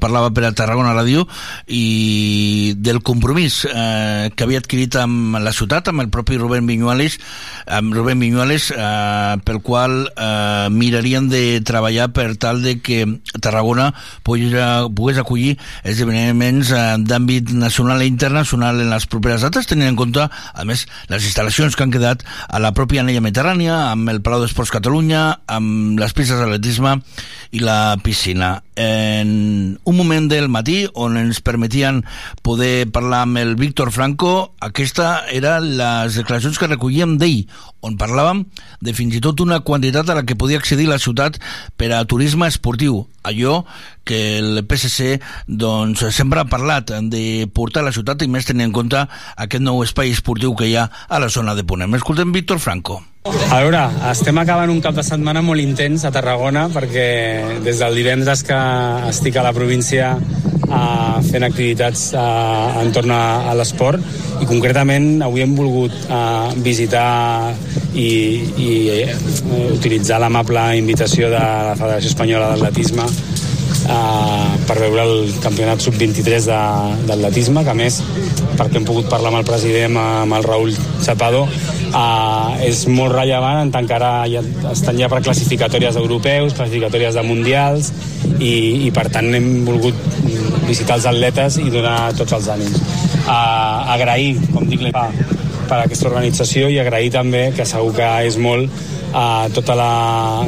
[SPEAKER 21] parlava per a Tarragona Ràdio, i del compromís que havia adquirit amb la ciutat, amb el propi Rubén Viñuales, amb Rubén Viñuales, pel qual eh, mirarien de treballar per tal de que Tarragona pogués, pogués acollir esdeveniments eh, d'àmbit nacional i internacional en les properes dates, tenint en compte, a més, les instal·lacions que han quedat a la pròpia anella mediterrània, amb el Palau d'Esports Catalunya, amb les pistes d'atletisme i la piscina. En un moment del matí on ens permetien poder parlar amb el Víctor Franco, aquesta era les declaracions que recollíem d'ell, on parlàvem de fins i tot una quantitat a la que podia accedir la ciutat per a turisme esportiu, allò que el PSC doncs, sempre ha parlat de portar a la ciutat i més tenint en compte aquest nou espai esportiu que hi ha a la zona de Ponent. Escoltem Víctor Franco.
[SPEAKER 22] A veure, estem acabant un cap de setmana molt intens a Tarragona perquè des del divendres que estic a la província uh, fent activitats uh, entorn a, a l'esport i concretament avui hem volgut uh, visitar i, i uh, utilitzar l'amable invitació de la Federació Espanyola d'Atletisme uh, per veure el campionat sub-23 de- d'atletisme, que a més, perquè hem pogut parlar amb el president, amb el Raül Chapado, uh, és molt rellevant en tant que ara ja estan ja per classificatòries europeus, classificatòries de mundials, i, i per tant hem volgut visitar els atletes i donar tots els ànims. Uh, agrair, com dic, per, aquesta organització i agrair també, que segur que és molt, a tota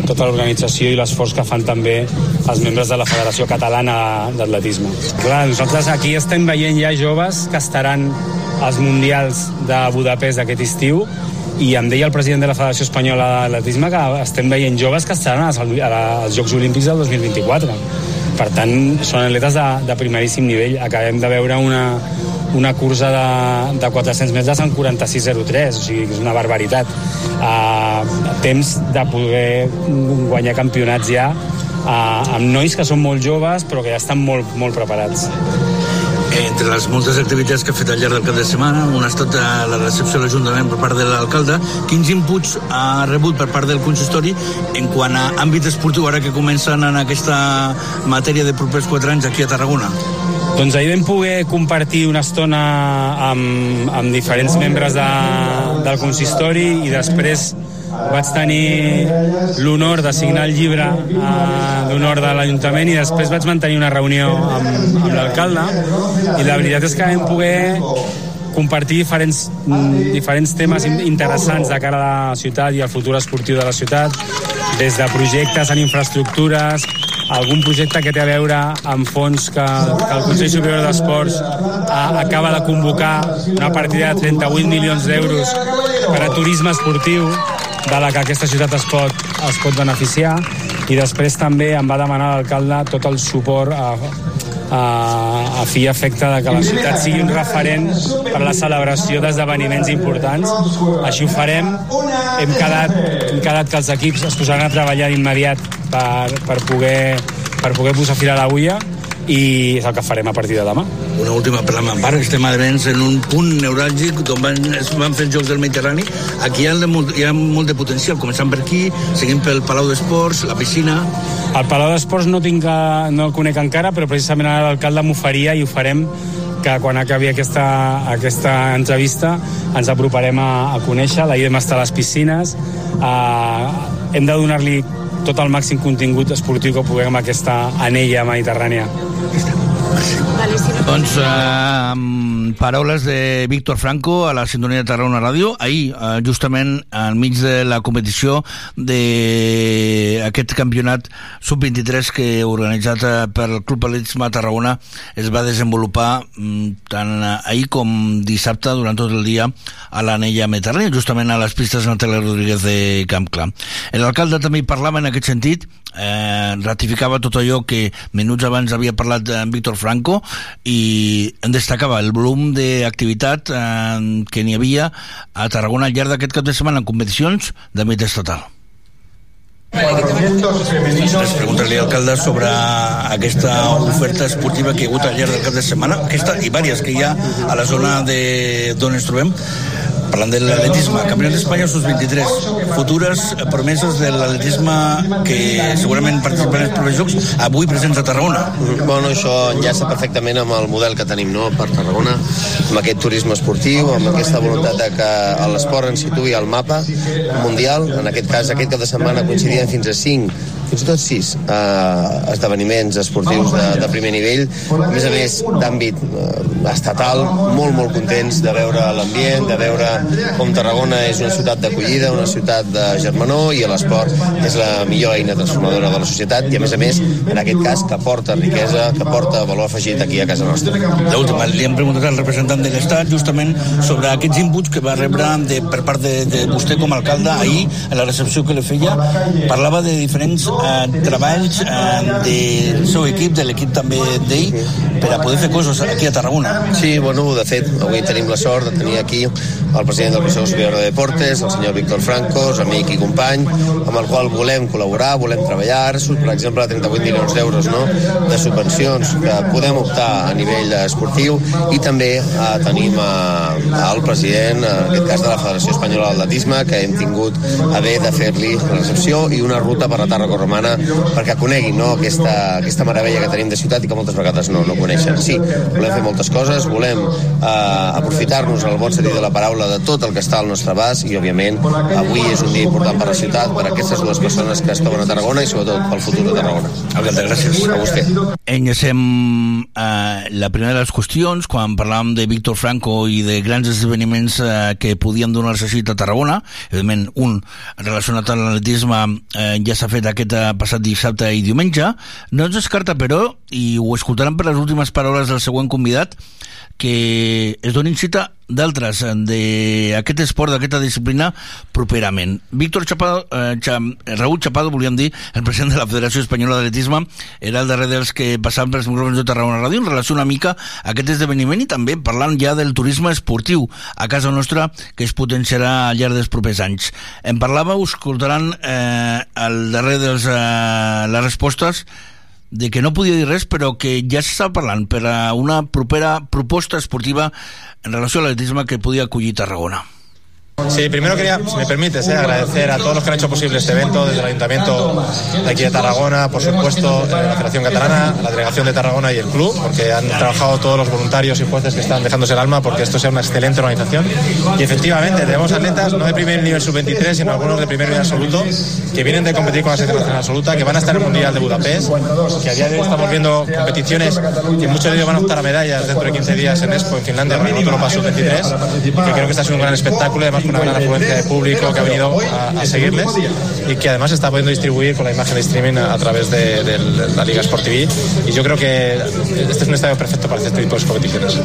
[SPEAKER 22] tota l'organització i l'esforç que fan també els membres de la Federació Catalana d'Atletisme. Clar, nosaltres aquí estem veient ja joves que estaran als Mundials de Budapest aquest estiu i em deia el president de la Federació Espanyola d'Atletisme que estem veient joves que estaran als, als Jocs Olímpics del 2024. Per tant, són atletes de, de primeríssim nivell. Acabem de veure una, una cursa de, de 400 metres en 46.03, o sigui, és una barbaritat. Uh, temps de poder guanyar campionats ja uh, amb nois que són molt joves però que ja estan molt, molt preparats.
[SPEAKER 21] Entre les moltes activitats que ha fet al llarg del cap de setmana, una ha estat eh, la recepció de l'Ajuntament per part de l'alcalde. Quins inputs ha rebut per part del consistori en quant a àmbit esportiu, ara que comencen en aquesta matèria de propers 4 anys aquí a Tarragona?
[SPEAKER 22] Doncs ahir vam poder compartir una estona amb, amb diferents membres de, del consistori i després vaig tenir l'honor de signar el llibre eh, d'honor de l'Ajuntament i després vaig mantenir una reunió amb, amb l'alcalde. I la veritat és que vam poder compartir diferents, mm, diferents temes in- interessants de cara a la ciutat i al futur esportiu de la ciutat, des de projectes en infraestructures, algun projecte que té a veure amb fons que, que el Consell Superior d'Esports a, acaba de convocar una partida de 38 milions d'euros per a turisme esportiu de la que aquesta ciutat es pot, es pot beneficiar. I després també em va demanar l'alcalde tot el suport a, a, a fi i efecte de que la ciutat sigui un referent per a la celebració d'esdeveniments importants. Així ho farem. Hem quedat, hem quedat que els equips es posaran a treballar d'immediat per, per, poder, per poder posar fil a l'agulla i és el que farem a partir de demà.
[SPEAKER 21] Una última per la meva part, estem advents en un punt neuràlgic on van, van fer els Jocs del Mediterrani. Aquí hi ha, de molt, hi ha molt de potencial, començant per aquí, seguint pel Palau d'Esports, la piscina...
[SPEAKER 22] El Palau d'Esports no, tinc, a- no el conec encara, però precisament ara l'alcalde m'oferia i ho farem que quan acabi aquesta, aquesta entrevista ens aproparem a, a conèixer, la idea estar a les piscines, uh, hem de donar-li tot el màxim contingut esportiu que puguem aquesta anella mediterrània.
[SPEAKER 21] Doncs eh, amb paraules de Víctor Franco a la sintonia de Tarragona Ràdio ahir, eh, justament enmig de la competició d'aquest campionat sub-23 que organitzat eh, pel Club Atletisme Tarragona es va desenvolupar mm, tant ahir com dissabte durant tot el dia a l'anella Mediterrània, justament a les pistes Natalia Rodríguez de Camp Clar. L'alcalde també parlava en aquest sentit, eh, ratificava tot allò que minuts abans havia parlat en Víctor Franco i en destacava el volum d'activitat eh, que n'hi havia a Tarragona al llarg d'aquest cap de setmana en competicions d'àmbit estatal. Després preguntar-li al alcalde sobre aquesta oferta esportiva que hi ha hagut al llarg del cap de setmana, aquesta i vàries que hi ha a la zona de d'on ens trobem, parlant de l'atletisme, Campionat d'Espanya Sus-23, futures promeses de l'atletisme que segurament participaran als propers Jocs, avui presents a Tarragona.
[SPEAKER 23] Bueno, això enllaça perfectament amb el model que tenim no, per Tarragona, amb aquest turisme esportiu, amb aquesta voluntat de que l'esport ens situï al mapa mundial. En aquest cas, aquest cap de setmana coincidien fins a 5 fins i tot sis eh, esdeveniments esportius de, de primer nivell, a més a més d'àmbit eh, estatal, molt, molt contents de veure l'ambient, de veure com Tarragona és una ciutat d'acollida, una ciutat de germanor i l'esport és la millor eina transformadora de la societat. I a més a més, en aquest cas, que porta riquesa, que porta valor afegit aquí a casa nostra.
[SPEAKER 21] L'última, li hem preguntat al representant de l'Estat justament sobre aquests inputs que va rebre de, per part de, de vostè com a alcalde ahir, a la recepció que li feia, parlava de diferents eh, treballs eh, del seu equip, de l'equip també d'ell, per a poder fer coses aquí a Tarragona.
[SPEAKER 23] Sí, bueno, de fet, avui tenim la sort de tenir aquí el president del Consell Superior de Deportes, el senyor Víctor Francos, amic i company, amb el qual volem col·laborar, volem treballar. Per exemple, 38 milions d'euros no? de subvencions que podem optar a nivell esportiu i també eh, tenim eh, el president, en aquest cas de la Federació Espanyola d'Atletisme, que hem tingut a bé de fer-li la recepció i una ruta per la Tarraco Romana perquè coneguin no? aquesta, aquesta meravella que tenim de ciutat i que moltes vegades no, no coneixen. Sí, volem fer moltes coses, volem eh, aprofitar-nos en el bon sentit de la paraula de tot el que està al nostre abast i, òbviament, avui és un dia important per la ciutat, per aquestes dues persones que es troben a Tarragona i, sobretot, pel futur de Tarragona.
[SPEAKER 21] Alcalde, gràcies.
[SPEAKER 23] A vostè.
[SPEAKER 21] Enllacem eh, la primera de les qüestions, quan parlàvem de Víctor Franco i de grans esdeveniments eh, que podien donar-se a Tarragona, evidentment un relacionat amb l'atletisme eh, ja s'ha fet aquest eh, passat dissabte i diumenge, no ens descarta però, i ho escoltarem per les últimes paraules del següent convidat que es donin cita d'altres d'aquest esport, d'aquesta disciplina properament. Víctor Chapado, eh, Cha, Raúl Chapado, volíem dir, el president de la Federació Espanyola d'Atletisme, era el darrer dels que passaven pels micròfons de Tarragona Ràdio en relació una mica a aquest esdeveniment i també parlant ja del turisme esportiu a casa nostra que es potenciarà al llarg dels propers anys. En parlàveu, escoltaran eh, el darrer dels eh, les respostes de que no podia dir res, però que ja s'estava parlant per a una propera proposta esportiva en relació a l'atletisme que podia acollir Tarragona.
[SPEAKER 24] Sí, primero quería, si me permites, eh, agradecer a todos los que han hecho posible este evento, desde el Ayuntamiento de aquí de Tarragona, por supuesto, eh, la Federación Catalana, la Delegación de Tarragona y el club, porque han trabajado todos los voluntarios y jueces que están dejándose el alma porque esto sea una excelente organización. Y efectivamente, tenemos atletas no de primer nivel sub-23, sino algunos de primer nivel absoluto, que vienen de competir con la selección nacional absoluta, que van a estar en el Mundial de Budapest, que a día de hoy estamos viendo competiciones que muchos de ellos van a optar a medallas dentro de 15 días en Expo, en Finlandia, en Europa sub-23, y que creo que está siendo un gran espectáculo, además con una gran afluencia de público que ha venido a, a seguirles y que además está pudiendo distribuir con la imagen de streaming a, a través de, de la Liga Sport TV y yo creo que este es un estadio perfecto para hacer este tipo de competiciones.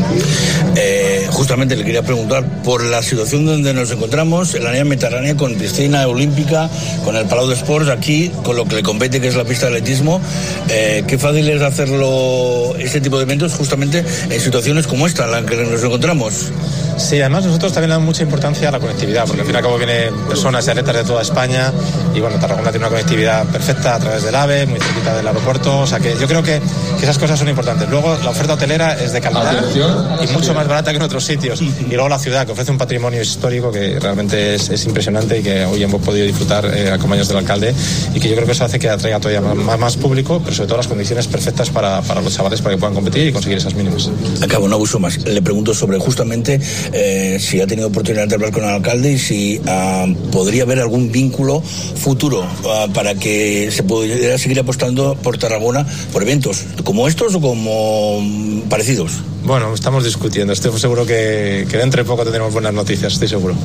[SPEAKER 21] Eh, justamente le quería preguntar por la situación donde nos encontramos, en la línea mediterránea, con piscina olímpica, con el Palau de Sports, aquí, con lo que le compete, que es la pista de atletismo. Eh, qué fácil es hacerlo, este tipo de eventos, justamente en situaciones como esta, en la que nos encontramos.
[SPEAKER 24] Sí, además nosotros también le damos mucha importancia a la conectividad, porque al fin y al cabo vienen personas y atletas de toda España y bueno, Tarragona tiene una conectividad perfecta a través del AVE, muy cerquita del aeropuerto, o sea que yo creo que, que esas cosas son importantes. Luego la oferta hotelera es de calidad y mucho más barata que en otros sitios. Y luego la ciudad, que ofrece un patrimonio histórico que realmente es, es impresionante y que hoy hemos podido disfrutar eh, acompañados del alcalde y que yo creo que eso hace que atraiga todavía más, más público, pero sobre todo las condiciones perfectas para, para los chavales para que puedan competir y conseguir esas mínimas.
[SPEAKER 21] Acabo, no abuso más. Le pregunto sobre justamente eh, si ha tenido oportunidad de hablar con el alcalde y si uh, podría haber algún vínculo futuro uh, para que se pudiera seguir apostando por Tarragona por eventos como estos o como parecidos.
[SPEAKER 24] Bueno, estamos discutiendo. Estoy seguro que, que dentro de poco tendremos buenas noticias, estoy seguro.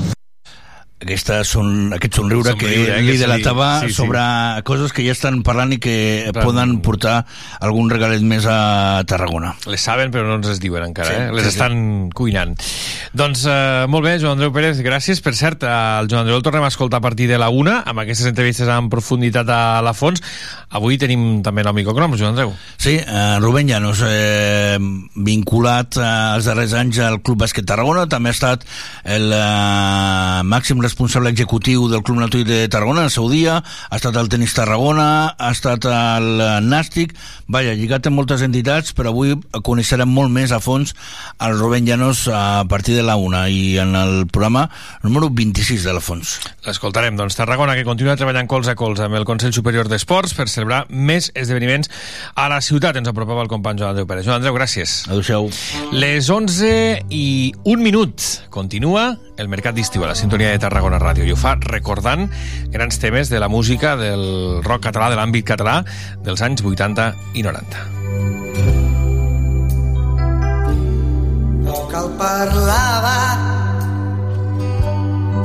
[SPEAKER 21] Aquesta son, aquest somriure,
[SPEAKER 1] Somriure,
[SPEAKER 21] que
[SPEAKER 1] eh,
[SPEAKER 21] li
[SPEAKER 1] que se li-
[SPEAKER 21] delatava
[SPEAKER 1] sí, sí.
[SPEAKER 21] sobre coses que ja estan parlant i que
[SPEAKER 1] Clar.
[SPEAKER 21] poden portar algun regalet més a Tarragona.
[SPEAKER 1] Les saben, però no ens les diuen encara,
[SPEAKER 21] Sí,
[SPEAKER 1] eh? Les
[SPEAKER 21] sí, sí.
[SPEAKER 1] estan cuinant. Doncs eh, molt bé, Joan Andreu Pérez, gràcies. Per cert, el Joan Andreu el tornem a escoltar a partir de la una, amb aquestes entrevistes en profunditat a la fons. Avui tenim també el microcrom, Joan Andreu.
[SPEAKER 21] Sí, eh, Rubén Llanos, eh, vinculat eh, els darrers anys al Club Bàsquet Tarragona, també ha estat el eh, màxim responsable executiu del Club Natui de Tarragona en el seu dia, ha estat al Tenis Tarragona, ha estat al eh, Nàstic, vaja, lligat amb moltes entitats, però avui coneixerem molt més a fons el Rubén Llanos a partir de la una i en el programa número 26 de la Fons.
[SPEAKER 1] L'escoltarem, doncs Tarragona, que continua treballant colze a colze amb el Consell Superior d'Esports per celebrar més esdeveniments a la ciutat. Ens apropava el company Joan Andreu Pérez. Joan Andreu, gràcies.
[SPEAKER 21] Adéu-siau.
[SPEAKER 1] Les 11 i un minut. Continua el Mercat d'Estiu a la sintonia de Tarragona Ràdio i ho fa recordant grans temes de la música del rock català, de l'àmbit català dels anys 80 i 90.
[SPEAKER 25] No cal parlava,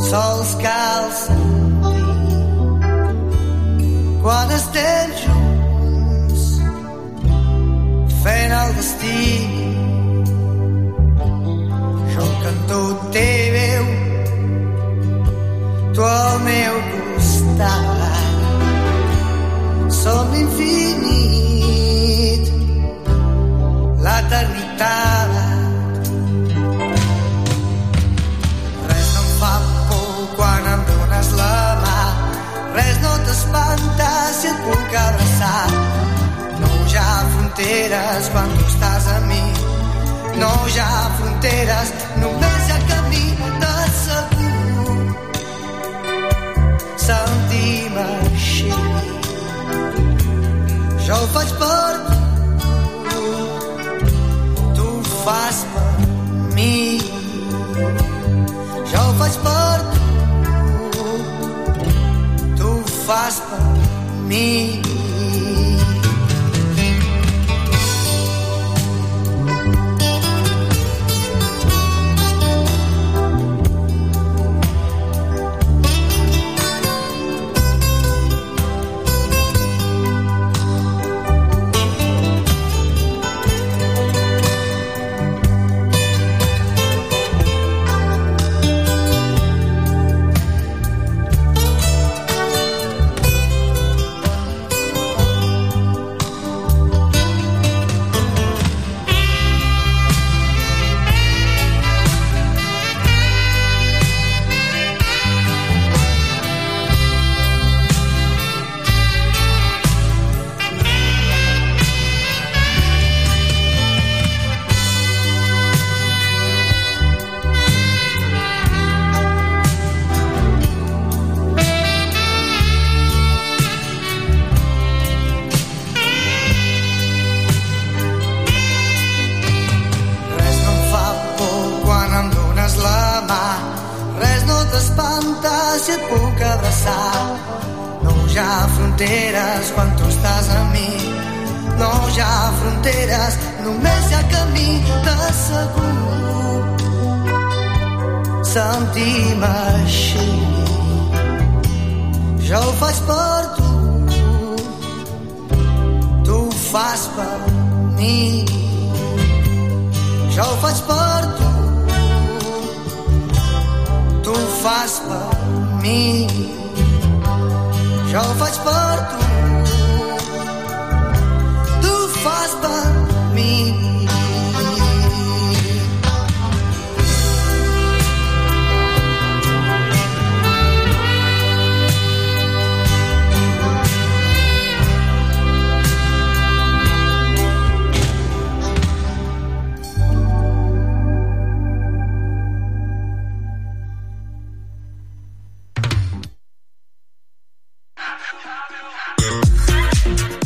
[SPEAKER 25] sols cal sentir. Quan estem junts, fent el destí. Jo canto té veu, tu al meu costat. Som infinit, l'eternitat. Res no em fa por quan em dones la mà. Res no t'espanta si et puc abraçar. No ha fronteres quan tu estàs a mi. No ha fronteres, només Jo ho faig per tu, tu ho fas per mi. Jo ho faig per tu, tu ho fas per mi.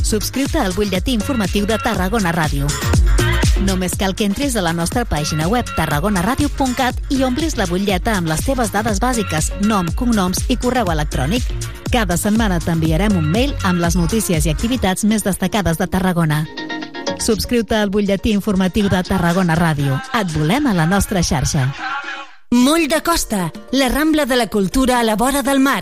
[SPEAKER 20] Subscriu-te al butlletí informatiu de Tarragona Ràdio. Només cal que entres a la nostra pàgina web tarragonaradio.cat i omplis la butlleta amb les teves dades bàsiques, nom, cognoms i correu electrònic. Cada setmana t'enviarem un mail amb les notícies i activitats més destacades de Tarragona. Subscriu-te al butlletí informatiu de Tarragona Ràdio. Et volem a la nostra xarxa.
[SPEAKER 26] Moll de Costa, la Rambla de la Cultura a la vora del mar.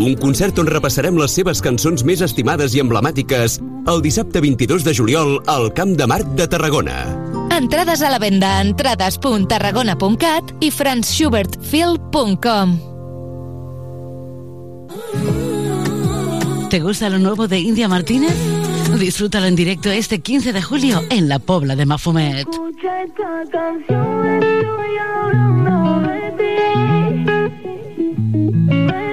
[SPEAKER 12] Un concert on repassarem les seves cançons més estimades i emblemàtiques el dissabte 22 de juliol al Camp de Marc de Tarragona.
[SPEAKER 13] Entrades a la venda a entrades.tarragona.cat i franzschubertfil.com
[SPEAKER 2] ¿Te gusta lo nuevo de India Martínez? Disfrútalo en directo este 15 de julio en la Pobla de Mafumet.
[SPEAKER 4] Escucha esta canción, estoy hablando de ti.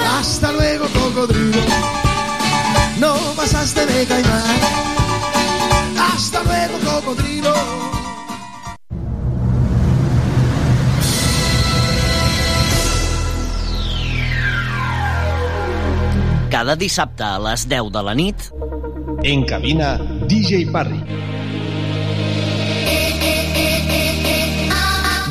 [SPEAKER 4] Hasta luego, cocodrilo. No pasaste de caimán. Hasta luego, cocodrilo.
[SPEAKER 27] Cada dissabte a les 10 de la nit
[SPEAKER 28] En cabina, DJ Parry.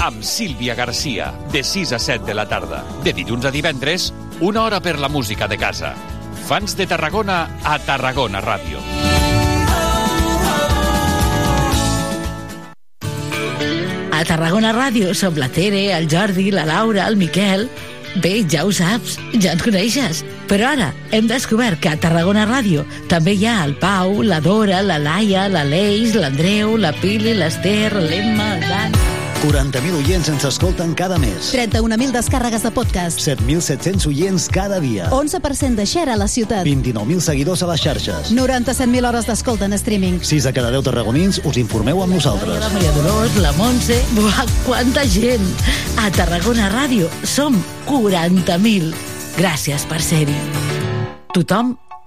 [SPEAKER 29] amb Sílvia Garcia de 6 a 7 de la tarda. De dilluns a divendres una hora per la música de casa. Fans de Tarragona a Tarragona Ràdio.
[SPEAKER 2] A Tarragona Ràdio som la Tere, el Jordi, la Laura, el Miquel... Bé, ja ho saps, ja ens coneixes. Però ara hem descobert que a Tarragona Ràdio també hi ha el Pau, la Dora, la Laia, la Leix, l'Andreu, la Pili, l'Ester, l'Emma, el Dan...
[SPEAKER 19] 40.000 oients ens escolten cada mes.
[SPEAKER 30] 31.000 descàrregues de podcast.
[SPEAKER 19] 7.700 oients cada dia.
[SPEAKER 30] 11% de share a la ciutat.
[SPEAKER 19] 29.000 seguidors a les xarxes.
[SPEAKER 30] 97.000 hores d'escolta en streaming.
[SPEAKER 19] 6 de cada 10 tarragonins us informeu amb nosaltres.
[SPEAKER 2] La Maria Dolors, la Montse... Buah, quanta gent! A Tarragona Ràdio som 40.000. Gràcies per ser-hi. Tothom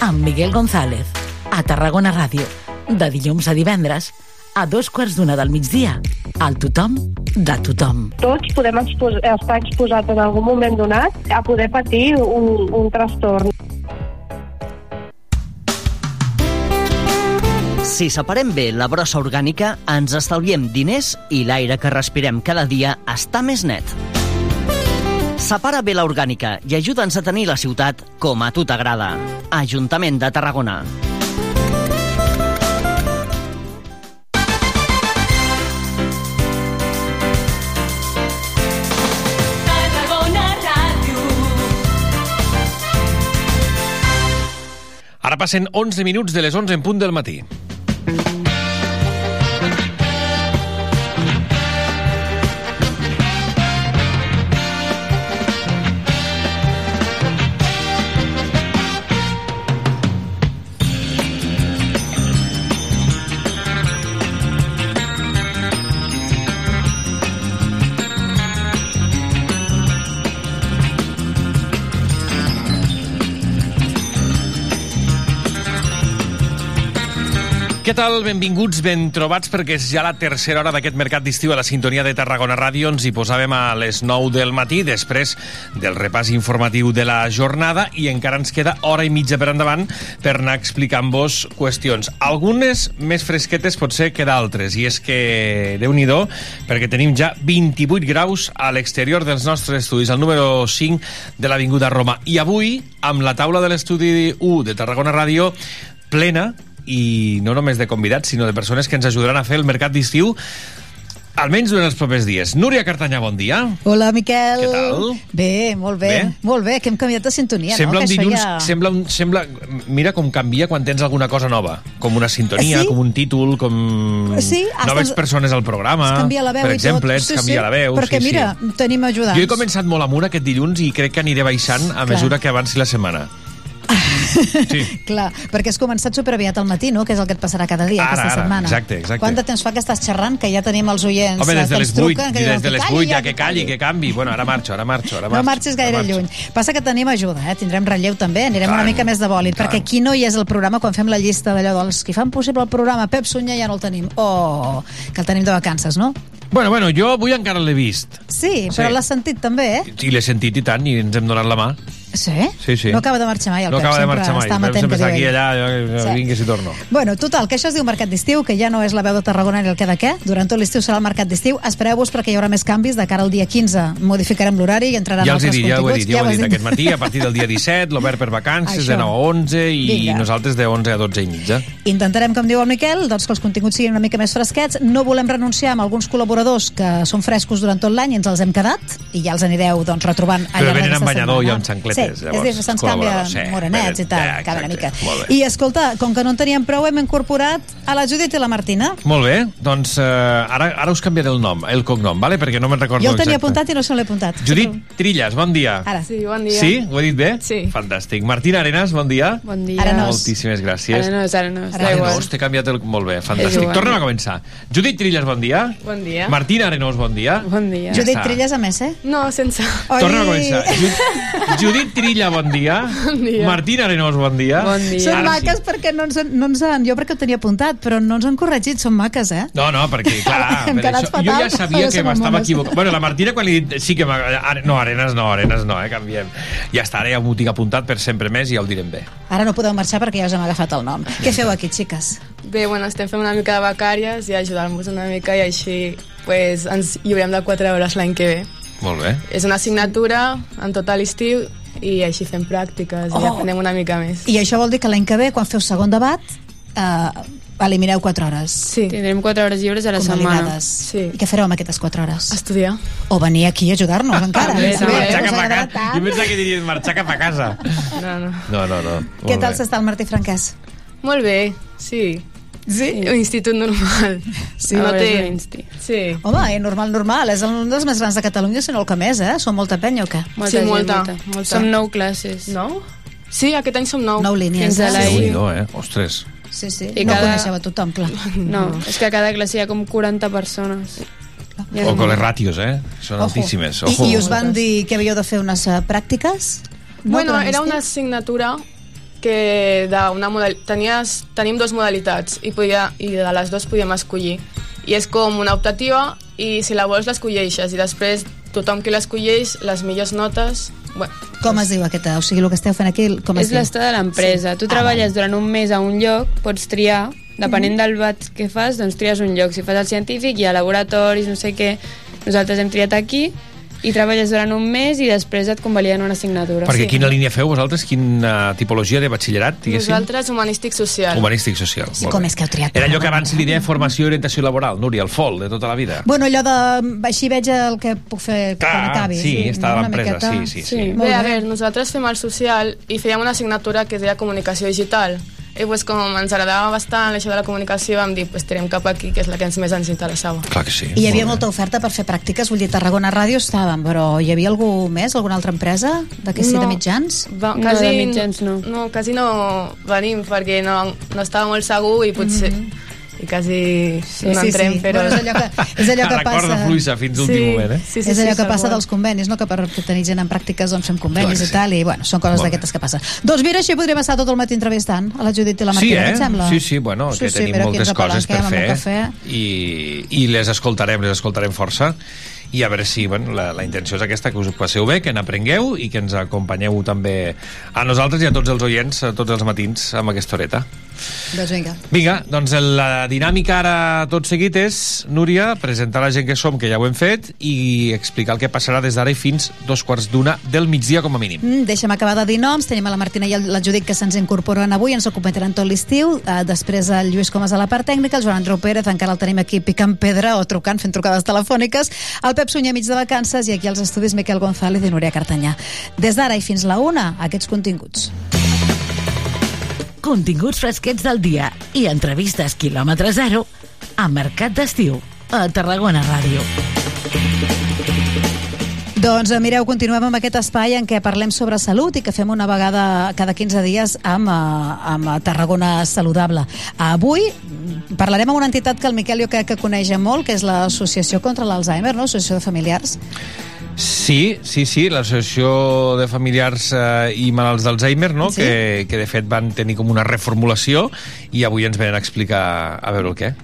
[SPEAKER 2] amb Miguel González. A Tarragona Ràdio. De dilluns a divendres a dos quarts d'una del migdia. El tothom de tothom.
[SPEAKER 31] Tots podem expos estar exposats en algun moment donat a poder patir un, un trastorn.
[SPEAKER 27] Si separem bé la brossa orgànica, ens estalviem diners i l'aire que respirem cada dia està més net. Separa bé la orgànica i ajuda'ns a tenir la ciutat com a tu t'agrada. Ajuntament de Tarragona.
[SPEAKER 1] Ara passen 11 minuts de les 11 en punt del matí. Què tal? Benvinguts, ben trobats, perquè és ja la tercera hora d'aquest mercat d'estiu a la sintonia de Tarragona Ràdio. Ens hi posàvem a les 9 del matí, després del repàs informatiu de la jornada, i encara ens queda hora i mitja per endavant per anar explicant-vos qüestions. Algunes més fresquetes potser que d'altres, i és que, déu nhi perquè tenim ja 28 graus a l'exterior dels nostres estudis, al número 5 de l'Avinguda Roma. I avui, amb la taula de l'estudi 1 de Tarragona Ràdio plena, i no només de convidats, sinó de persones que ens ajudaran a fer el mercat d'estiu almenys durant els propers dies. Núria Cartanyà, bon dia.
[SPEAKER 20] Hola, Miquel.
[SPEAKER 1] Què tal?
[SPEAKER 20] Bé, molt bé.
[SPEAKER 1] Bé?
[SPEAKER 20] Molt bé, que hem canviat de sintonia,
[SPEAKER 1] sembla
[SPEAKER 20] no?
[SPEAKER 1] un dilluns,
[SPEAKER 20] ja...
[SPEAKER 1] sembla, un, sembla, mira com canvia quan tens alguna cosa nova, com una sintonia,
[SPEAKER 20] Sí?
[SPEAKER 1] com un títol, com
[SPEAKER 20] Sí,
[SPEAKER 1] noves
[SPEAKER 20] els-
[SPEAKER 1] persones al programa,
[SPEAKER 20] Es canvia la veu
[SPEAKER 1] per
[SPEAKER 20] i
[SPEAKER 1] exemple,
[SPEAKER 20] tot.
[SPEAKER 1] es canvia la veu.
[SPEAKER 20] Perquè,
[SPEAKER 1] sí,
[SPEAKER 20] mira,
[SPEAKER 1] sí.
[SPEAKER 20] tenim ajudants.
[SPEAKER 1] Jo he començat molt amunt aquest dilluns i crec que aniré baixant a
[SPEAKER 20] Clar.
[SPEAKER 1] mesura que avanci la setmana.
[SPEAKER 20] Clar, perquè has començat superaviat al matí, no? Que és el que et passarà cada dia,
[SPEAKER 1] Ara,
[SPEAKER 20] aquesta
[SPEAKER 1] ara,
[SPEAKER 20] setmana.
[SPEAKER 1] exacte, exacte.
[SPEAKER 20] Quant de temps fa que estàs xerrant que ja tenim els oients
[SPEAKER 1] Home,
[SPEAKER 20] eh,
[SPEAKER 1] des de les
[SPEAKER 20] ens
[SPEAKER 1] 8,
[SPEAKER 20] truquen, que
[SPEAKER 1] des de les
[SPEAKER 20] calli
[SPEAKER 1] 8
[SPEAKER 20] ja,
[SPEAKER 1] que calli, que canvi. Bueno, ara marxo, ara marxo, ara marxo.
[SPEAKER 20] No marxis gaire
[SPEAKER 1] marxo.
[SPEAKER 20] lluny. Passa que tenim ajuda, eh? tindrem relleu també, anirem
[SPEAKER 1] Tant,
[SPEAKER 20] una mica més de bòlit, perquè aquí no hi és el programa quan fem la llista d'allò dels que fan possible el programa. Pep Sunyer ja no el tenim. Oh, que el tenim de vacances, no?
[SPEAKER 1] Bueno, bueno, jo avui encara l'he vist.
[SPEAKER 20] Sí, però
[SPEAKER 1] Sí.
[SPEAKER 20] l'has sentit també, eh?
[SPEAKER 1] I l'he sentit i tant, i ens hem donat la mà.
[SPEAKER 20] Sí?
[SPEAKER 1] Sí, sí.
[SPEAKER 20] No acaba de marxar mai el
[SPEAKER 1] No
[SPEAKER 20] Pep,
[SPEAKER 1] acaba de marxar mai.
[SPEAKER 20] està
[SPEAKER 1] Pep sempre
[SPEAKER 20] que
[SPEAKER 1] està aquí allà, jo,
[SPEAKER 20] Sí.
[SPEAKER 1] vinc si torno.
[SPEAKER 20] Bueno, total, que això es diu Mercat d'Estiu, que ja no és la veu de Tarragona ni el que de què. Durant tot l'estiu serà el Mercat d'Estiu. Espereu-vos perquè hi haurà més canvis. De cara al dia 15 modificarem l'horari i entraran
[SPEAKER 1] Ja els dit, ja ho he
[SPEAKER 20] continguts.
[SPEAKER 1] dit, ja ho he dit aquest matí, a partir del dia 17, l'obert per vacances,
[SPEAKER 20] Això.
[SPEAKER 1] de 9 a 11 i
[SPEAKER 20] Vinga.
[SPEAKER 1] nosaltres de 11 a 12 i mitja.
[SPEAKER 20] Intentarem, com diu el Miquel, doncs que els continguts siguin una mica més fresquets. No volem renunciar amb alguns col·laboradors que són frescos durant tot l'any i ens els hem quedat i ja els anireu doncs, retrobant al
[SPEAKER 1] Però venen amb banyador i amb xancletes,
[SPEAKER 20] sí,
[SPEAKER 1] llavors,
[SPEAKER 20] és dir, se'ns canvia
[SPEAKER 1] sí,
[SPEAKER 20] morenets i tal, cada una mica. I escolta, com que no en teníem prou, hem incorporat a la Judit i la Martina.
[SPEAKER 1] Molt bé, doncs eh, ara, ara us canviaré el nom, el cognom, vale? perquè no me'n recordo
[SPEAKER 20] Jo el tenia
[SPEAKER 1] exacte.
[SPEAKER 20] apuntat i no se l'he apuntat.
[SPEAKER 1] Judit Trillas, bon dia.
[SPEAKER 20] Ara.
[SPEAKER 32] Sí, bon dia.
[SPEAKER 1] Sí? Ho he dit bé?
[SPEAKER 32] Sí.
[SPEAKER 1] Fantàstic. Martina Arenas, bon dia.
[SPEAKER 32] Bon dia.
[SPEAKER 20] Arenós.
[SPEAKER 1] Moltíssimes gràcies.
[SPEAKER 32] Arenós, Arenós,
[SPEAKER 1] Arenós, t'he canviat el... Molt bé, fantàstic. Tornem a començar. Judit Trillas, bon dia.
[SPEAKER 32] Bon dia.
[SPEAKER 1] Martina Arenós, bon dia.
[SPEAKER 32] Bon dia.
[SPEAKER 20] Judit. Trillas a més, eh?
[SPEAKER 32] No, sense...
[SPEAKER 1] Tornem a començar. Ju- Judit Trilla, bon dia.
[SPEAKER 32] Bon dia.
[SPEAKER 1] Martina Arenós, bon dia.
[SPEAKER 32] Bon dia.
[SPEAKER 20] Són
[SPEAKER 1] Ara
[SPEAKER 20] maques perquè no ens, no ens han... Jo perquè ho tenia apuntat, però no ens han corregit, són maques, eh?
[SPEAKER 1] No, no, perquè, clar,
[SPEAKER 20] Hem quedat
[SPEAKER 1] això,
[SPEAKER 20] fatal,
[SPEAKER 1] jo ja sabia que m'estava
[SPEAKER 20] mones.
[SPEAKER 1] equivocant. Bueno, la Martina, quan li he dit... Sí que No, Arenas no, Arenas no, eh, canviem. Ja està, ara ja m'ho tinc apuntat per sempre més i ja ho direm bé.
[SPEAKER 20] Ara no podeu marxar perquè ja us hem agafat el nom. Què feu aquí, xiques?
[SPEAKER 32] Bé, bueno, estem fent una mica de becàries i ajudar-nos una mica i així pues, ens lliurem de 4 hores l'any que ve.
[SPEAKER 1] Molt bé.
[SPEAKER 32] És una assignatura en tot l'estiu i així fem pràctiques i
[SPEAKER 20] Oh.
[SPEAKER 32] aprenem una mica més.
[SPEAKER 20] I això vol dir que l'any que ve, quan feu segon debat, eh, elimineu 4 hores.
[SPEAKER 32] Sí.
[SPEAKER 33] Tindrem 4 hores lliures a la setmana.
[SPEAKER 32] Sí.
[SPEAKER 20] I què fareu amb aquestes 4 hores?
[SPEAKER 32] Estudiar.
[SPEAKER 20] O venir aquí a ajudar-nos encara. Més
[SPEAKER 32] també.
[SPEAKER 20] bé,
[SPEAKER 1] Marxar
[SPEAKER 20] us
[SPEAKER 1] cap a casa. Jo pensava que diries marxar cap a casa.
[SPEAKER 32] No, no.
[SPEAKER 1] No, no, no.
[SPEAKER 20] Què tal s'està el Martí Franquès?
[SPEAKER 32] Molt bé, sí.
[SPEAKER 20] Sí?
[SPEAKER 32] Un institut normal.
[SPEAKER 20] Sí,
[SPEAKER 32] no té...
[SPEAKER 33] insti.
[SPEAKER 32] Sí.
[SPEAKER 20] Home, eh, normal, normal. És un dels més grans de Catalunya, si no el que més, eh? Són molta penya o què?
[SPEAKER 33] Molta
[SPEAKER 32] Sí,
[SPEAKER 33] gent,
[SPEAKER 32] molta,
[SPEAKER 33] molta.
[SPEAKER 32] molta.
[SPEAKER 33] Som nou classes.
[SPEAKER 32] Nou? Sí, aquest any som nou.
[SPEAKER 20] Nou línies.
[SPEAKER 33] Fins a
[SPEAKER 20] eh?
[SPEAKER 33] la I.
[SPEAKER 1] Déu-n'hi-do, eh? Ostres.
[SPEAKER 20] Sí, sí.
[SPEAKER 33] I
[SPEAKER 20] no
[SPEAKER 33] cada-
[SPEAKER 20] coneixeu a tothom, clar.
[SPEAKER 33] No, és que a cada classe hi ha com 40 persones. Ja
[SPEAKER 1] O
[SPEAKER 33] no-
[SPEAKER 1] con les ràtios, eh? Són
[SPEAKER 20] Ojo.
[SPEAKER 1] altíssimes.
[SPEAKER 20] I,
[SPEAKER 1] Ojo.
[SPEAKER 20] I us van dir que havíeu de fer unes eh, pràctiques? No,
[SPEAKER 32] bueno, era una assignatura que d'una modal... Tenies, tenim dues modalitats i, podia, i de les dues podíem escollir. I és com una optativa i si la vols l'escolleixes i després tothom que l'escolleix, les millors notes... Bueno,
[SPEAKER 20] Com es diu aquesta? O sigui, el que esteu fent aquí, com es
[SPEAKER 33] És l'estat de l'empresa.
[SPEAKER 20] Sí.
[SPEAKER 33] Tu
[SPEAKER 20] Ah,
[SPEAKER 33] treballes durant un mes a un lloc, pots triar, depenent del bat que fas, doncs tries un lloc. Si fas el científic, hi ha laboratoris, no sé què. Nosaltres hem triat aquí i treballes durant un mes i després et convaliden una assignatura.
[SPEAKER 1] Perquè quina línia feu vosaltres? Quina tipologia de batxillerat, diguéssim?
[SPEAKER 32] Nosaltres, humanístic social.
[SPEAKER 1] Humanístic social.
[SPEAKER 20] Sí, com és que heu triat?
[SPEAKER 1] Era allò que abans li deia formació i orientació laboral, Núria, el FOL, de tota la vida.
[SPEAKER 20] Bueno, allò de... Així veig el que puc fer
[SPEAKER 1] Clar,
[SPEAKER 20] quan acabi.
[SPEAKER 1] sí, està a l'empresa,
[SPEAKER 20] miqueta.
[SPEAKER 1] sí, sí, sí.
[SPEAKER 20] Molt
[SPEAKER 32] Bé, a veure, nosaltres fem el social i fèiem una assignatura que es deia comunicació digital. I pues, com ens agradava bastant això de la comunicació, vam dir, pues, tirem cap aquí, que és la que ens més ens interessava.
[SPEAKER 1] Clar que sí.
[SPEAKER 20] I hi havia molta oferta per fer pràctiques, vull dir, Tarragona Ràdio estàvem, però hi havia algú més, alguna altra empresa d'aquí sí,
[SPEAKER 32] No.
[SPEAKER 20] de mitjans?
[SPEAKER 32] Va,
[SPEAKER 33] No,
[SPEAKER 32] quasi,
[SPEAKER 33] de mitjans no.
[SPEAKER 32] no. quasi no venim perquè no, no estava molt segur i potser... Mm -hmm. I quasi
[SPEAKER 20] Sí,
[SPEAKER 32] no
[SPEAKER 20] sí,
[SPEAKER 32] entrem,
[SPEAKER 20] sí.
[SPEAKER 32] però...
[SPEAKER 20] Bueno, és allò que, és allò que
[SPEAKER 1] La
[SPEAKER 20] passa...
[SPEAKER 1] fluixa fins l'últim
[SPEAKER 32] Sí.
[SPEAKER 1] moment, eh?
[SPEAKER 32] Sí, sí,
[SPEAKER 20] és allò
[SPEAKER 32] sí,
[SPEAKER 20] que passa dels convenis, no? que per tenir gent en pràctiques doncs fem convenis
[SPEAKER 1] Clar
[SPEAKER 20] i
[SPEAKER 1] sí.
[SPEAKER 20] tal, i bueno, són coses d'aquestes que passen. Doncs mira, així podríem estar tot el matí entrevistant a la Judit i la
[SPEAKER 1] Sí,
[SPEAKER 20] Martina,
[SPEAKER 1] eh?
[SPEAKER 20] què et sembla?
[SPEAKER 1] Sí, sí, bueno,
[SPEAKER 20] Sí,
[SPEAKER 1] que
[SPEAKER 20] sí,
[SPEAKER 1] tenim moltes coses per fer
[SPEAKER 20] cafè.
[SPEAKER 1] i, i les escoltarem, les escoltarem força i a veure si bueno, la, la intenció és aquesta, que us ho passeu bé, que n'aprengueu i que ens acompanyeu també a nosaltres i a tots els oients a tots els matins amb aquesta horeta.
[SPEAKER 20] Doncs vinga.
[SPEAKER 1] Vinga, doncs la dinàmica ara tot seguit és, Núria, presentar la gent que som, que ja ho hem fet, i explicar el que passarà des d'ara i fins dos quarts d'una del migdia com a mínim.
[SPEAKER 20] Mm, deixa'm acabar de dir noms. Tenim a la Martina i la Judit que se'ns incorporen avui, ens acompanyaran tot l'estiu. Uh, després el Lluís Comas a la part tècnica, el Joan Andreu Pérez, encara el tenim aquí picant pedra o trucant, fent trucades telefòniques, el Pep Sunyer mig de vacances i aquí als estudis Miquel González i Núria Cartanyà. Des d'ara i fins la una, aquests continguts.
[SPEAKER 2] Continguts fresquets del dia i entrevistes quilòmetre zero a Mercat d'Estiu, a Tarragona Ràdio.
[SPEAKER 20] Doncs eh, mireu, continuem amb aquest espai en què parlem sobre salut i que fem una vegada cada 15 dies amb, eh, amb eh, Tarragona Saludable. Avui mm, parlarem amb una entitat que el Miquel jo crec que coneix molt, que és l'Associació contra l'Alzheimer, no? Associació de Familiars.
[SPEAKER 1] Sí, sí, sí, l'Associació de Familiars eh, i Malalts d'Alzheimer, no?
[SPEAKER 20] Sí.
[SPEAKER 1] que, que de fet van tenir com una reformulació i avui ens venen a explicar a veure el què.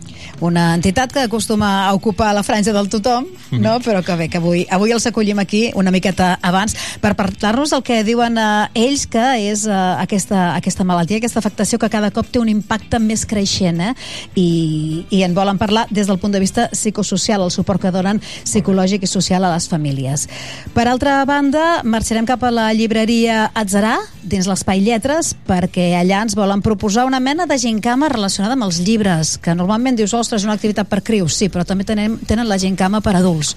[SPEAKER 20] Una entitat que acostuma a ocupar la franja del tothom,
[SPEAKER 1] Mhm.
[SPEAKER 20] no? però que bé, que avui, avui els acollim aquí una miqueta abans per parlar-nos del que diuen eh, ells que és eh, aquesta, aquesta malaltia, aquesta afectació que cada cop té un impacte més creixent eh? I, i en volen parlar des del punt de vista psicosocial, el suport que donen psicològic i social a les famílies. Per altra banda, marxarem cap a la llibreria Atzarà, dins l'Espai Lletres, perquè allà ens volen proposar una mena de gincama relacionada amb els llibres, que normalment dius, ostres, és una activitat per crius, sí, però també tenen, tenen la gincama per adults.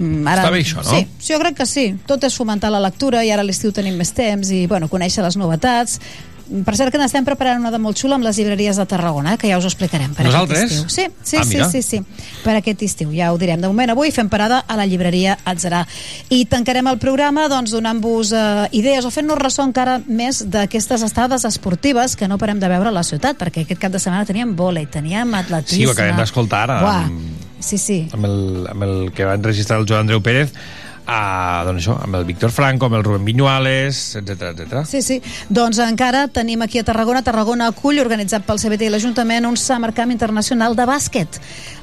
[SPEAKER 20] Mm,
[SPEAKER 1] Està bé això, no?
[SPEAKER 20] Sí, sí, jo crec que sí. Tot és fomentar la lectura i ara a l'estiu tenim més temps i, bueno, conèixer les novetats. Per cert que n'estem preparant una de molt xula amb les llibreries de Tarragona, eh, que ja us ho explicarem per
[SPEAKER 1] Nosaltres?
[SPEAKER 20] aquest estiu. Sí, sí,
[SPEAKER 1] Ah,
[SPEAKER 20] sí,
[SPEAKER 1] mira.
[SPEAKER 20] sí, sí, per aquest estiu, ja ho direm. De moment avui fem parada a la llibreria Atzarà. I tancarem el programa doncs, donant-vos eh, idees o fent-nos ressò encara més d'aquestes estades esportives que no parem de veure a la ciutat, perquè aquest cap de setmana teníem vòlei, teníem atletisme...
[SPEAKER 1] Sí, ho acabem d'escoltar ara.
[SPEAKER 20] Buah,
[SPEAKER 1] amb-
[SPEAKER 20] sí, sí.
[SPEAKER 1] amb el, amb el que va enregistrar el Joan Andreu Pérez a, doncs això, amb el Víctor Franco, amb el Rubén Viñuales, etc etc.
[SPEAKER 20] Sí, sí. Doncs encara tenim aquí a Tarragona, Tarragona acull, organitzat pel CBT i l'Ajuntament, un Summer Camp Internacional de bàsquet.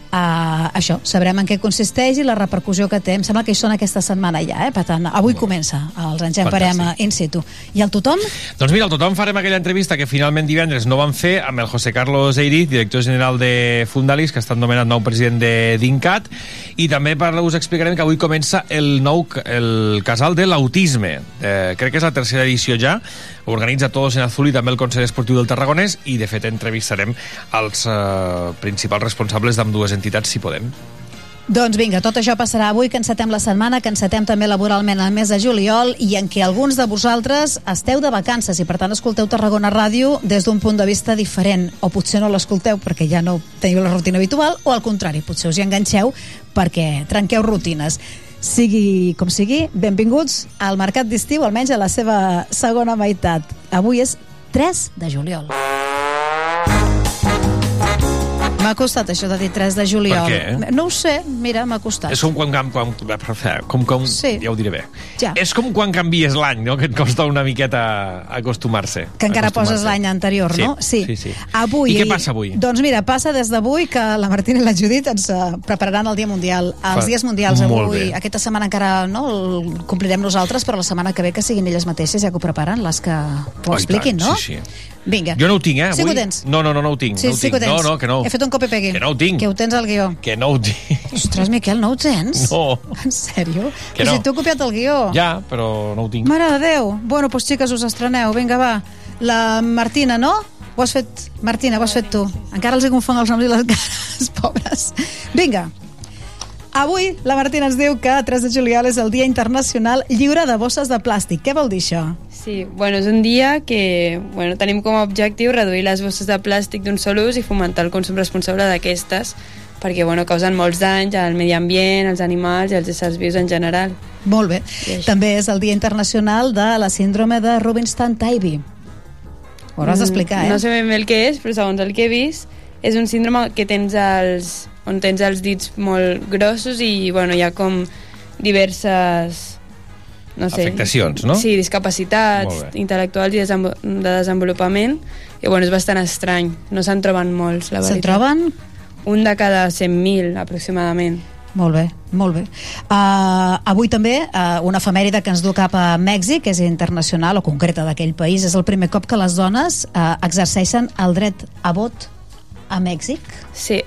[SPEAKER 20] Uh, això, sabrem en què consisteix i la repercussió que té. Em sembla que hi són aquesta setmana ja, eh? Per tant, avui comença. Els enxamparem uh, in situ. I el tothom?
[SPEAKER 1] Doncs mira, al tothom farem aquella entrevista que finalment divendres no van fer amb el José Carlos Eiriz, director general de Fundalis, que ha estat nomenat nou president de d'INCAT, i també per us explicarem que avui comença el nou el casal de l'autisme. Eh, crec que és la tercera edició ja, organitza Todos en Azul i també el Consell Esportiu del Tarragonès, i de fet entrevistarem els eh, principals responsables d'ambdues entitats, si podem.
[SPEAKER 20] Doncs vinga, tot això passarà avui, que encetem la setmana, que encetem també laboralment el mes de juliol i en què alguns de vosaltres esteu de vacances i per tant escolteu Tarragona Ràdio des d'un punt de vista diferent o potser no l'escolteu perquè ja no teniu la rutina habitual o al contrari, potser us hi enganxeu perquè trenqueu rutines. Sigui com sigui, benvinguts al Mercat d'Estiu, almenys a la seva segona meitat. Avui és 3 de juliol. M'ha costat això de dir 3 de juliol.
[SPEAKER 1] Per què?
[SPEAKER 20] No ho sé, mira, m'ha costat.
[SPEAKER 1] És com quan, quan, quan com, com,
[SPEAKER 20] Sí.
[SPEAKER 1] ja ho diré bé.
[SPEAKER 20] Ja.
[SPEAKER 1] És com quan canvies l'any, no? Que et costa una miqueta acostumar-se.
[SPEAKER 20] Que encara
[SPEAKER 1] acostumar-se.
[SPEAKER 20] poses l'any anterior,
[SPEAKER 1] Sí,
[SPEAKER 20] no?
[SPEAKER 1] sí, sí.
[SPEAKER 20] Avui,
[SPEAKER 1] I què passa avui?
[SPEAKER 20] Doncs mira, passa des d'avui que la Martina i la Judit ens eh, prepararan el Dia Mundial. Els
[SPEAKER 1] Fa-
[SPEAKER 20] dies mundials
[SPEAKER 1] molt
[SPEAKER 20] avui,
[SPEAKER 1] bé.
[SPEAKER 20] aquesta setmana encara no el complirem nosaltres, però la setmana que ve que siguin elles mateixes ja que ho preparen, les que ho
[SPEAKER 1] Oh,
[SPEAKER 20] expliquin,
[SPEAKER 1] tant,
[SPEAKER 20] no?
[SPEAKER 1] Sí, sí.
[SPEAKER 20] Vinga.
[SPEAKER 1] Jo no ho tinc, eh, avui.
[SPEAKER 20] Sí que ho tens.
[SPEAKER 1] No, no, no, no ho tinc.
[SPEAKER 20] Sí,
[SPEAKER 1] no ho
[SPEAKER 20] sí
[SPEAKER 1] tinc.
[SPEAKER 20] que ho tens.
[SPEAKER 1] No, no, que no.
[SPEAKER 20] He fet un copy pegui.
[SPEAKER 1] Que no ho tinc.
[SPEAKER 20] Que ho tens al guió.
[SPEAKER 1] Que no ho tinc.
[SPEAKER 20] Ostres, Miquel, no ho tens?
[SPEAKER 1] No.
[SPEAKER 20] En sèrio?
[SPEAKER 1] Que no.
[SPEAKER 20] si tu he copiat el guió.
[SPEAKER 1] Ja, però no ho tinc.
[SPEAKER 20] Mare de Déu. Bueno, doncs xiques, us estreneu. Vinga, va. La Martina, no? Ho has fet... Martina, ho has fet tu. Encara els hi confon els noms i les cares, pobres. Vinga. Avui la Martina ens diu que 3 de juliol és el Dia Internacional Lliure de Bosses de Plàstic. Què vol dir això?
[SPEAKER 33] Sí, bueno, és un dia que bueno, tenim com a objectiu reduir les bosses de plàstic d'un sol ús i fomentar el consum responsable d'aquestes perquè bueno, causen molts danys al medi ambient, als animals i als éssers vius en general.
[SPEAKER 20] Molt bé. També és el Dia Internacional de la síndrome de Rubinstein-Tybee. Ho hauràs d'explicar, eh?
[SPEAKER 33] Mm, No sé ben bé el que és, però segons el que he vist, és un síndrome que tens els, on tens els dits molt grossos i bueno, hi ha com diverses no sé,
[SPEAKER 1] Afectacions, no?
[SPEAKER 33] Sí, discapacitats intel·lectuals i de desenvolupament i bueno, és bastant estrany, no se'n troben molts la
[SPEAKER 20] Se'n
[SPEAKER 33] veritat.
[SPEAKER 20] troben?
[SPEAKER 33] Un de cada 100.000 aproximadament
[SPEAKER 20] Molt bé, molt bé. Uh, avui també uh, una efemèride que ens du cap a Mèxic, que és internacional o concreta d'aquell país, és el primer cop que les dones uh, exerceixen el dret a vot a Mèxic.
[SPEAKER 33] Sí.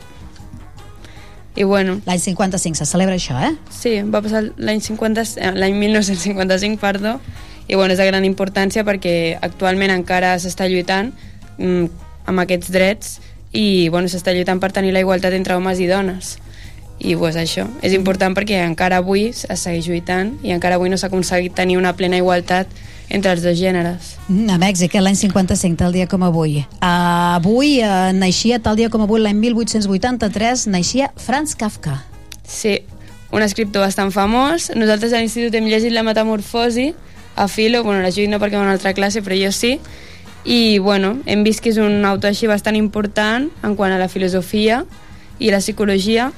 [SPEAKER 33] I bueno...
[SPEAKER 20] L'any 55 se celebra això, eh?
[SPEAKER 33] Sí, va passar l'any 50 eh, l'any 1955, perdó, i bueno, és de gran importància perquè actualment encara s'està lluitant mm, amb aquests drets i bueno, s'està lluitant per tenir la igualtat entre homes i dones. I pues, això és important perquè encara avui es segueix lluitant i encara avui no s'ha aconseguit tenir una plena igualtat entre els dos gèneres.
[SPEAKER 20] Mm, A Mèxic, eh, l'any 55, tal dia com avui. Uh, avui uh, naixia, tal dia com avui, l'any 1883, naixia Franz Kafka.
[SPEAKER 33] Sí, un escriptor bastant famós. Nosaltres a l'institut hem llegit La Metamorfosi a Filo, bueno, la Judit no perquè va a una altra classe, però jo sí. I, bueno, hem vist que és un autor així bastant important en quant a la filosofia i la psicologia.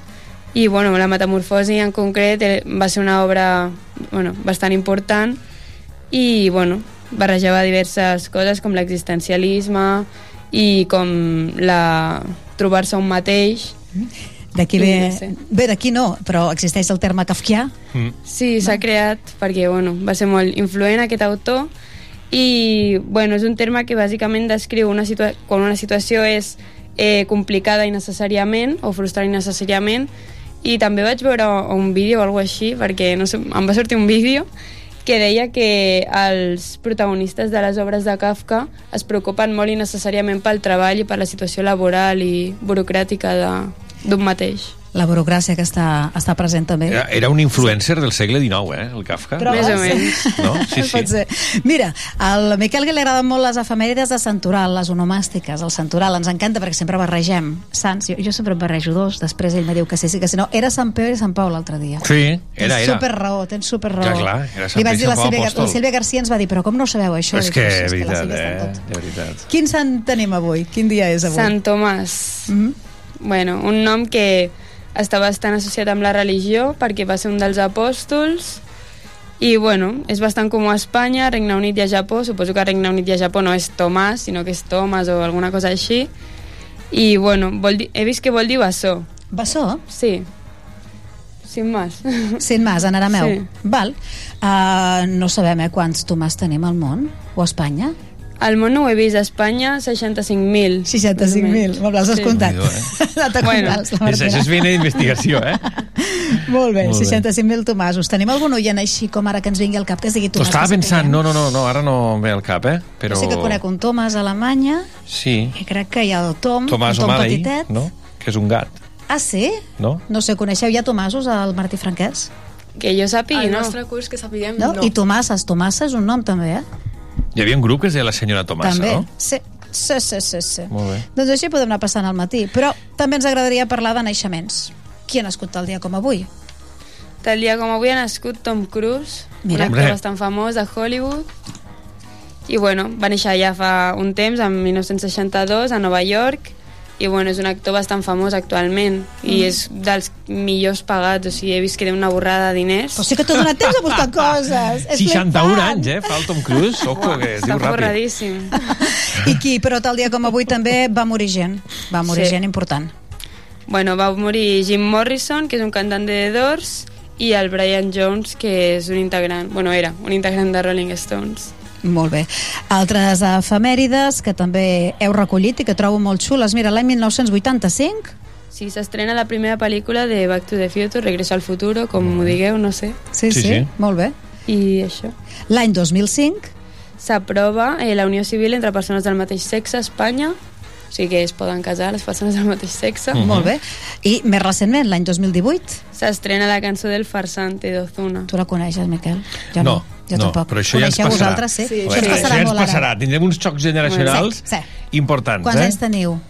[SPEAKER 33] I, bueno, La Metamorfosi en concret eh, va ser una obra bueno, bastant important i, bueno, barrejava diverses coses com l'existencialisme i com la trobar-se un mateix
[SPEAKER 20] D'aquí
[SPEAKER 33] Sí,
[SPEAKER 20] ve...
[SPEAKER 33] no sé.
[SPEAKER 20] Bé, d'aquí no, però existeix el terme kafkià.
[SPEAKER 33] Sí, s'ha creat perquè bueno, va ser molt influent aquest autor i bueno, és un terme que bàsicament descriu una situa quan una situació és eh, complicada innecessàriament o frustrant innecessàriament i també vaig veure un vídeo o alguna així perquè no sé, em va sortir un vídeo que deia que els protagonistes de les obres de Kafka es preocupen molt innecessàriament pel treball i per la situació laboral i burocràtica de- d'un mateix.
[SPEAKER 20] La burocràcia que està, està present també.
[SPEAKER 1] Era, era un influencer del segle XIX, eh, el Kafka.
[SPEAKER 20] Trobes?
[SPEAKER 33] Més o menys.
[SPEAKER 1] No? Sí, sí.
[SPEAKER 20] Pot ser. Mira, al Miquel que li agraden molt les efemèrides de Santoral, les onomàstiques, el Santoral, ens encanta perquè sempre barregem sants. Jo, jo sempre barrejo dos, després ell me diu que sí, sí, que sí. No, era Sant Pere i Sant Pau l'altre dia.
[SPEAKER 1] Sí, era,
[SPEAKER 20] tens
[SPEAKER 1] era.
[SPEAKER 20] super raó, tens super raó.
[SPEAKER 1] Clar, clar, era Sant
[SPEAKER 20] Li vaig
[SPEAKER 1] Pere i
[SPEAKER 20] dir la Sílvia,
[SPEAKER 1] apòstol.
[SPEAKER 20] la Sílvia Garcia ens va dir, però com no ho sabeu això?
[SPEAKER 1] És que,
[SPEAKER 20] "Sí,
[SPEAKER 1] de
[SPEAKER 20] és que
[SPEAKER 1] veritat,
[SPEAKER 20] en
[SPEAKER 1] eh?
[SPEAKER 20] tot."
[SPEAKER 1] De veritat.
[SPEAKER 20] Quin sant tenim avui? Quin dia és avui?
[SPEAKER 33] Sant Tomàs.
[SPEAKER 20] Mm -hmm.
[SPEAKER 33] Bueno, un nom que està bastant associat amb la religió perquè va ser un dels apòstols i bueno, és bastant comú a Espanya, Regne Unit i a Japó, suposo que a Regne Unit i a Japó no és Tomàs, sinó que és Thomas o alguna cosa així i bueno, vol dir, he vist que vol dir bessó
[SPEAKER 20] Bessó?
[SPEAKER 33] Sí sin más
[SPEAKER 20] Sin más, en arameu.
[SPEAKER 33] Sí.
[SPEAKER 20] Val. Uh, no sabem eh, quants Tomàs tenim al món o a Espanya.
[SPEAKER 33] Al món no ho he vist, a Espanya 65.000
[SPEAKER 20] 65.000, me'l has descomptat. Anat a
[SPEAKER 33] Bueno,
[SPEAKER 1] És, això és feina d'investigació, eh?
[SPEAKER 20] Molt bé,
[SPEAKER 1] Molt bé.
[SPEAKER 20] 65.000 Tomasos. Tenim algun oient així com ara que ens vingui al cap que es digui
[SPEAKER 1] T'ho
[SPEAKER 20] Tomàs?
[SPEAKER 1] estava
[SPEAKER 20] que
[SPEAKER 1] pensant, no, no, no, no, ara no em ve al cap, eh? Però...
[SPEAKER 20] Jo sí que conec un Tomàs a Alemanya
[SPEAKER 1] Sí,
[SPEAKER 20] i crec que hi ha el Tom,
[SPEAKER 1] Tomàs
[SPEAKER 20] un Tom
[SPEAKER 1] O'Malley,
[SPEAKER 20] petitet.
[SPEAKER 1] no? Que és un gat,
[SPEAKER 20] Ah, sí?
[SPEAKER 1] no?
[SPEAKER 20] No sé, coneixeu ja Tomasos al Martí Franquès?
[SPEAKER 33] Que jo sàpigui,
[SPEAKER 32] Al
[SPEAKER 33] no.
[SPEAKER 32] nostre curs que sapiguem,
[SPEAKER 20] No?
[SPEAKER 32] no.
[SPEAKER 20] I Tomasses, Tomassa és un nom també, eh?
[SPEAKER 1] Hi havia un grup que es deia la senyora Tomassa,
[SPEAKER 20] també.
[SPEAKER 1] no?
[SPEAKER 20] Sí, sí, sí, sí, sí.
[SPEAKER 1] Molt bé.
[SPEAKER 20] Doncs així podem anar passant al matí. Però també ens agradaria parlar de naixements. Qui ha nascut tal dia com avui?
[SPEAKER 33] Tal dia com avui ha nascut Tom Cruise,
[SPEAKER 20] Mira.
[SPEAKER 33] un actor
[SPEAKER 1] Hombre.
[SPEAKER 33] bastant famós de Hollywood. I bueno, va néixer ja fa un temps, en 1962, a Nova York, i bueno, és un actor bastant famós actualment i
[SPEAKER 20] Mm.
[SPEAKER 33] és dels millors pagats, o sigui, he vist que té una borrada de diners.
[SPEAKER 20] O sigui que t'ha donat temps a buscar coses. És
[SPEAKER 1] 61
[SPEAKER 20] flipant.
[SPEAKER 1] anys, eh? Fa el Tom Cruise, ojo, que es
[SPEAKER 33] Està
[SPEAKER 1] diu ràpid.
[SPEAKER 33] forradíssim.
[SPEAKER 20] I qui, però tal dia com avui també va morir gent. Va morir
[SPEAKER 33] Sí.
[SPEAKER 20] gent important.
[SPEAKER 33] Bueno, va morir Jim Morrison, que és un cantant de The Doors, i el Brian Jones, que és un integrant, bueno, era un integrant de Rolling Stones.
[SPEAKER 20] Molt bé. Altres efemèrides que també heu recollit i que trobo molt xules. Mira, l'any 1985,
[SPEAKER 33] Sí, s'estrena la primera pel·lícula de Back to the Future, Regreso al futuro, com m'ho digueu, no sé.
[SPEAKER 20] sí, sí,
[SPEAKER 1] Sí,
[SPEAKER 20] sí, molt bé.
[SPEAKER 33] I això.
[SPEAKER 20] L'any 2005,
[SPEAKER 33] S'aprova eh, la unió civil entre persones del mateix sexe a Espanya, o sigui que es poden casar les persones del mateix sexe.
[SPEAKER 20] mm. molt bé. I més recentment, l'any 2018,
[SPEAKER 33] S'estrena la cançó del farsante d'Ozuna.
[SPEAKER 20] tu la coneixes, Miquel? Jo
[SPEAKER 1] no,
[SPEAKER 20] jo
[SPEAKER 1] no,
[SPEAKER 20] tampoc.
[SPEAKER 1] però això ja ens
[SPEAKER 20] Coneixeu
[SPEAKER 1] passarà.
[SPEAKER 20] vosaltres, sí?
[SPEAKER 32] Sí,
[SPEAKER 20] Això ens
[SPEAKER 1] Això
[SPEAKER 20] passarà
[SPEAKER 1] ja ens
[SPEAKER 20] molt ara.
[SPEAKER 1] passarà. Tindrem uns xocs generacionals
[SPEAKER 20] Sí,
[SPEAKER 1] importants,
[SPEAKER 20] Quants
[SPEAKER 1] eh?
[SPEAKER 20] anys teniu?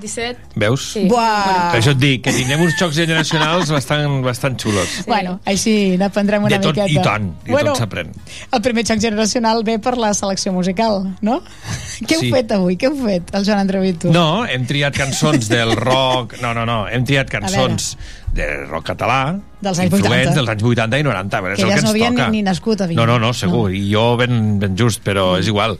[SPEAKER 32] 17.
[SPEAKER 1] Veus?
[SPEAKER 33] Sí.
[SPEAKER 20] Buah!
[SPEAKER 1] Per això et dic, que tindrem uns xocs generacionals bastant, bastant xulos.
[SPEAKER 20] Bueno, així n'aprendrem una
[SPEAKER 1] De tot,
[SPEAKER 20] miqueta.
[SPEAKER 1] i tant, i tot s'aprèn.
[SPEAKER 20] El primer xoc generacional ve per la selecció musical, no? Què heu
[SPEAKER 1] Sí.
[SPEAKER 20] fet avui? Què heu fet, el Joan Andreu i tu?
[SPEAKER 1] No, hem triat cançons del rock... No, no, no, hem triat cançons de rock català,
[SPEAKER 20] Dels anys
[SPEAKER 1] influents
[SPEAKER 20] 80.
[SPEAKER 1] dels anys 80 i 90, però és
[SPEAKER 20] Que
[SPEAKER 1] el que
[SPEAKER 20] no havien
[SPEAKER 1] toca.
[SPEAKER 20] ni- ni nascut, havien.
[SPEAKER 1] No, no, no, segur,
[SPEAKER 20] No.
[SPEAKER 1] i jo ben, ben just, però és igual.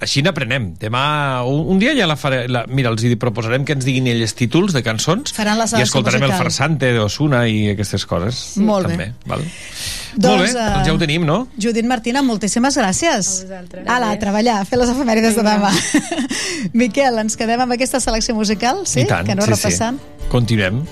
[SPEAKER 1] Així n'aprenem. Demà, un, un dia ja la faré... La, mira, els hi proposarem que ens diguin ells títols de cançons
[SPEAKER 20] Faran la
[SPEAKER 1] i escoltarem el
[SPEAKER 20] musical.
[SPEAKER 1] farsante d'Osuna i aquestes coses.
[SPEAKER 20] Molt bé.
[SPEAKER 1] també, Val?
[SPEAKER 20] Doncs,
[SPEAKER 1] Molt bé,
[SPEAKER 20] eh,
[SPEAKER 1] doncs ja ho tenim, no?
[SPEAKER 20] Judit Martina, moltíssimes gràcies.
[SPEAKER 32] A vosaltres.
[SPEAKER 20] Ala, a treballar, a fer les efemèrides de demà. Miquel, ens quedem amb aquesta selecció musical, sí?
[SPEAKER 1] I tant,
[SPEAKER 20] que no
[SPEAKER 1] sí,
[SPEAKER 20] repassant.
[SPEAKER 1] sí. Continuem.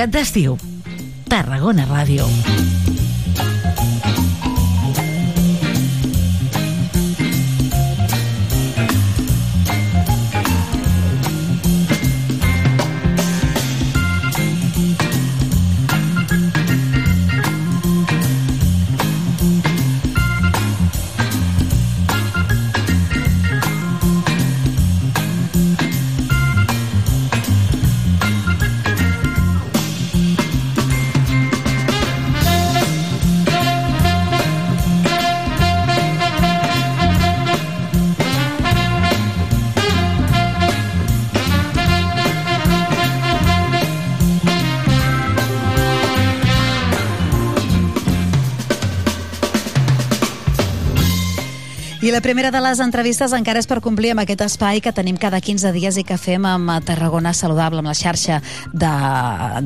[SPEAKER 20] Mercat d'estiu. Tarragona Ràdio. Primera de les entrevistes encara és per complir amb aquest espai que tenim cada 15 dies i que fem amb Tarragona Saludable, amb la xarxa de,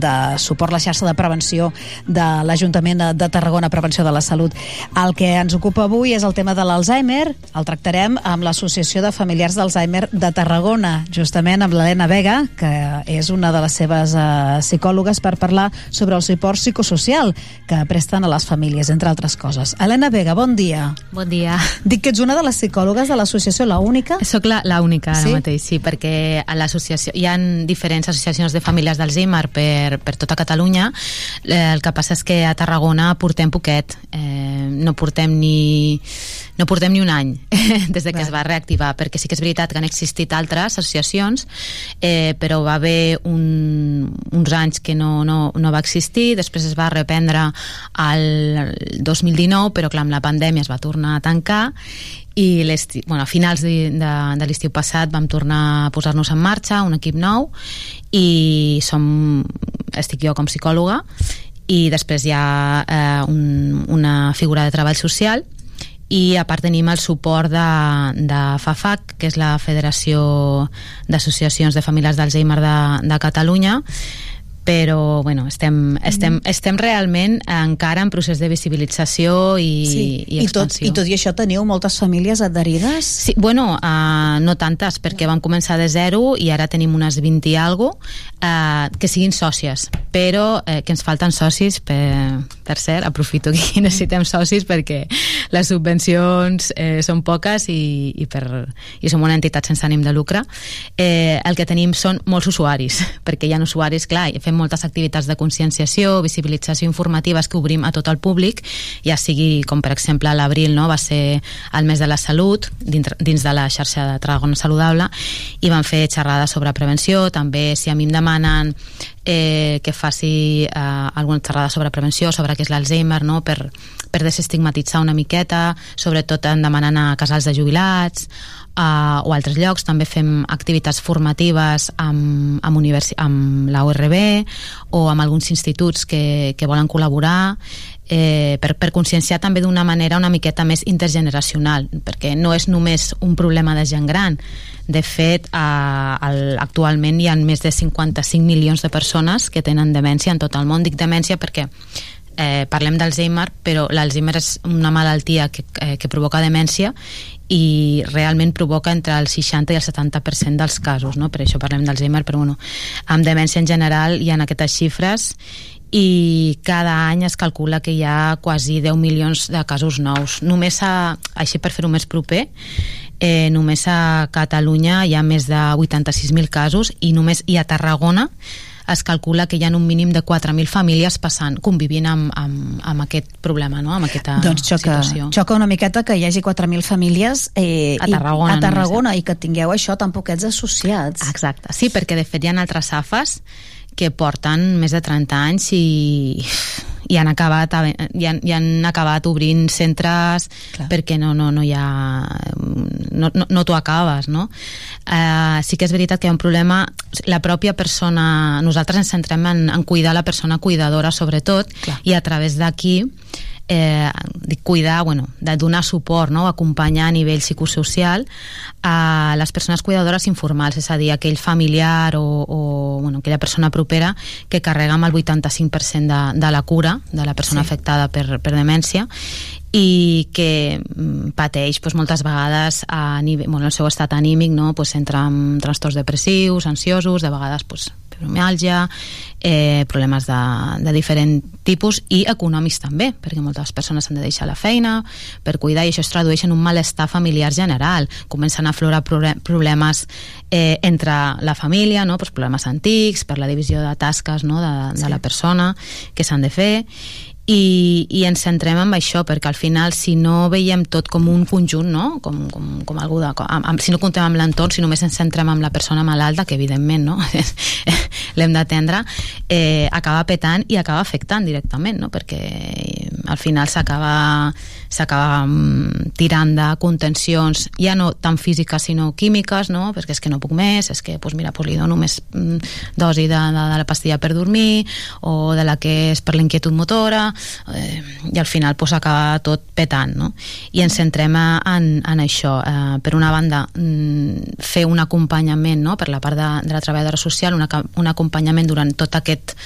[SPEAKER 20] de suport, la xarxa de prevenció de l'Ajuntament de, de Tarragona, Prevenció de la Salut. El que ens ocupa avui és el tema de l'Alzheimer. El tractarem amb l'Associació de Familiars d'Alzheimer de Tarragona, justament amb l'Helena Vega, que és una de les seves uh, psicòlogues per parlar sobre el suport psicosocial que presten a les famílies, entre altres coses. Helena Vega, bon dia.
[SPEAKER 34] Bon dia.
[SPEAKER 20] Dic que ets una de les psicòlogues de l'associació, la única?
[SPEAKER 34] Soc la, la única ara
[SPEAKER 20] Sí?
[SPEAKER 34] mateix, sí, perquè a l'associació hi ha diferents associacions de famílies d'Alzheimer per, per tota Catalunya. Eh, El que passa és que a Tarragona portem poquet, eh, no portem ni no portem ni un any des de que es va reactivar, perquè sí que és veritat que han existit altres associacions, eh, però va haver un, uns anys que no, no, no va existir, després es va reprendre al 2019, però clar, amb la pandèmia es va tornar a tancar i bueno, a finals de, de, de l'estiu passat vam tornar a posar-nos en marxa, un equip nou i som, estic jo com psicòloga i després hi ha eh, un, una figura de treball social i a part tenim el suport de, de FAFAC, que és la Federació d'Associacions de Famílies d'Alzheimer de, de Catalunya, però bueno, estem, estem, estem realment encara en procés de visibilització i,
[SPEAKER 20] Sí.
[SPEAKER 34] i
[SPEAKER 20] I, tot,
[SPEAKER 34] expansió.
[SPEAKER 20] I tot i això teniu moltes famílies adherides?
[SPEAKER 34] Sí, bueno, uh, no tantes, perquè vam començar de zero i ara tenim unes 20 i algo uh, que siguin sòcies, però eh, que ens falten socis per, per cert, aprofito que necessitem socis perquè les subvencions eh, són poques i, i, per, i som una entitat sense ànim de lucre. Eh, el que tenim són molts usuaris, perquè hi ha usuaris, clar, i fem moltes activitats de conscienciació, visibilització informatives que obrim a tot el públic, ja sigui, com per exemple l'abril no, va ser el mes de la salut dins, dins de la xarxa de Tarragona Saludable i van fer xerrades sobre prevenció, també si a mi em demanen eh, que faci eh, alguna xerrada sobre prevenció, sobre què és l'Alzheimer, no? per, per desestigmatitzar una miqueta, sobretot en demanant a casals de jubilats uh, o altres llocs. També fem activitats formatives amb, amb, amb la URB o amb alguns instituts que, que volen col·laborar eh, per, per conscienciar també d'una manera una miqueta més intergeneracional, perquè no és només un problema de gent gran. De fet, eh, el, actualment hi ha més de 55 milions de persones que tenen demència en tot el món. Dic demència perquè eh, parlem d'Alzheimer, però l'Alzheimer és una malaltia que, eh, que provoca demència i realment provoca entre el 60 i el 70% dels casos, no? per això parlem d'Alzheimer, però bueno, amb demència en general hi ha aquestes xifres i cada any es calcula que hi ha quasi 10 milions de casos nous. Només a, així per fer-ho més proper, eh, només a Catalunya hi ha més de 86.000 casos i només i a Tarragona es calcula que hi ha un mínim de 4.000 famílies passant, convivint amb, amb, amb aquest problema, no? amb aquesta
[SPEAKER 20] Doncs xoca,
[SPEAKER 34] situació.
[SPEAKER 20] xoca una miqueta que hi hagi 4.000 famílies eh,
[SPEAKER 34] A Tarragona
[SPEAKER 20] i, a Tarragona
[SPEAKER 34] només,
[SPEAKER 20] i que tingueu això tan poquets associats.
[SPEAKER 34] Exacte, sí, perquè de fet hi ha altres AFAs que porten més de 30 anys i, i han acabat i han, i han acabat obrint centres Clar. perquè no, no, no hi ha no, no, no t'ho acabes no? Uh, sí que és veritat que hi ha un problema la pròpia persona nosaltres ens centrem en, en cuidar la persona cuidadora sobretot Clar. i a través d'aquí eh, cuidar, bueno, de donar suport, no? acompanyar a nivell psicosocial a les persones cuidadores informals, és a dir, aquell familiar o, o bueno, aquella persona propera que carrega amb el 85% de, de la cura de la persona sí. afectada per, per demència i que mm, pateix doncs, moltes vegades a nivell, bueno, el seu estat anímic no? pues, entra en trastorns depressius, ansiosos, de vegades pues, fibromiàlgia, eh, problemes de, de diferent tipus i econòmics també, perquè moltes persones han de deixar la feina per cuidar i això es tradueix en un malestar familiar general. Comencen a aflorar problemes eh, entre la família, no? pues problemes antics, per la divisió de tasques no? de, de sí. la persona que s'han de fer i, i ens centrem en això perquè al final si no veiem tot com un conjunt no? com, com, com algú de, com, amb, si no comptem amb l'entorn, si només ens centrem amb la persona malalta, que evidentment no? l'hem d'atendre eh, acaba petant i acaba afectant directament no? perquè al final s'acaba s'acaba mm, tirant de contencions ja no tan físiques sinó químiques no? perquè és que no puc més és que pues mira, pues li dono més mm, dosi de, de, de la pastilla per dormir o de la que és per la inquietud motora eh, i al final pues, acaba tot petant no? i ens centrem en, en això eh, per una banda mm, fer un acompanyament no? per la part de, de la treballadora social una, un acompanyament durant tot aquest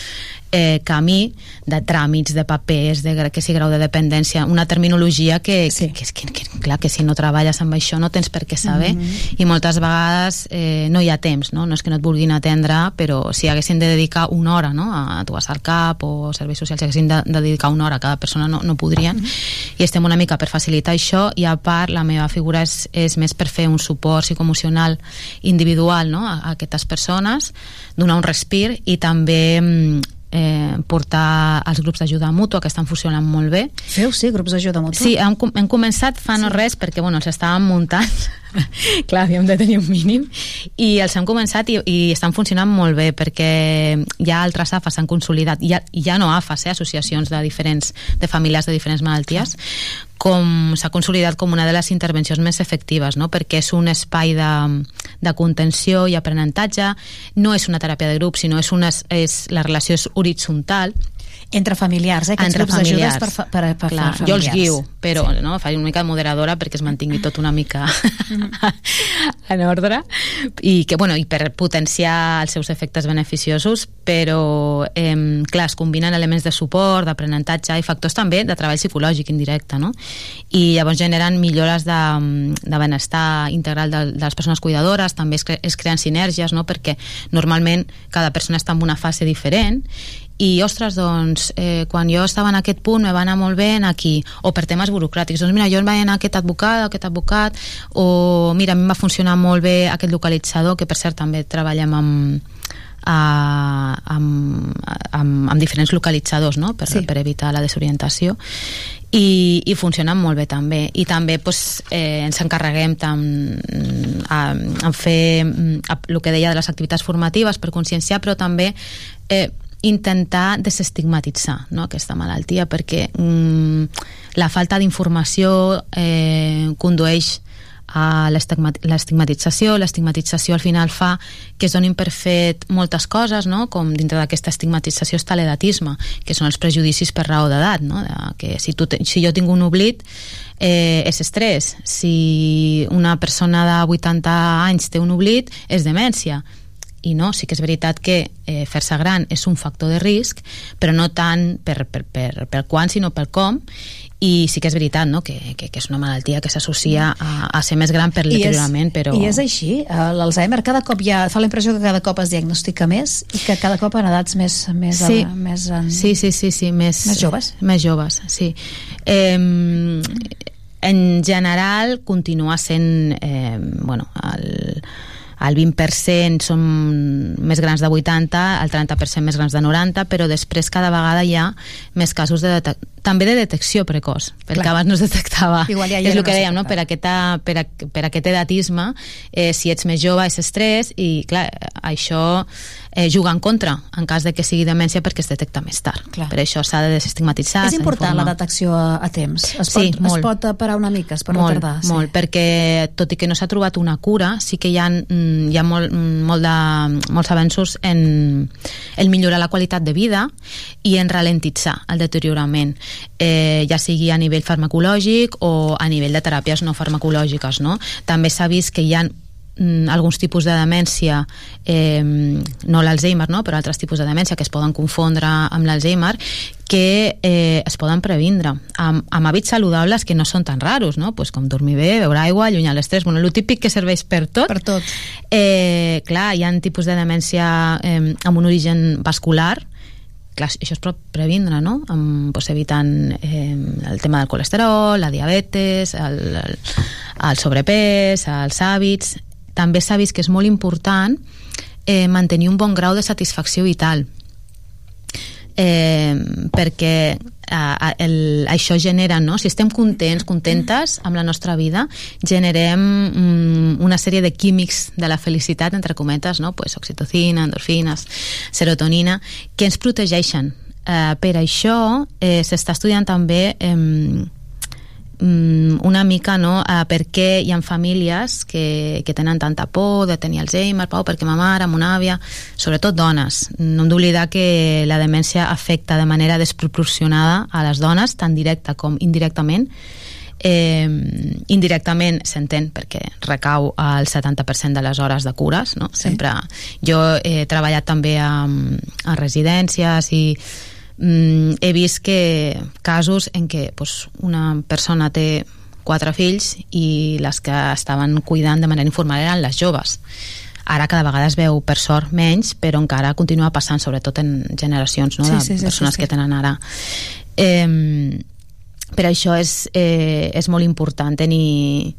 [SPEAKER 34] eh, camí de tràmits, de papers, de que si grau de dependència, una terminologia que, sí. que, que, que, que, clar, que si no treballes amb això no tens per què saber mm -hmm. i moltes vegades eh, no hi ha temps, no? no és que no et vulguin atendre, però si haguessin de dedicar una hora no? a, a tu vas al CAP o serveis socials, si haguessin de, de dedicar una hora a cada persona no, no podrien, mm -hmm. i estem una mica per facilitar això, i a part la meva figura és, és més per fer un suport psicoemocional individual no? a, a aquestes persones, donar un respir i també mm, eh, portar els grups d'ajuda mútua que estan funcionant molt bé.
[SPEAKER 20] Feu, sí, grups d'ajuda mútua?
[SPEAKER 34] Sí, hem, hem començat fa sí. no res perquè bueno, els estàvem muntant clar, havíem de tenir un mínim i els hem començat i, i estan funcionant molt bé perquè ja altres AFAs s'han consolidat, ja, ja no AFAs, eh, associacions de diferents de famílies de diferents malalties com s'ha consolidat com una de les intervencions més efectives, no? perquè és un espai de, de contenció i aprenentatge, no és una teràpia de grup, sinó és, una, és la relació és horitzontal,
[SPEAKER 20] entre familiars, eh? Aquests
[SPEAKER 34] Entre
[SPEAKER 20] grups d'ajudes per, fa- per, per
[SPEAKER 34] Clar,
[SPEAKER 20] familiars.
[SPEAKER 34] jo els guio, però sí. no, faig una mica de moderadora perquè es mantingui tot una mica en ordre i que, bueno, i per potenciar els seus efectes beneficiosos, però eh, clar, es combinen elements de suport, d'aprenentatge i factors també de treball psicològic indirecte, no? I llavors generen millores de, de benestar integral de, de les persones cuidadores, també es, cre es creen sinergies, no? Perquè normalment cada persona està en una fase diferent i ostres, doncs eh, quan jo estava en aquest punt me va anar molt bé en aquí, o per temes burocràtics doncs mira, jo em vaig anar a aquest advocat, aquest advocat o mira, a mi em va funcionar molt bé aquest localitzador, que per cert també treballem amb a, amb, amb, amb diferents localitzadors no? per, sí. per evitar la desorientació i, i funcionen molt bé també i també pues, eh, ens encarreguem tam, a, a fer a, el que deia de les activitats formatives per conscienciar però també eh, intentar desestigmatitzar no, aquesta malaltia perquè mm, la falta d'informació eh, condueix a l'estigmatització. L'estigmatització al final fa que es donin per fet moltes coses, no? com dintre d'aquesta estigmatització està l'edatisme, que són els prejudicis per raó d'edat, no? De que si, tu, si jo tinc un oblit eh, és estrès, si una persona de 80 anys té un oblit és demència, i no, sí que és veritat que eh, fer-se gran és un factor de risc, però no tant per, per, per, per quan, sinó pel com, i sí que és veritat no? que, que, que és una malaltia que s'associa a, a ser més gran per deteriorament però...
[SPEAKER 20] I és així, eh, l'Alzheimer cada cop ja fa la impressió que cada cop es diagnostica més i que cada cop en edats més, més,
[SPEAKER 34] sí.
[SPEAKER 20] a, més en...
[SPEAKER 34] sí, sí, sí, sí, més,
[SPEAKER 20] més joves
[SPEAKER 34] més joves, sí eh, en general continua sent eh, bueno, el, el 20% són més grans de 80, el 30% més grans de 90, però després cada vegada hi ha més casos de també de detecció precoç, perquè Clar. abans no es detectava.
[SPEAKER 20] Igual ja
[SPEAKER 34] és el que dèiem, no? per, aquesta, per, a, per aquest edatisme, eh, si ets més jove és estrès i clar, això eh, juga en contra en cas de que sigui demència perquè es detecta més tard. Clar. Per això s'ha de desestigmatitzar.
[SPEAKER 20] És important la detecció a, a temps. Es
[SPEAKER 34] sí,
[SPEAKER 20] pot,
[SPEAKER 34] molt.
[SPEAKER 20] Es pot parar una mica, es pot
[SPEAKER 34] molt,
[SPEAKER 20] retardar. Sí.
[SPEAKER 34] Molt, perquè tot i que no s'ha trobat una cura, sí que hi ha, mm, hi ha molt, molt de, molts avenços en, en millorar la qualitat de vida i en ralentitzar el deteriorament eh, ja sigui a nivell farmacològic o a nivell de teràpies no farmacològiques. No? També s'ha vist que hi ha mm, alguns tipus de demència eh, no l'Alzheimer, no? però altres tipus de demència que es poden confondre amb l'Alzheimer que eh, es poden previndre amb, amb hàbits saludables que no són tan raros, no? pues com dormir bé, beure aigua, allunyar l'estrès, bueno, el típic que serveix per tot.
[SPEAKER 20] Per tot.
[SPEAKER 34] Eh, clar, hi ha tipus de demència eh, amb un origen vascular, clar, això es pot previndre, no? Amb, pues, evitant eh, el tema del colesterol, la diabetes, el, el, el sobrepès, els hàbits... També s'ha vist que és molt important eh, mantenir un bon grau de satisfacció vital eh, perquè eh, el, això genera, no? si estem contents, contentes amb la nostra vida, generem mm, una sèrie de químics de la felicitat, entre cometes, no? pues, oxitocina, endorfines, serotonina, que ens protegeixen. Eh, per això eh, s'està estudiant també eh, una mica no, a per què hi ha famílies que, que tenen tanta por de tenir Alzheimer, pau, perquè ma mare, mon àvia, sobretot dones. No hem d'oblidar que la demència afecta de manera desproporcionada a les dones, tant directa com indirectament, eh, indirectament s'entén perquè recau al 70% de les hores de cures no?
[SPEAKER 20] Sí.
[SPEAKER 34] sempre jo he treballat també a, a residències i mm, he vist que casos en què pues, una persona té quatre fills i les que estaven cuidant de manera informal eren les joves ara cada vegada es veu per sort menys però encara continua passant sobretot en generacions no,
[SPEAKER 20] Sí,
[SPEAKER 34] de
[SPEAKER 20] sí, sí,
[SPEAKER 34] persones
[SPEAKER 20] sí, sí.
[SPEAKER 34] que tenen ara eh, per això és, eh, és molt important tenir,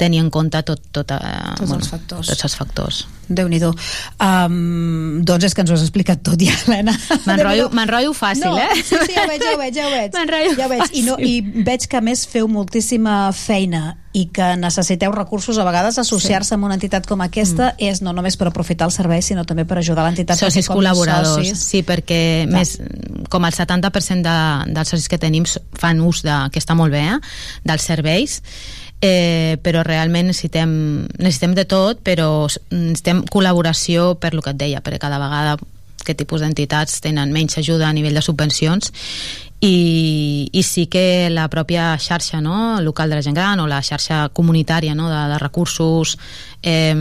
[SPEAKER 34] tenir en compte tot, tot, eh,
[SPEAKER 20] Tots els factors.
[SPEAKER 34] tots els factors
[SPEAKER 20] déu nhi um, doncs és que ens ho has explicat tot ja, Helena.
[SPEAKER 34] M'enrotllo fàcil,
[SPEAKER 20] no,
[SPEAKER 34] eh?
[SPEAKER 20] Sí, sí, ja ho veig, ja ho veig, ja ho veig. Ja ho veig. I, no. I veig que a més feu moltíssima feina i que necessiteu recursos a vegades associar-se sí. amb una entitat com aquesta mm. és no només per aprofitar el servei sinó també per ajudar l'entitat
[SPEAKER 34] socis
[SPEAKER 20] com
[SPEAKER 34] col·laboradors,
[SPEAKER 20] socis-
[SPEAKER 34] sí, perquè
[SPEAKER 20] Clar.
[SPEAKER 34] més, com el 70% de, dels socis que tenim fan ús de, que està molt bé, eh, dels serveis, eh, però realment necessitem, necessitem de tot, però necessitem col·laboració per lo que et deia, perquè cada vegada que tipus d'entitats tenen menys ajuda a nivell de subvencions. I, i sí que la pròpia xarxa no, local de la gent gran o la xarxa comunitària no, de, de recursos eh,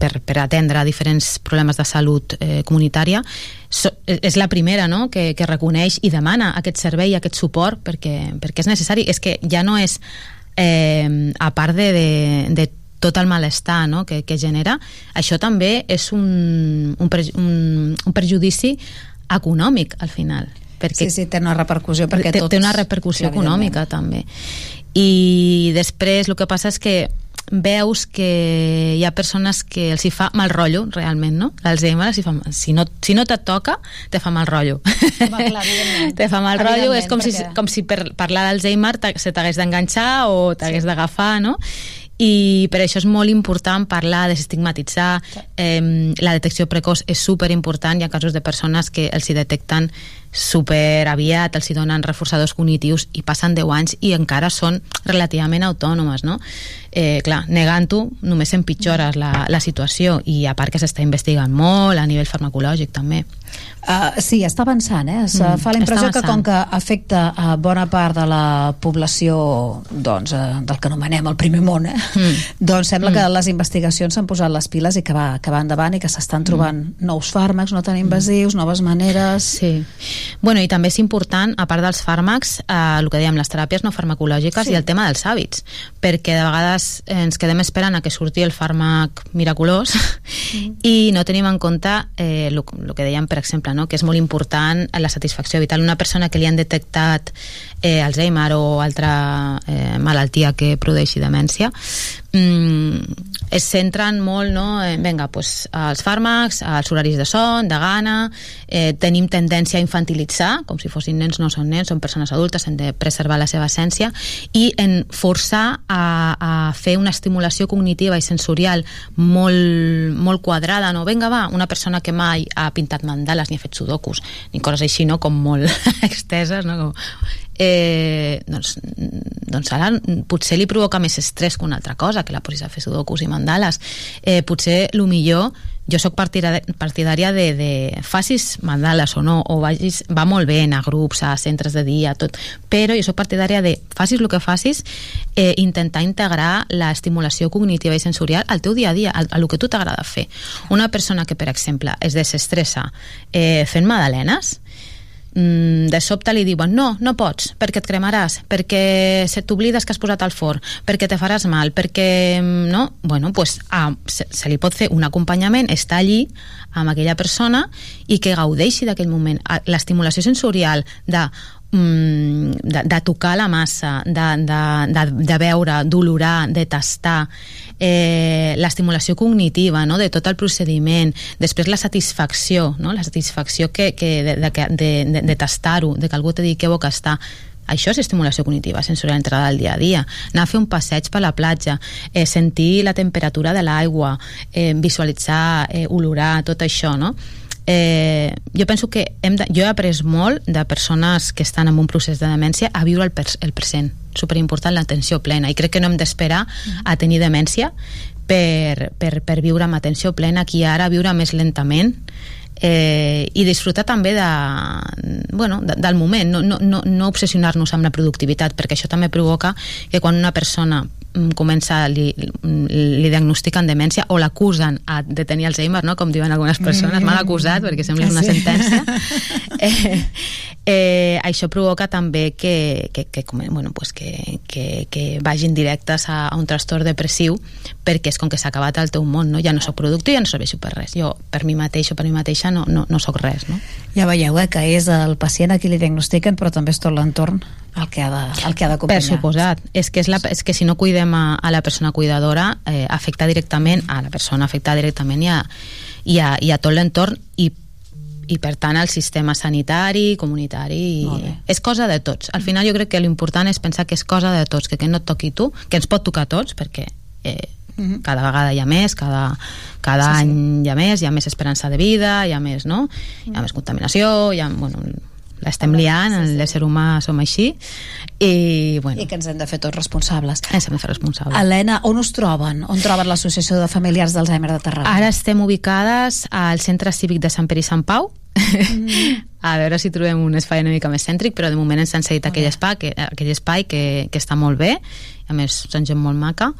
[SPEAKER 34] per, per atendre diferents problemes de salut eh, comunitària so, és la primera no, que, que reconeix i demana aquest servei, aquest suport perquè, perquè és necessari, és que ja no és eh, a part de, de, de tot el malestar no? que, que genera, això també és un, un, un, un perjudici econòmic al final perquè
[SPEAKER 20] Sí, sí, té una repercussió perquè
[SPEAKER 34] té,
[SPEAKER 20] tots...
[SPEAKER 34] té una repercussió
[SPEAKER 20] Sí,
[SPEAKER 34] econòmica també i després el que passa és que veus que hi ha persones que els hi fa mal rotllo realment, no? L'Alzheimer els hi fa, si, no, si no et toca te fa mal rotllo.
[SPEAKER 20] Home, clar,
[SPEAKER 34] te fa mal rotllo, és com si,
[SPEAKER 20] perquè-
[SPEAKER 34] com si per parlar d'Alzheimer se t'hagués d'enganxar o t'hagués d'agafar, no? i per això és molt important parlar, desestigmatitzar. Eh, la detecció precoç és super important, hi ha casos de persones que els hi detecten super aviat, els hi donen reforçadors cognitius i passen 10 anys i encara són relativament autònomes, no? Eh, clar, negant-ho només empitjores la, la situació i a part que s'està investigant molt a nivell farmacològic també.
[SPEAKER 20] Uh, sí, està avançant, eh? Es,
[SPEAKER 34] Mm,
[SPEAKER 20] mm, fa la impressió que com que afecta a bona part de la població doncs, eh, del que anomenem el primer món, eh?
[SPEAKER 34] Mm.
[SPEAKER 20] doncs sembla
[SPEAKER 34] Mm.
[SPEAKER 20] que les investigacions s'han posat les piles i que va, que va endavant i que s'estan trobant nous fàrmacs no tan invasius, noves maneres...
[SPEAKER 34] Sí. Bueno, i també és important, a part dels fàrmacs, eh, el que dèiem, les teràpies no farmacològiques
[SPEAKER 20] Sí.
[SPEAKER 34] i el tema dels hàbits, perquè de vegades ens quedem esperant a que surti el fàrmac miraculós i no tenim en compte eh, el, el que dèiem, per exemple, no? que és molt important la satisfacció vital. Una persona que li han detectat eh, Alzheimer o altra eh, malaltia que produeixi demència mm, es centren molt no, en, venga, pues, als fàrmacs, als horaris de son, de gana, eh, tenim tendència a infantilitzar, com si fossin nens, no són nens, són persones adultes, hem de preservar la seva essència, i en forçar a, a fer una estimulació cognitiva i sensorial molt, molt quadrada, no? Vinga, va, una persona que mai ha pintat mandales ni ha fet sudokus, ni coses així, no?, com molt exteses, no?, com, eh, doncs, doncs ara potser li provoca més estrès que una altra cosa que la posis a fer sudokus i mandales eh, potser el millor jo sóc partidà- partidària de, de facis mandales o no o vagis, va molt bé a grups, a centres de dia tot, però jo sóc partidària de facis el que facis eh, intentar integrar l'estimulació cognitiva i sensorial al teu dia a dia, al, a lo que tu t'agrada fer. Una persona que per exemple es desestressa eh, fent magdalenes mm, de sobte li diuen no, no pots, perquè et cremaràs perquè t'oblides que has posat al forn perquè te faràs mal, perquè mm, no, bueno, pues, ah, se, se li pot fer un acompanyament, està allí amb aquella persona i que gaudeixi d'aquell moment. L'estimulació sensorial de mm, de, de tocar la massa, de, de, de, de veure, d'olorar, de tastar, eh, l'estimulació cognitiva, no? de tot el procediment, després la satisfacció, no? la satisfacció que, que de, de, de, de, tastar-ho, de que algú te digui que bo que està, això és estimulació cognitiva sensorial entrada al dia a dia anar a fer un passeig per la platja eh, sentir la temperatura de l'aigua eh, visualitzar, eh, olorar tot això no? Eh, jo penso que hem de, jo he après molt de persones que estan en un procés de demència a viure el, pers- el present. Superimportant l'atenció plena. I crec que no hem d'esperar a tenir demència per, per, per viure amb atenció plena aquí ara, viure més lentament eh, i disfrutar també de, bueno, de, del moment, no, no, no, no obsessionar-nos amb la productivitat, perquè això també provoca que quan una persona comença, li, li diagnostiquen demència o l'acusen de tenir Alzheimer, no? com diuen algunes persones,
[SPEAKER 20] Mm.
[SPEAKER 34] mal acusat, perquè sembla una
[SPEAKER 20] Sí.
[SPEAKER 34] sentència, eh, eh, això provoca també que, que, que, bueno, pues que, que, que vagin directes a, a un trastorn depressiu perquè és com que s'ha acabat el teu món, no? ja no sóc productiu, ja no serveixo per res jo per mi mateix o per mi mateixa no, no, no sóc res no?
[SPEAKER 20] Ja veieu eh, que és el pacient a qui li diagnostiquen, però també és tot l'entorn el que ha de, el que ha
[SPEAKER 34] per
[SPEAKER 20] d'acompanyar.
[SPEAKER 34] suposat, és que, és, la, és que si no cuidem a, a la persona cuidadora eh, afecta directament a la persona afecta directament i a, i a, i a tot l'entorn i i per tant al sistema sanitari, comunitari i... és cosa de tots. Al final jo crec que l'important és pensar que és cosa de tots, que, que no et toqui tu, que ens pot tocar a tots perquè eh,
[SPEAKER 20] Mhm.
[SPEAKER 34] cada vegada hi ha més, cada, cada
[SPEAKER 20] Sí, sí.
[SPEAKER 34] any hi ha més, hi ha més esperança de vida, hi ha més, no? Hi ha més contaminació, hi ha, bueno, l'estem liant, l'ésser humà som així i, bueno,
[SPEAKER 20] I que ens hem de fer tots responsables.
[SPEAKER 34] ens hem de fer responsables.
[SPEAKER 20] Helena, on us troben? On troben l'Associació de Familiars d'Alzheimer de Tarragona?
[SPEAKER 34] Ara estem ubicades al Centre Cívic de Sant Pere i Sant Pau. a veure si trobem un espai una mica més cèntric, però de moment ens han cedit aquell espai, que, aquell espai que, que està molt bé,
[SPEAKER 35] a més són gent molt maca.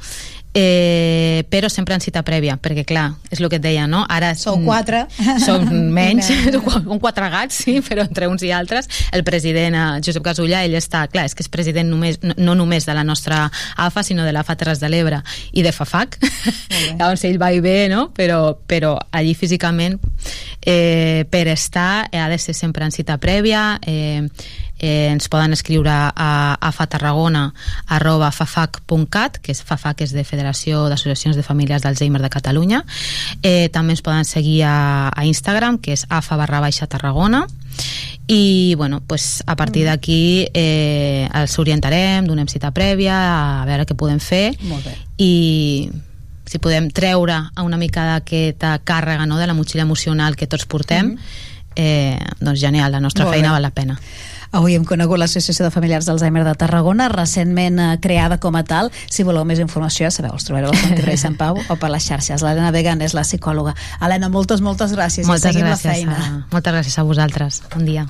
[SPEAKER 35] Eh, però sempre en cita prèvia perquè clar, és el que et deia no? ara
[SPEAKER 20] Sou quatre.
[SPEAKER 35] som menys. Un quatre gats, sí, però entre uns i altres. El president, eh, Josep Casullà ell està, clar, és que és president només, no, no només de la nostra AFA, sinó de l'AFA Terres de l'Ebre. I de FAFAC. Llavors ell va i ve, no? però, però allí físicament eh, per estar eh, ha de ser sempre en cita prèvia eh, eh, ens poden escriure a, a fatarragona arroba fafac.cat que és fafac és de Federació d'Associacions de Famílies d'Alzheimer de Catalunya. Eh, també ens poden seguir a, a Instagram que és afa barra baixa tarragona. I bueno, pues, a partir d'aquí eh, els orientarem, donem cita prèvia a veure què podem fer.
[SPEAKER 20] Molt bé.
[SPEAKER 35] i si podem treure una mica d'aquesta càrrega no, de la motxilla emocional que tots portem eh, doncs genial, la nostra
[SPEAKER 20] Molt
[SPEAKER 35] feina
[SPEAKER 20] bé.
[SPEAKER 35] val la pena
[SPEAKER 20] Avui hem conegut l'Associació de Familiars d'Alzheimer de Tarragona, recentment eh, creada com a tal. Si voleu més informació, ja sabeu, els trobareu al Sant Ibrahim Sant Pau o per les xarxes. L'Helena Vegan és la psicòloga. Helena, moltes, moltes gràcies.
[SPEAKER 35] Moltes gràcies,
[SPEAKER 20] la feina.
[SPEAKER 35] a, moltes gràcies a vosaltres bon dia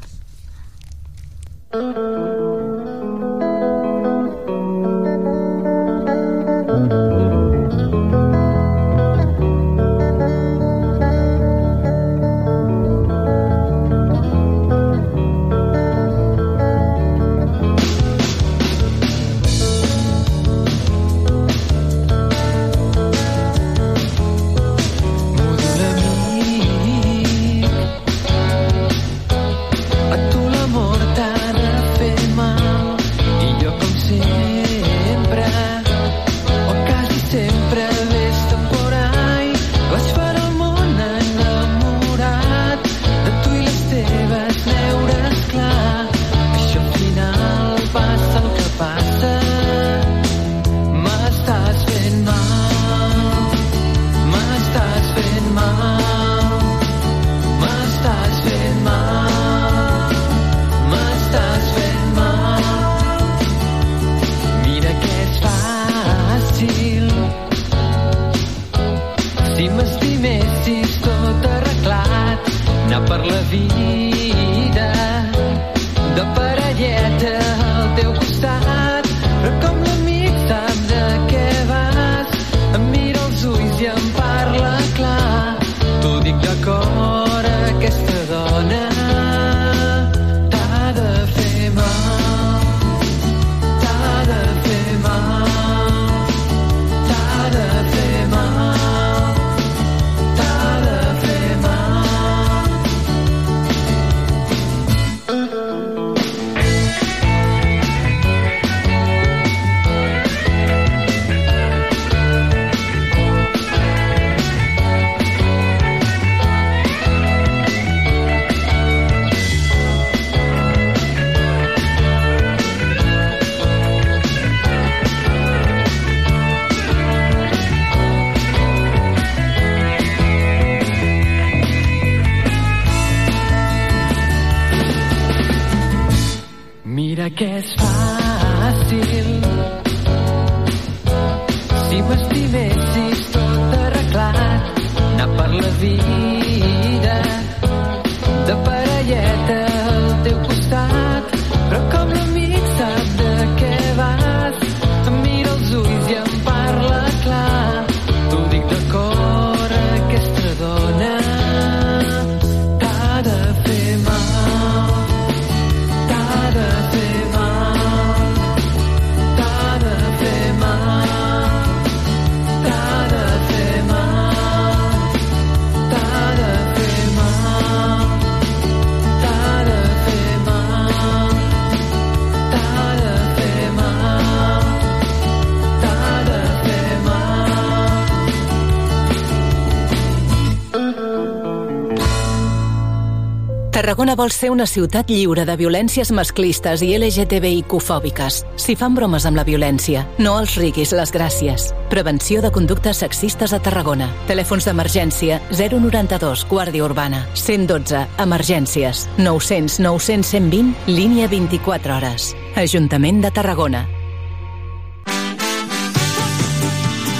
[SPEAKER 36] Tarragona vol ser una ciutat lliure de violències masclistes i LGTBIQ-fòbiques. Si fan bromes amb la violència, no els riguis les gràcies. Prevenció de conductes sexistes a Tarragona. Telèfons d'emergència 092 Guàrdia Urbana 112 Emergències 900 900 120 línia 24 hores. Ajuntament de Tarragona.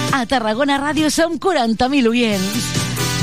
[SPEAKER 2] A Tarragona Ràdio som 40.000 oients.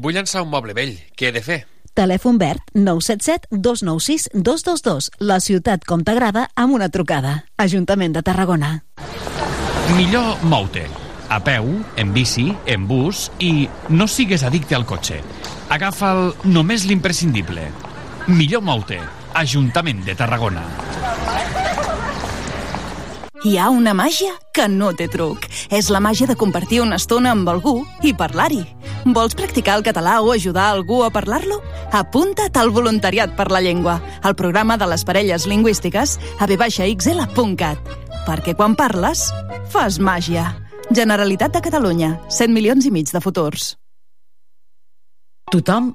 [SPEAKER 37] Vull llançar un moble vell. Què he de fer?
[SPEAKER 38] Telèfon verd 977 296 222. La ciutat com t'agrada amb una trucada. Ajuntament de Tarragona.
[SPEAKER 29] Millor mou-te. A peu, en bici, en bus i no sigues addicte al cotxe. Agafa'l només l'imprescindible. Millor mou-te. Ajuntament de Tarragona.
[SPEAKER 39] Hi ha una màgia que no té truc. És la màgia de compartir una estona amb algú i parlar-hi. Vols practicar el català o ajudar algú a parlar-lo? Apunta't al Voluntariat per la Llengua, al programa de les parelles lingüístiques a vxl.cat. Perquè quan parles, fas màgia. Generalitat de Catalunya, 100 milions i mig de futurs.
[SPEAKER 2] Tothom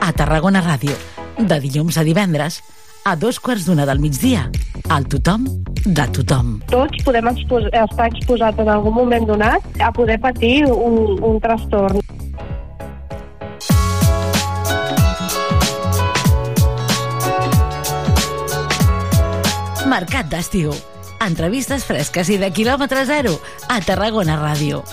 [SPEAKER 2] A Tarragona Ràdio. De dilluns a divendres a dos quarts d'una del migdia. Al tothom de tothom.
[SPEAKER 31] Tots podem expos estar exposats en algun moment donat a poder patir un, un trastorn.
[SPEAKER 2] Mercat d'estiu. Entrevistes fresques i de quilòmetre zero a Tarragona Ràdio.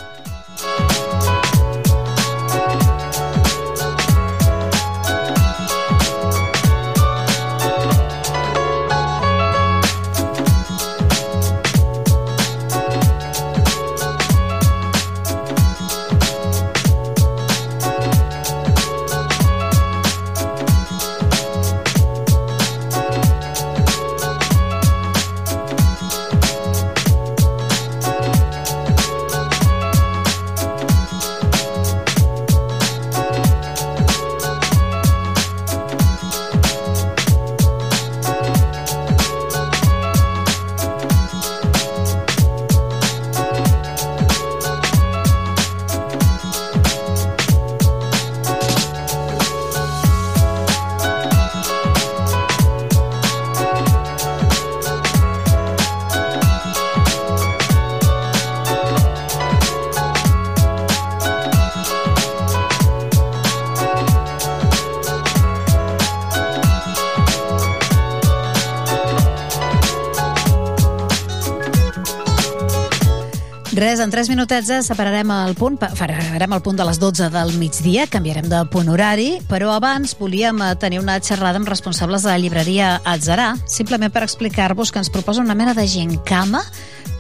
[SPEAKER 20] Res, en 3 minutets eh, separarem el punt, farem el punt de les 12 del migdia, canviarem de punt horari, però abans volíem eh, tenir una xerrada amb responsables de la llibreria Atzarà, simplement per explicar-vos que ens proposa una mena de gincama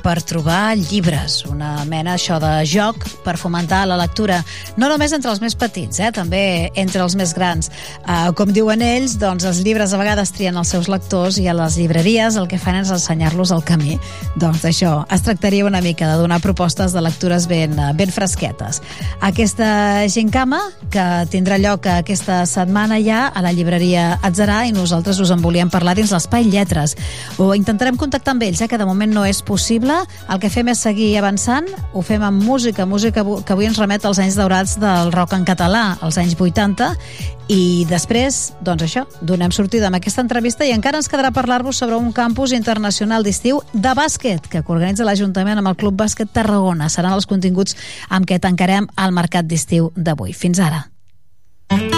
[SPEAKER 20] per trobar llibres, una mena això de joc per fomentar la lectura, no només entre els més petits, eh, també entre els més grans. Uh, com diuen ells, doncs els llibres a vegades trien els seus lectors i a les llibreries el que fan és ensenyar-los el camí. Doncs d'això, es tractaria una mica de donar propostes de lectures ben, eh, ben fresquetes. Aquesta gincama, que tindrà lloc aquesta setmana ja a la llibreria Atzarà i nosaltres us en volíem parlar dins l'Espai Lletres. Ho intentarem contactar amb ells, eh, que de moment no és possible. El que fem és seguir avançant, ho fem amb música, música que avui ens remet als anys daurats del rock en català, als anys 80, i després, doncs això, donem sortida amb aquesta entrevista i encara ens quedarà parlar-vos sobre un campus internacional d'estiu de bàsquet que organitza l'Ajuntament amb el Club Bàsquet Tarragona. Seran els continguts amb què tancarem el mercat d'estiu d'avui. Fins ara.
[SPEAKER 16] T'han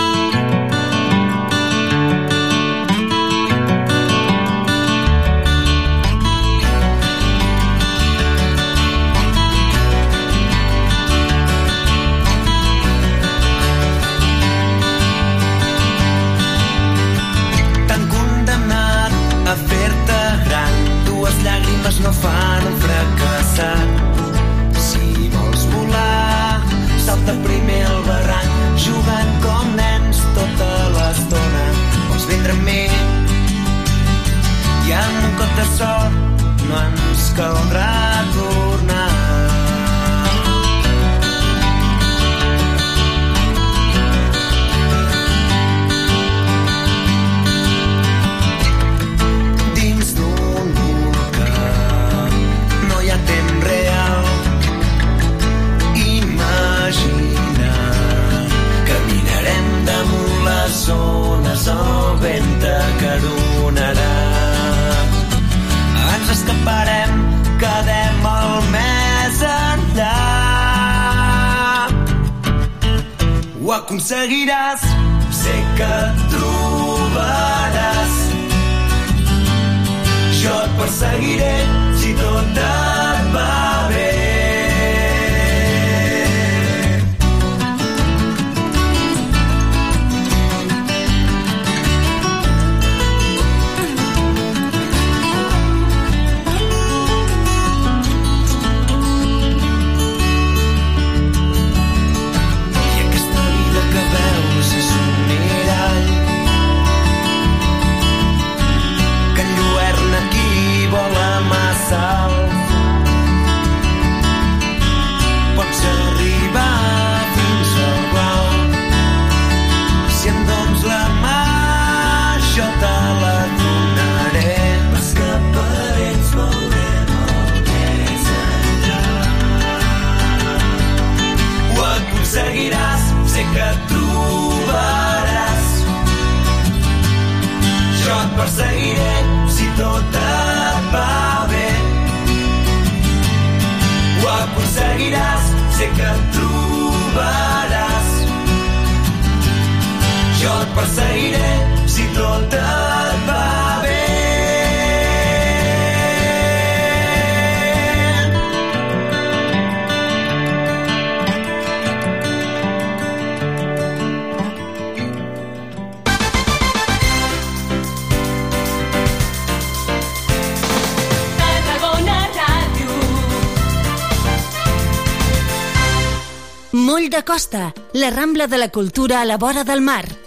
[SPEAKER 25] aconseguiràs, sé que trobaràs. Jo et perseguiré perseguiré si tot et va bé.
[SPEAKER 26] Moll de Costa, la Rambla de la Cultura a la vora del mar.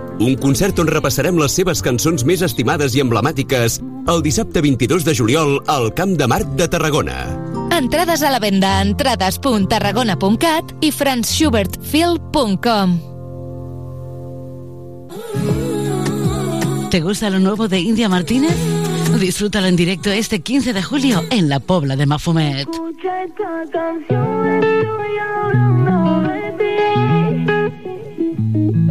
[SPEAKER 12] Un concert on repassarem les seves cançons més estimades i emblemàtiques el dissabte 22 de juliol al Camp de Marc de Tarragona.
[SPEAKER 40] Entrades a la venda a entrades.tarragona.cat i franzschubertfil.com
[SPEAKER 2] ¿Te gusta lo nuevo de India Martínez? Disfrútalo en directo este 15 de julio en la Pobla de Mafumet.
[SPEAKER 25] Escucha esta canción, estoy hablando de ti.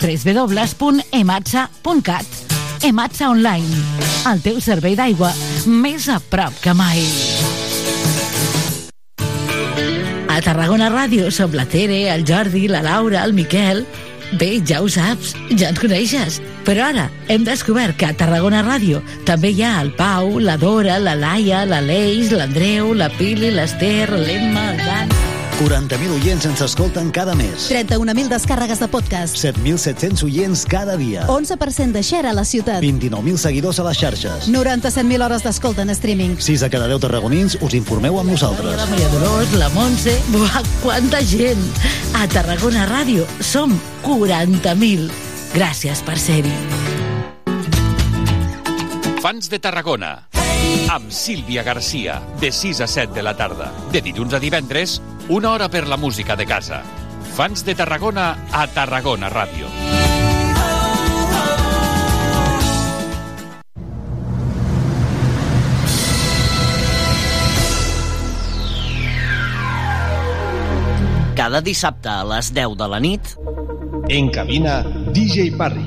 [SPEAKER 2] www.ematsa.cat Ematsa Online, el teu servei d'aigua més a prop que mai. A Tarragona Ràdio som la Tere, el Jordi, la Laura, el Miquel... Bé, ja ho saps, ja ens coneixes. Però ara hem descobert que a Tarragona Ràdio també hi ha el Pau, la Dora, la Laia, l'Aleix, l'Andreu, la Pili, l'Ester, l'Emma, el Dan...
[SPEAKER 19] 40.000 oients ens escolten cada mes.
[SPEAKER 41] 31.000 descàrregues de podcast.
[SPEAKER 19] 7.700 oients cada dia.
[SPEAKER 41] 11% de share a la ciutat.
[SPEAKER 19] 29.000 seguidors a les xarxes.
[SPEAKER 41] 97.000 hores d'escolta en streaming.
[SPEAKER 19] 6 de cada 10 tarragonins us informeu amb nosaltres.
[SPEAKER 2] La Maria Dolors, la Montse... Buah, quanta gent! A Tarragona Ràdio som 40.000. Gràcies per ser-hi.
[SPEAKER 42] Fans de Tarragona. Amb Sílvia Garcia, de 6 a 7 de la tarda. De dilluns a divendres, una hora per la música de casa. Fans de Tarragona a Tarragona Ràdio.
[SPEAKER 27] Cada dissabte a les 10 de la nit...
[SPEAKER 43] En cabina, DJ Parry.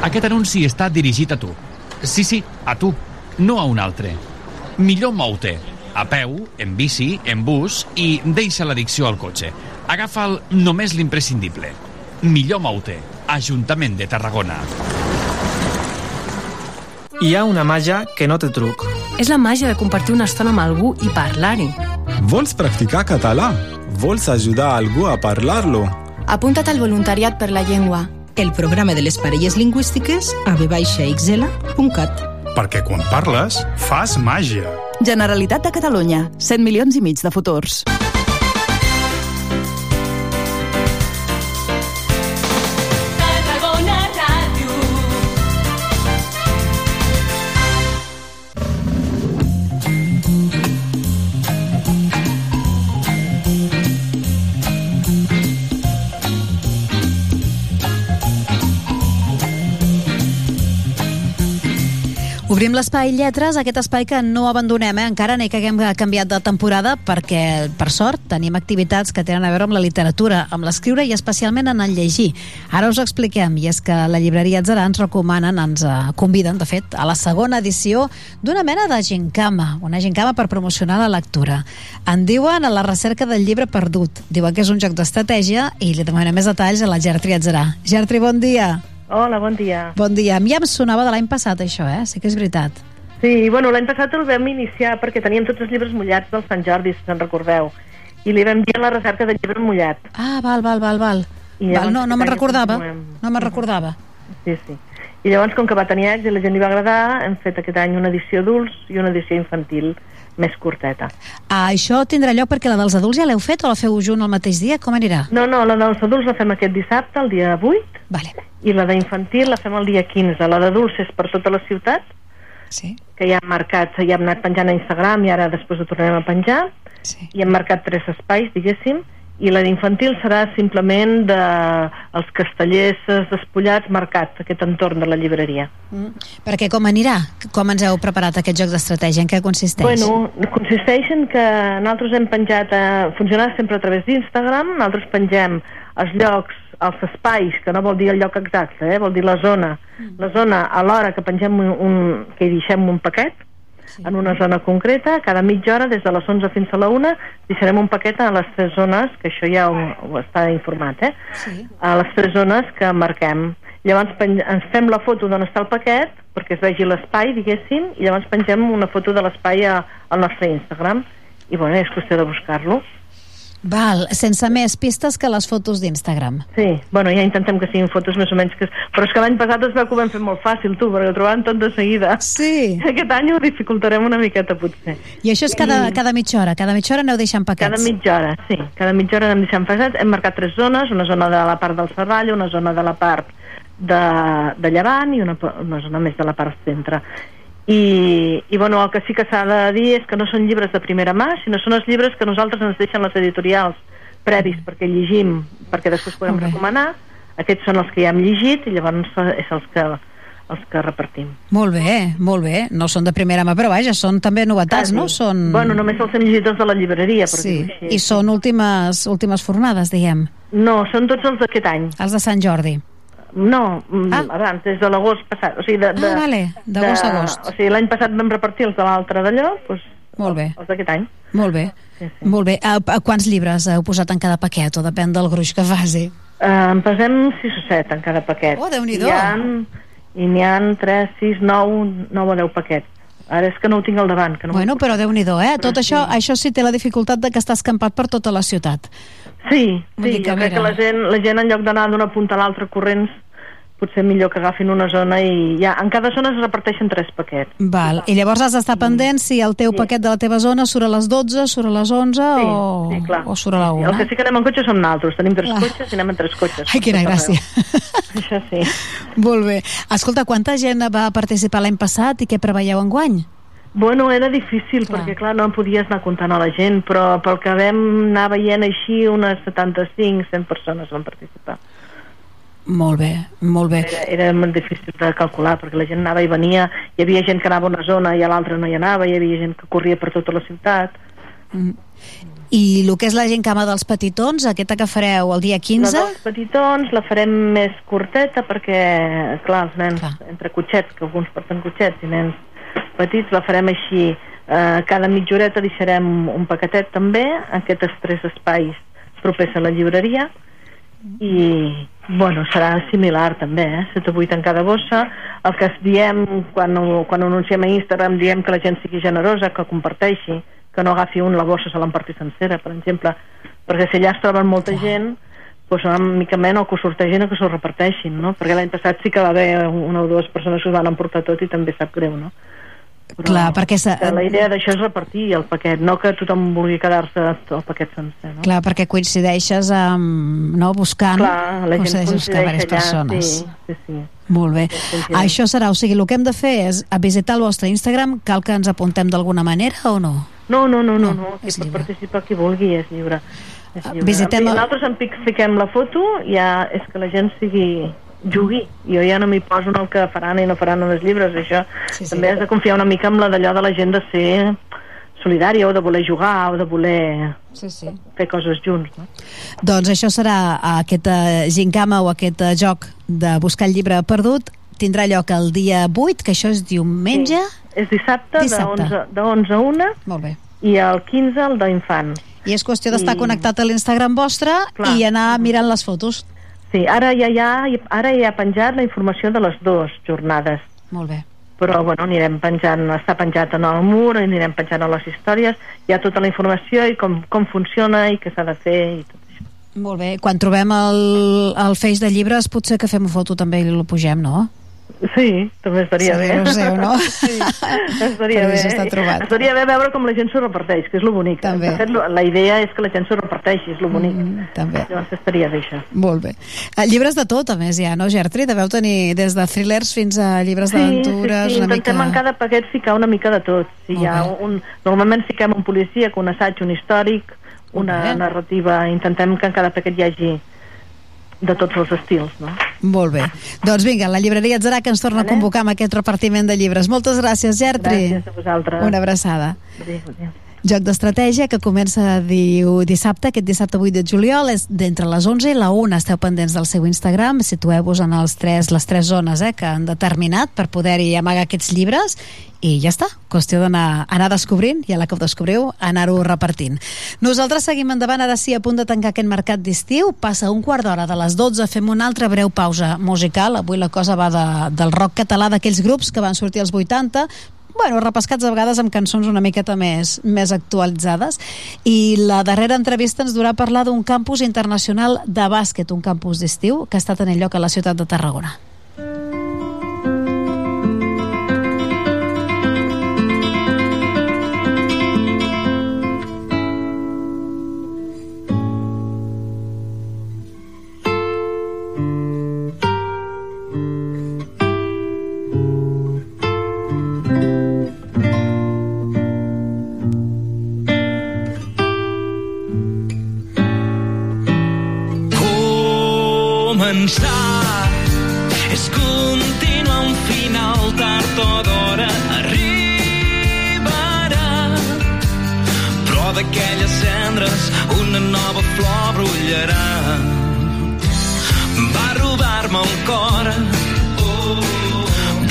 [SPEAKER 44] Aquest anunci està dirigit a tu. Sí, sí, a tu, no a un altre. Millor mou-te. A peu, en bici, en bus i deixa l'addicció al cotxe. Agafa'l només l'imprescindible. Millor mou-te. Ajuntament de Tarragona.
[SPEAKER 45] Hi ha una màgia que no té truc.
[SPEAKER 46] És la màgia de compartir una estona amb algú i parlar-hi.
[SPEAKER 47] Vols practicar català? Vols ajudar algú a parlar-lo?
[SPEAKER 46] Apunta't al voluntariat per la llengua.
[SPEAKER 48] El programa de les parelles lingüístiques a vxl.cat.
[SPEAKER 49] Perquè quan parles, fas màgia.
[SPEAKER 50] Generalitat de Catalunya. 100 milions i mig de futurs.
[SPEAKER 20] Obrim l'espai Lletres, aquest espai que no abandonem, eh? encara ni que haguem canviat de temporada, perquè, per sort, tenim activitats que tenen a veure amb la literatura, amb l'escriure i especialment en el llegir. Ara us expliquem, i és que la llibreria Atzarà ens recomanen, ens eh, conviden, de fet, a la segona edició d'una mena de gincama, una gincama per promocionar la lectura. En diuen a la recerca del llibre perdut. Diuen que és un joc d'estratègia i li demanem més detalls a la Gertri Atzarà. Gertri, bon dia.
[SPEAKER 31] Hola, bon dia.
[SPEAKER 20] Bon dia. A mi ja em sonava de l'any passat, això, eh? Sí que és veritat.
[SPEAKER 31] Sí, bueno, l'any passat el vam iniciar perquè teníem tots els llibres mullats del Sant Jordi, si se'n recordeu. I li vam dir a la recerca del llibre mullat.
[SPEAKER 20] Ah, val, val, val, val.
[SPEAKER 31] I
[SPEAKER 20] val no, no me'n recordava. No me'n recordava.
[SPEAKER 31] Sí, sí. I llavors, com que va tenir èxit i la gent li va agradar, hem fet aquest any una edició adults i una edició infantil més curteta.
[SPEAKER 20] Ah, això tindrà lloc perquè la dels adults ja l'heu fet o la feu junt el mateix dia? Com anirà?
[SPEAKER 31] No, no, la dels adults la fem aquest dissabte, el dia 8,
[SPEAKER 20] vale.
[SPEAKER 31] I la d'infantil la fem el dia 15. La d'adults és per tota la ciutat,
[SPEAKER 20] sí.
[SPEAKER 31] que ja hem marcat, ja hem anat penjant a Instagram i ara després ho tornarem a penjar,
[SPEAKER 20] sí.
[SPEAKER 31] i hem marcat tres espais, diguéssim, i la d'infantil serà simplement de els castellers despullats marcat, aquest entorn de la llibreria.
[SPEAKER 20] Mm. Perquè com anirà? Com ens heu preparat aquest joc d'estratègia? En què consisteix?
[SPEAKER 31] Bueno, consisteix en que nosaltres hem penjat, a, funcionar sempre a través d'Instagram, nosaltres pengem els llocs, els espais, que no vol dir el lloc exacte, eh? vol dir la zona, la zona a l'hora que pengem un, un, que hi deixem un paquet, en una zona concreta, cada mitja hora, des de les 11 fins a la 1, deixarem un paquet a les tres zones, que això ja ho, ho està informat, eh?
[SPEAKER 20] Sí.
[SPEAKER 31] a les tres zones que marquem. Llavors ens fem la foto d'on està el paquet, perquè es vegi l'espai, diguéssim, i llavors pengem una foto de l'espai a- al nostre Instagram. I bueno, és qüestió de buscar-lo.
[SPEAKER 20] Val, sense més pistes que les fotos d'Instagram.
[SPEAKER 31] Sí, bueno, ja intentem que siguin fotos més o menys que... Però és que l'any passat es veu que ho vam fer molt fàcil, tu, perquè ho trobàvem tot de seguida.
[SPEAKER 20] Sí.
[SPEAKER 31] Aquest any ho dificultarem una miqueta, potser.
[SPEAKER 20] I això és cada, cada mitja hora, cada mitja hora aneu deixant paquets.
[SPEAKER 31] Cada mitja hora, sí. Cada mitja hora anem deixant passat. Hem marcat tres zones, una zona de la part del Serrallo, una zona de la part de, de Llevant i una, una zona més de la part centre. I, I, bueno, el que sí que s'ha de dir és que no són llibres de primera mà, sinó són els llibres que nosaltres ens deixen les editorials previs perquè llegim, perquè després podem recomanar. Aquests són els que ja hem llegit i llavors és els que, els que repartim.
[SPEAKER 20] Molt bé, molt bé. No són de primera mà, però vaja, són també novetats, no? Són...
[SPEAKER 31] Bueno, només els hem llegit els de la llibreria, per
[SPEAKER 20] Sí,
[SPEAKER 31] dir-ho així.
[SPEAKER 20] i són últimes, últimes fornades, diguem.
[SPEAKER 31] No, són tots els d'aquest any.
[SPEAKER 20] Els de Sant Jordi.
[SPEAKER 31] No, ah. abans, des de l'agost passat. O sigui, de, de,
[SPEAKER 20] Ah, vale, d'agost a agost.
[SPEAKER 31] O sigui, l'any passat vam repartir els de l'altre d'allò, doncs,
[SPEAKER 20] Molt bé.
[SPEAKER 31] els d'aquest any.
[SPEAKER 20] Molt bé.
[SPEAKER 31] Sí, sí.
[SPEAKER 20] Molt bé. A, a quants llibres heu posat en cada paquet? O depèn del gruix que faci?
[SPEAKER 31] Eh, en pesem 6 o 7 en cada paquet.
[SPEAKER 20] Oh, Déu-n'hi-do.
[SPEAKER 31] I, ha, I n'hi ha 3, 6, 9, 9 o 10 paquets. Ara és que no ho tinc al davant. Que no
[SPEAKER 20] Bueno, però déu nhi eh? Tot això, això sí té la dificultat de que està escampat per tota la ciutat.
[SPEAKER 31] Sí,
[SPEAKER 20] Vull
[SPEAKER 31] sí
[SPEAKER 20] que,
[SPEAKER 31] jo crec que la gent, la gent en lloc d'anar d'una punta a l'altra corrents potser millor que agafin una zona i ja, en cada zona es reparteixen tres paquets.
[SPEAKER 20] Val. I llavors has d'estar pendent si el teu paquet de la teva zona surt a les 12, surt a les 11 o,
[SPEAKER 31] sí, clar.
[SPEAKER 20] o surt a la
[SPEAKER 31] El
[SPEAKER 20] 1.
[SPEAKER 31] que sí que anem en cotxe som naltros, tenim tres
[SPEAKER 20] Clar.
[SPEAKER 31] cotxes i anem en tres cotxes.
[SPEAKER 20] Ai, quina gràcia.
[SPEAKER 31] Això sí.
[SPEAKER 20] Molt bé. Escolta, quanta gent va participar l'any passat i què preveieu enguany?
[SPEAKER 31] Bueno, era difícil clar. perquè, clar, no en podies anar comptant a la gent, però pel que vam anar veient així, unes 75-100 persones van participar.
[SPEAKER 20] Molt bé, molt bé.
[SPEAKER 31] Era, era molt difícil de calcular, perquè la gent anava i venia, hi havia gent que anava a una zona i a l'altra no hi anava, hi havia gent que corria per tota la ciutat.
[SPEAKER 20] Mm. I el que és la gent cama dels petitons, aquesta que fareu el dia 15?
[SPEAKER 31] La dels petitons la farem més curteta perquè, clar, els nens, clar. entre cotxets, que alguns porten cotxets i nens petits, la farem així. Eh, cada mitja horeta deixarem un paquetet també, aquests tres espais propers a la llibreria, i, bueno, serà similar també, eh? 7 o 8 en cada bossa. El que es diem, quan ho, quan ho anunciem a Instagram, diem que la gent sigui generosa, que comparteixi, que no agafi un la bossa, se l'emparti sencera, per exemple, perquè si allà es troben molta gent, doncs una mica menys o que ho sortegin o que s'ho reparteixin, no? Perquè l'any passat sí que va haver una o dues persones que ho van emportar tot i també sap greu, no? Però
[SPEAKER 20] Clar, perquè... Se...
[SPEAKER 31] que la idea d'això és repartir el paquet, no que tothom vulgui quedar-se el paquet sencer, no?
[SPEAKER 20] Clar, perquè coincideixes amb, no, buscant,
[SPEAKER 31] Clar, la gent coincideix
[SPEAKER 20] diverses
[SPEAKER 31] allà,
[SPEAKER 20] persones.
[SPEAKER 31] sí, sí, sí.
[SPEAKER 20] Molt bé.
[SPEAKER 31] sí.
[SPEAKER 20] Això serà, o sigui, el que hem de fer és a visitar el vostre Instagram, cal que ens apuntem d'alguna manera o no?
[SPEAKER 31] No, no, no, no, no. Qui pot participar qui vulgui és lliure. És lliure.
[SPEAKER 20] Visitem
[SPEAKER 31] Nosaltres en fiquem la foto, ja és que la gent sigui jugui. Jo ja no m'hi poso en el que faran i no faran en els llibres, això.
[SPEAKER 20] Sí, sí.
[SPEAKER 31] També has de confiar una mica en la d'allò de la gent de ser solidària o de voler jugar o de voler
[SPEAKER 20] sí, sí.
[SPEAKER 31] fer coses junts, no?
[SPEAKER 20] Doncs això serà aquesta gincama o aquest eh, joc de buscar el llibre perdut tindrà lloc el dia 8, que això és diumenge.
[SPEAKER 31] És dissabte,
[SPEAKER 20] Dissabte.
[SPEAKER 31] de 11, de 11 a 1
[SPEAKER 20] Molt bé.
[SPEAKER 31] i el 15 el d'infants.
[SPEAKER 20] I és qüestió d'estar
[SPEAKER 31] I-
[SPEAKER 20] connectat a l'Instagram vostre
[SPEAKER 31] Clar.
[SPEAKER 20] i anar mirant les fotos.
[SPEAKER 31] Sí, ara ja, ja, ara ja ha penjat la informació de les dues jornades.
[SPEAKER 20] Molt bé.
[SPEAKER 31] Però, bueno, anirem penjant, està penjat en el mur, anirem penjant a les històries, hi ha tota la informació i com, com funciona i què s'ha de fer i tot.
[SPEAKER 20] Molt bé. Quan trobem el, el feix de llibres, potser que fem una foto també i el pugem, no?
[SPEAKER 31] Sí, també estaria bé.
[SPEAKER 20] Seguir-ho seu, no?
[SPEAKER 31] Sí, estaria bé.
[SPEAKER 20] està trobat.
[SPEAKER 31] Estaria bé veure com la gent s'ho reparteix, que és lo bonic.
[SPEAKER 20] També.
[SPEAKER 31] De fet, la idea és que la gent s'ho reparteixi, és lo bonic.
[SPEAKER 20] Mm, també.
[SPEAKER 31] Llavors estaria bé, això.
[SPEAKER 20] Molt bé. Eh, llibres de tot, a més, ja, no, Gertri? Deveu tenir des de thrillers fins a llibres d'aventures,
[SPEAKER 31] sí, sí,
[SPEAKER 20] una
[SPEAKER 31] intentem
[SPEAKER 20] mica...
[SPEAKER 31] en cada paquet ficar una mica de tot. Si
[SPEAKER 20] Molt
[SPEAKER 31] hi ha
[SPEAKER 20] bé.
[SPEAKER 31] un, normalment fiquem un policia, un assaig, un històric, una
[SPEAKER 20] bé.
[SPEAKER 31] narrativa, intentem que en cada paquet hi hagi de tots els estils, no?
[SPEAKER 20] Molt bé. Doncs vinga, la llibreria Atzarà que ens torna a convocar amb aquest repartiment de llibres. Moltes gràcies, Gertri.
[SPEAKER 31] Gràcies a vosaltres.
[SPEAKER 20] Una abraçada.
[SPEAKER 31] Adéu, adéu.
[SPEAKER 20] Joc d'estratègia que comença diu, dissabte, aquest dissabte 8 de juliol, és d'entre les 11 i la 1. Esteu pendents del seu Instagram, situeu-vos en els tres, les tres zones eh, que han determinat per poder-hi amagar aquests llibres i ja està, qüestió d'anar anar descobrint i a la que ho descobriu anar-ho repartint. Nosaltres seguim endavant, ara sí, a punt de tancar aquest mercat d'estiu, passa un quart d'hora de les 12, fem una altra breu pausa musical, avui la cosa va de, del rock català d'aquells grups que van sortir als 80, bueno, repescats a vegades amb cançons una miqueta més, més actualitzades i la darrera entrevista ens durà a parlar d'un campus internacional de bàsquet, un campus d'estiu que ha estat en el lloc a la ciutat de Tarragona.
[SPEAKER 16] Tard d'hora arribarà però d'aquelles cendres una nova flor brollarà va robar-me el cor oh,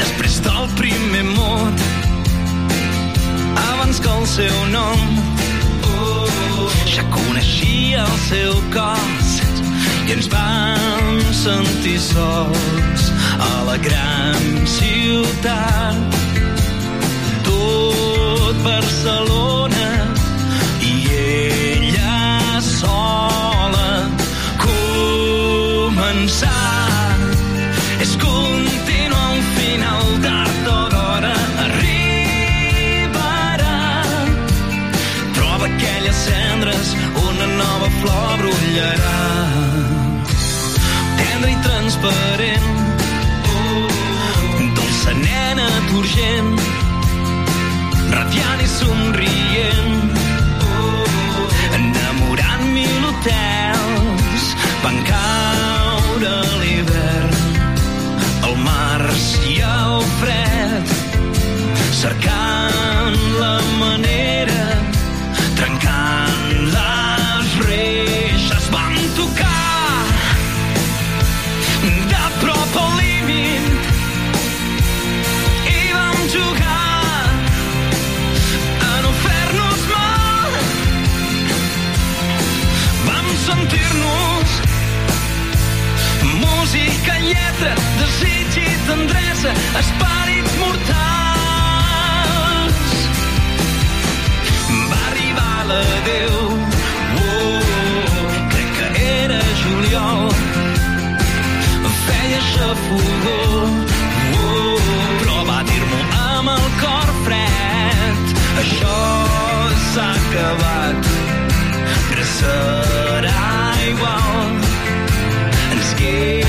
[SPEAKER 16] després del primer mot abans que el seu nom oh, ja coneixia el seu cos i ens vam sentir sols a la gran ciutat. Tot Barcelona i ella sola. Començar és continuar un final tard o d'hora arribarà. Troba aquelles cendres, una nova flor brollarà tendre i transparent. Turgent, radiant i somrient. Enamorant mil hotels, van caure l'hivern, el març i el fred, cercant la manera, tendresa, esperits mortals. Va arribar l'adeu, oh, crec que era juliol, feia xafogó, oh, però va dir-m'ho amb el cor fred. Això s'ha acabat, però serà igual. Ens queda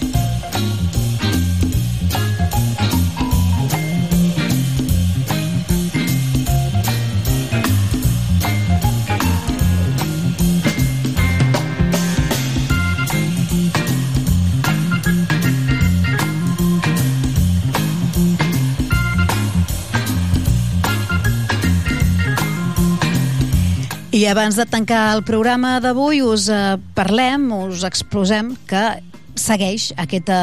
[SPEAKER 20] I abans de tancar el programa d'avui us eh, parlem, us exposem que segueix aquesta,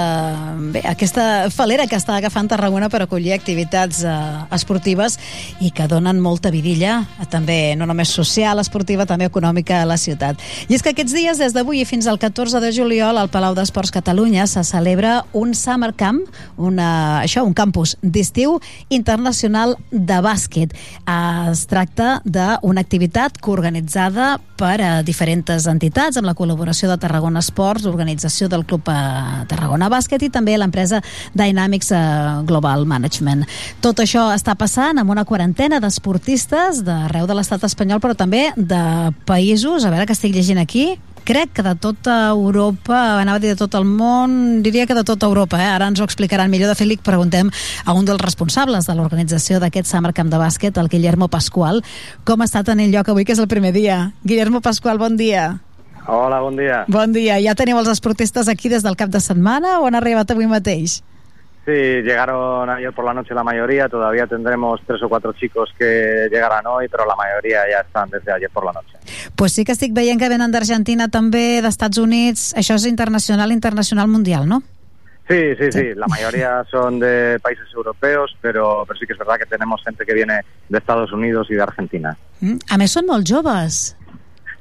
[SPEAKER 20] bé, aquesta falera que està agafant Tarragona per acollir activitats eh, esportives i que donen molta vidilla, eh, també no només social, esportiva, també econòmica a la ciutat. I és que aquests dies, des d'avui fins al 14 de juliol, al Palau d'Esports Catalunya se celebra un Summer Camp, una, això, un campus d'estiu internacional de bàsquet. Eh, es tracta d'una activitat coorganitzada per a diferents entitats, amb la col·laboració de Tarragona Esports, organització del Club Tarragona Bàsquet i també l'empresa Dynamics eh, Global Management. Tot això està passant amb una quarantena d'esportistes d'arreu de l'estat espanyol, però també de països, a veure que estic llegint aquí, crec que de tota Europa, anava a dir de tot el món, diria que de tota Europa, eh? ara ens ho explicaran millor. De fet, li preguntem a un dels responsables de l'organització d'aquest Summer Camp de bàsquet, el Guillermo Pascual, com ha estat en el lloc avui, que és el primer dia. Guillermo Pascual, bon dia.
[SPEAKER 51] Hola, bon dia.
[SPEAKER 20] Bon dia. Ja teniu els esportistes aquí des del cap de setmana o han arribat avui mateix?
[SPEAKER 51] Sí, llegaron ayer por la noche la mayoría, todavía tendremos tres o cuatro chicos que llegarán hoy, pero la mayoría ya están desde ayer por la noche.
[SPEAKER 20] Pues sí que estic veient que venen d'Argentina també, d'Estats Units, això és internacional, internacional mundial, no?
[SPEAKER 51] Sí, sí, sí, la mayoría son de países europeos, pero, pero sí que es verdad que tenemos gente que viene de Estados Unidos y de Argentina.
[SPEAKER 20] Mm. A més, són molt joves.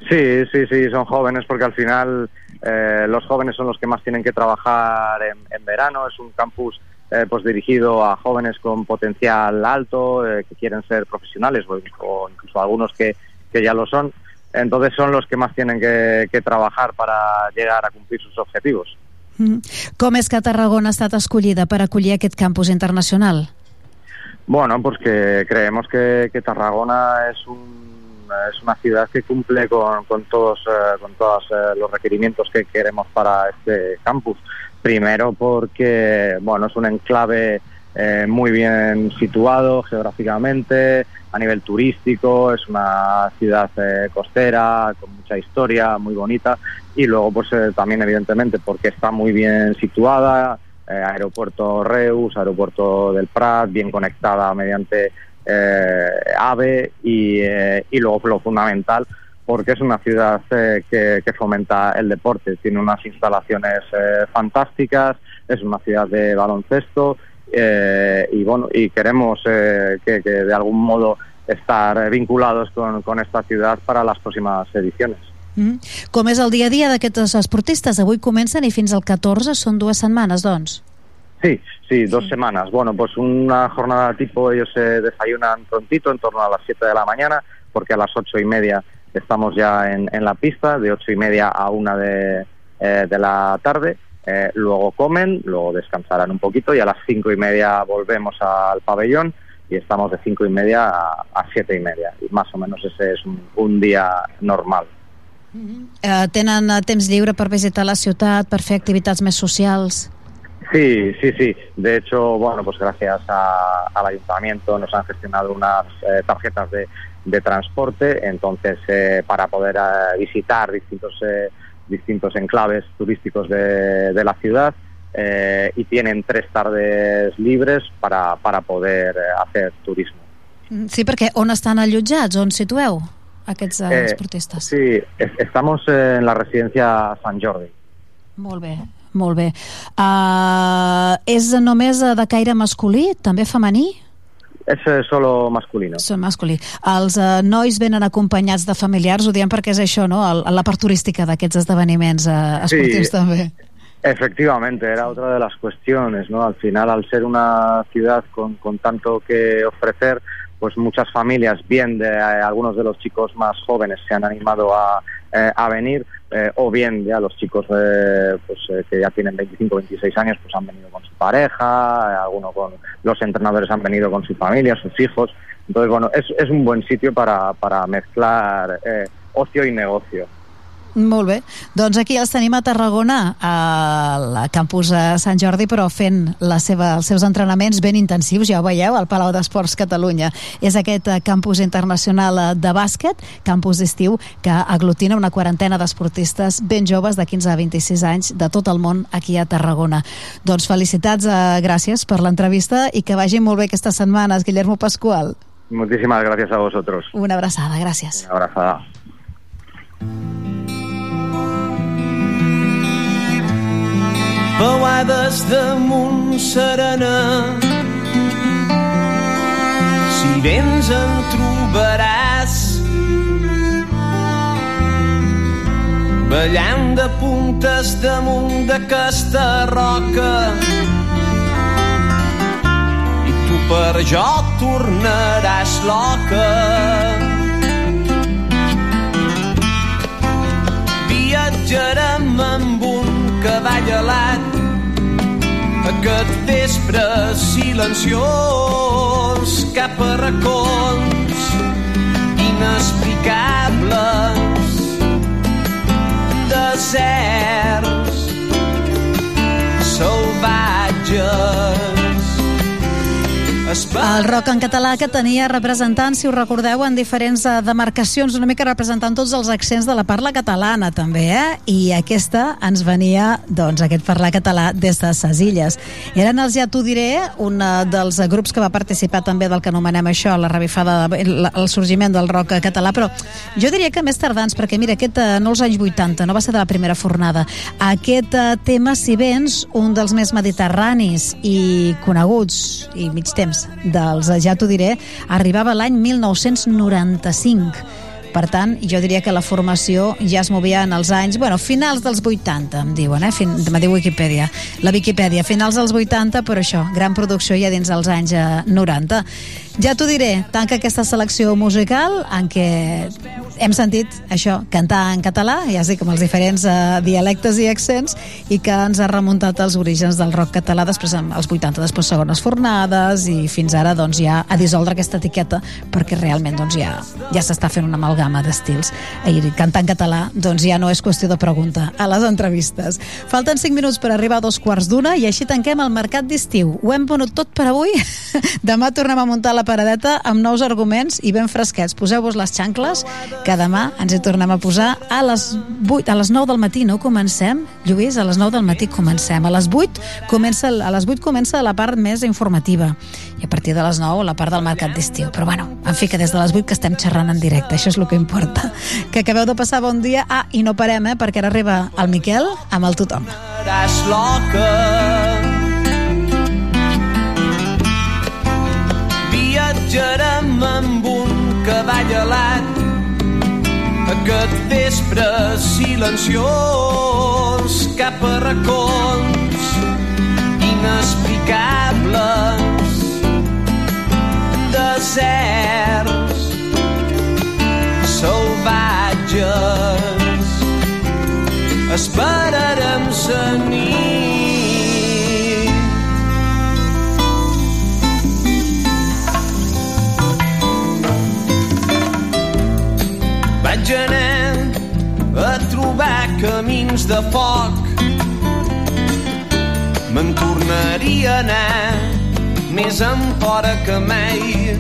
[SPEAKER 51] Sí, sí, sí, son jóvenes porque al final eh, los jóvenes son los que más tienen que trabajar en, en verano. Es un campus eh, pues dirigido a jóvenes con potencial alto, eh, que quieren ser profesionales o, incluso algunos que, que ya lo son. Entonces son los que más tienen que, que trabajar para llegar a cumplir sus objetivos.
[SPEAKER 20] Mm. Com és que Tarragona ha estat escollida per acollir aquest campus internacional?
[SPEAKER 51] Bueno, pues que creemos que, que Tarragona es un es una ciudad que cumple con, todos eh, con todos eh, los requerimientos que queremos para este campus. Primero porque bueno es un enclave eh, muy bien situado geográficamente, a nivel turístico, es una ciudad eh, costera con mucha historia, muy bonita y luego pues eh, también evidentemente porque está muy bien situada, eh, aeropuerto Reus, aeropuerto del Prat, bien conectada mediante eh, AVE y, eh, y luego lo fundamental porque es una ciudad eh, que, que fomenta el deporte, tiene unas instalaciones eh, fantásticas, es una ciudad de baloncesto eh, y bueno y queremos eh, que, que de algún modo estar vinculados con, con esta ciudad para las próximas ediciones.
[SPEAKER 20] Mm. Com és el dia a dia d'aquests esportistes? Avui comencen i fins al 14 són dues setmanes, doncs.
[SPEAKER 51] Sí, sí, dos semanas. Bueno, pues una jornada tipo, ellos se desayunan prontito, en torno a las 7 de la mañana, porque a las ocho y media estamos ya en, en la pista, de ocho y media a una de, eh, de la tarde. Eh, luego comen, luego descansarán un poquito y a las cinco y media volvemos al pabellón y estamos de cinco y media a, a siete y media. Y más o menos ese es un, un día normal.
[SPEAKER 20] Eh, tenen eh, temps lliure per visitar la ciutat, per fer activitats més socials?
[SPEAKER 51] Sí, sí, sí. De hecho, bueno, pues gracias a- al ayuntamiento nos han gestionado unas eh, tarjetas de, de transporte, entonces eh, para poder eh, visitar distintos eh, distintos enclaves turísticos de, de la ciudad eh, y tienen tres tardes libres para, para poder eh, hacer turismo.
[SPEAKER 20] Mm, Sí, perquè on estan allotjats? On situeu aquests eh, esportistes?
[SPEAKER 51] Sí, es- estamos en la residencia San Jordi.
[SPEAKER 20] Molt bé, molt bé. Uh, és només eh, de caire masculí, també femení?
[SPEAKER 51] Es eh, solo masculino.
[SPEAKER 20] Són masculí. Els uh, nois venen acompanyats de familiars, ho diem perquè és això, no? La part turística d'aquests esdeveniments uh, esportius
[SPEAKER 51] Sí.
[SPEAKER 20] també.
[SPEAKER 51] Efectivamente, era otra de las cuestiones, ¿no? Al final, al ser una ciudad con, con tanto que ofrecer, pues muchas familias, bien de eh, algunos de los chicos más jóvenes se han animado a, eh, a venir, eh, o bien ya los chicos eh, pues, eh, que ya tienen 25, 26 años, pues han venido con su pareja, eh, algunos con los entrenadores han venido con su familia, sus hijos. Entonces, bueno, es, es un buen sitio para, para mezclar eh, ocio y negocio.
[SPEAKER 20] Molt bé. Doncs aquí els tenim a Tarragona, al campus a Sant Jordi, però fent la seva, els seus entrenaments ben intensius, ja ho veieu, al Palau d'Esports Catalunya. És aquest eh, campus internacional eh, de bàsquet, campus d'estiu, que aglutina una quarantena d'esportistes ben joves de 15 a 26 anys de tot el món aquí a Tarragona. Doncs felicitats, eh, gràcies per l'entrevista i que vagi molt bé aquestes setmanes, Guillermo Pascual.
[SPEAKER 51] Muchísimas gracias a vosotros.
[SPEAKER 20] Una abraçada, gràcies.
[SPEAKER 51] Una abrazada.
[SPEAKER 16] Pauades damunt serena. Si vens en trobaràs. Ballant de puntes damunt d'aquesta roca. I tu per jo tornaràs loca. Viatjarem amb un cavall alat aquest vespre silenciós cap a racons inexplicables deserts salvatges
[SPEAKER 20] El rock en català que tenia representants, si us recordeu, en diferents eh, demarcacions, una mica representant tots els accents de la parla catalana, també, eh? I aquesta ens venia, doncs, aquest parlar català des de ses illes. I eren els Ja t'ho diré, un eh, dels grups que va participar també del que anomenem això, la revifada, el, el sorgiment del rock català, però jo diria que més tardans, perquè mira, aquest, eh, no els anys 80, no va ser de la primera fornada. Aquest eh, tema, si vens, un dels més mediterranis i coneguts, i mig temps, dels Ja t'ho diré, arribava l'any 1995. Per tant, jo diria que la formació ja es movia en els anys, bueno, finals dels 80, em diuen, eh? Fin, me diu Wikipedia. La Wikipedia, finals dels 80, però això, gran producció ja dins dels anys eh, 90. Ja t'ho diré, tanca aquesta selecció musical en què hem sentit això, cantar en català, ja sé, com els diferents eh, dialectes i accents, i que ens ha remuntat als orígens del rock català, després amb els 80, després segones fornades, i fins ara doncs, ja a dissoldre aquesta etiqueta, perquè realment doncs, ja, ja s'està fent una amalgama d'estils. I cantar en català doncs, ja no és qüestió de pregunta a les entrevistes. Falten 5 minuts per arribar a dos quarts d'una i així tanquem el mercat d'estiu. Ho hem venut tot per avui. Demà tornem a muntar la paradeta amb nous arguments i ben fresquets. Poseu-vos les xancles, que demà ens hi tornem a posar a les 8, a les 9 del matí, no comencem? Lluís, a les 9 del matí comencem. A les 8 comença, a les 8 comença la part més informativa i a partir de les 9 la part del mercat d'estiu. Però bueno, en fi, que des de les 8 que estem xerrant en directe, això és el que importa. Que acabeu de passar bon dia. Ah, i no parem, eh, perquè ara arriba el Miquel amb el tothom.
[SPEAKER 16] loca. Viatjarem amb un cavall alat. Aquest vespre silenciós cap a racons inexplicables. Deserts salvatges. Esperarem sa nit. Vaig anar a trobar camins de foc. Me'n tornaria a anar més enfora que mai.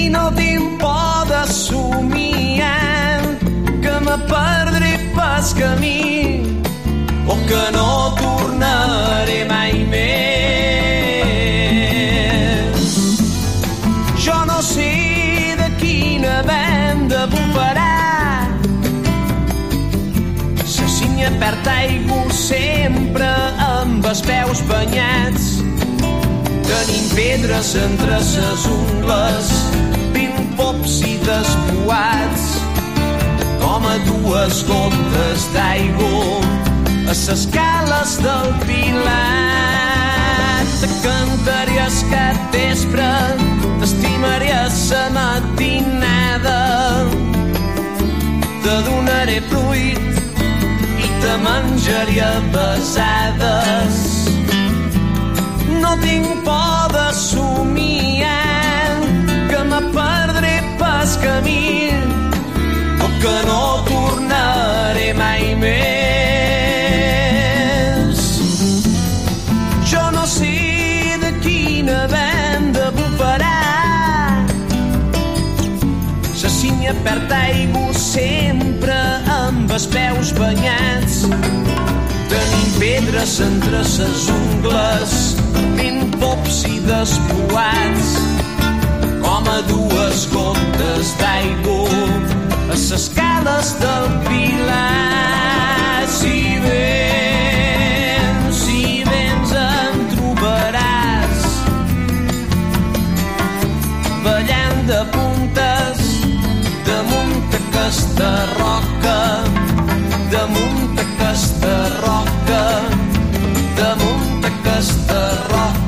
[SPEAKER 16] I no tinc por de somiar que me perdré pas camí o que no tornaré mai més. La sínia perd aigua sempre amb els peus banyats tenim pedres entre ses ungles pim-pops i despoats com a dues gotes d'aigua a ses cales del Pilat. Te cantaré el capvespre, t'estimaré a sa matinada. Te donaré fruit i te menjaré a besades. No tinc por de somiar que me perdré pas camí o que no tornaré mai més. Jo no sé de quina venda bufarà. La sínia perd aigua sempre els peus banyats. Tenim pedres entre ses ungles, ben pops i despoats. Com a dues gotes d'aigua a ses cales del Pilar. Si vens, si vens em trobaràs ballant de puntes damunt aquesta roca aquesta roca, damunt d'aquesta roca,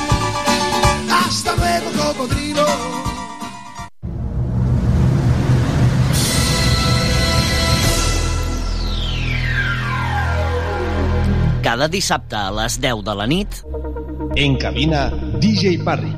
[SPEAKER 52] Hasta luego, cocodrilo.
[SPEAKER 27] Cada dissabte a les 10 de la nit
[SPEAKER 53] En cabina, DJ Parry.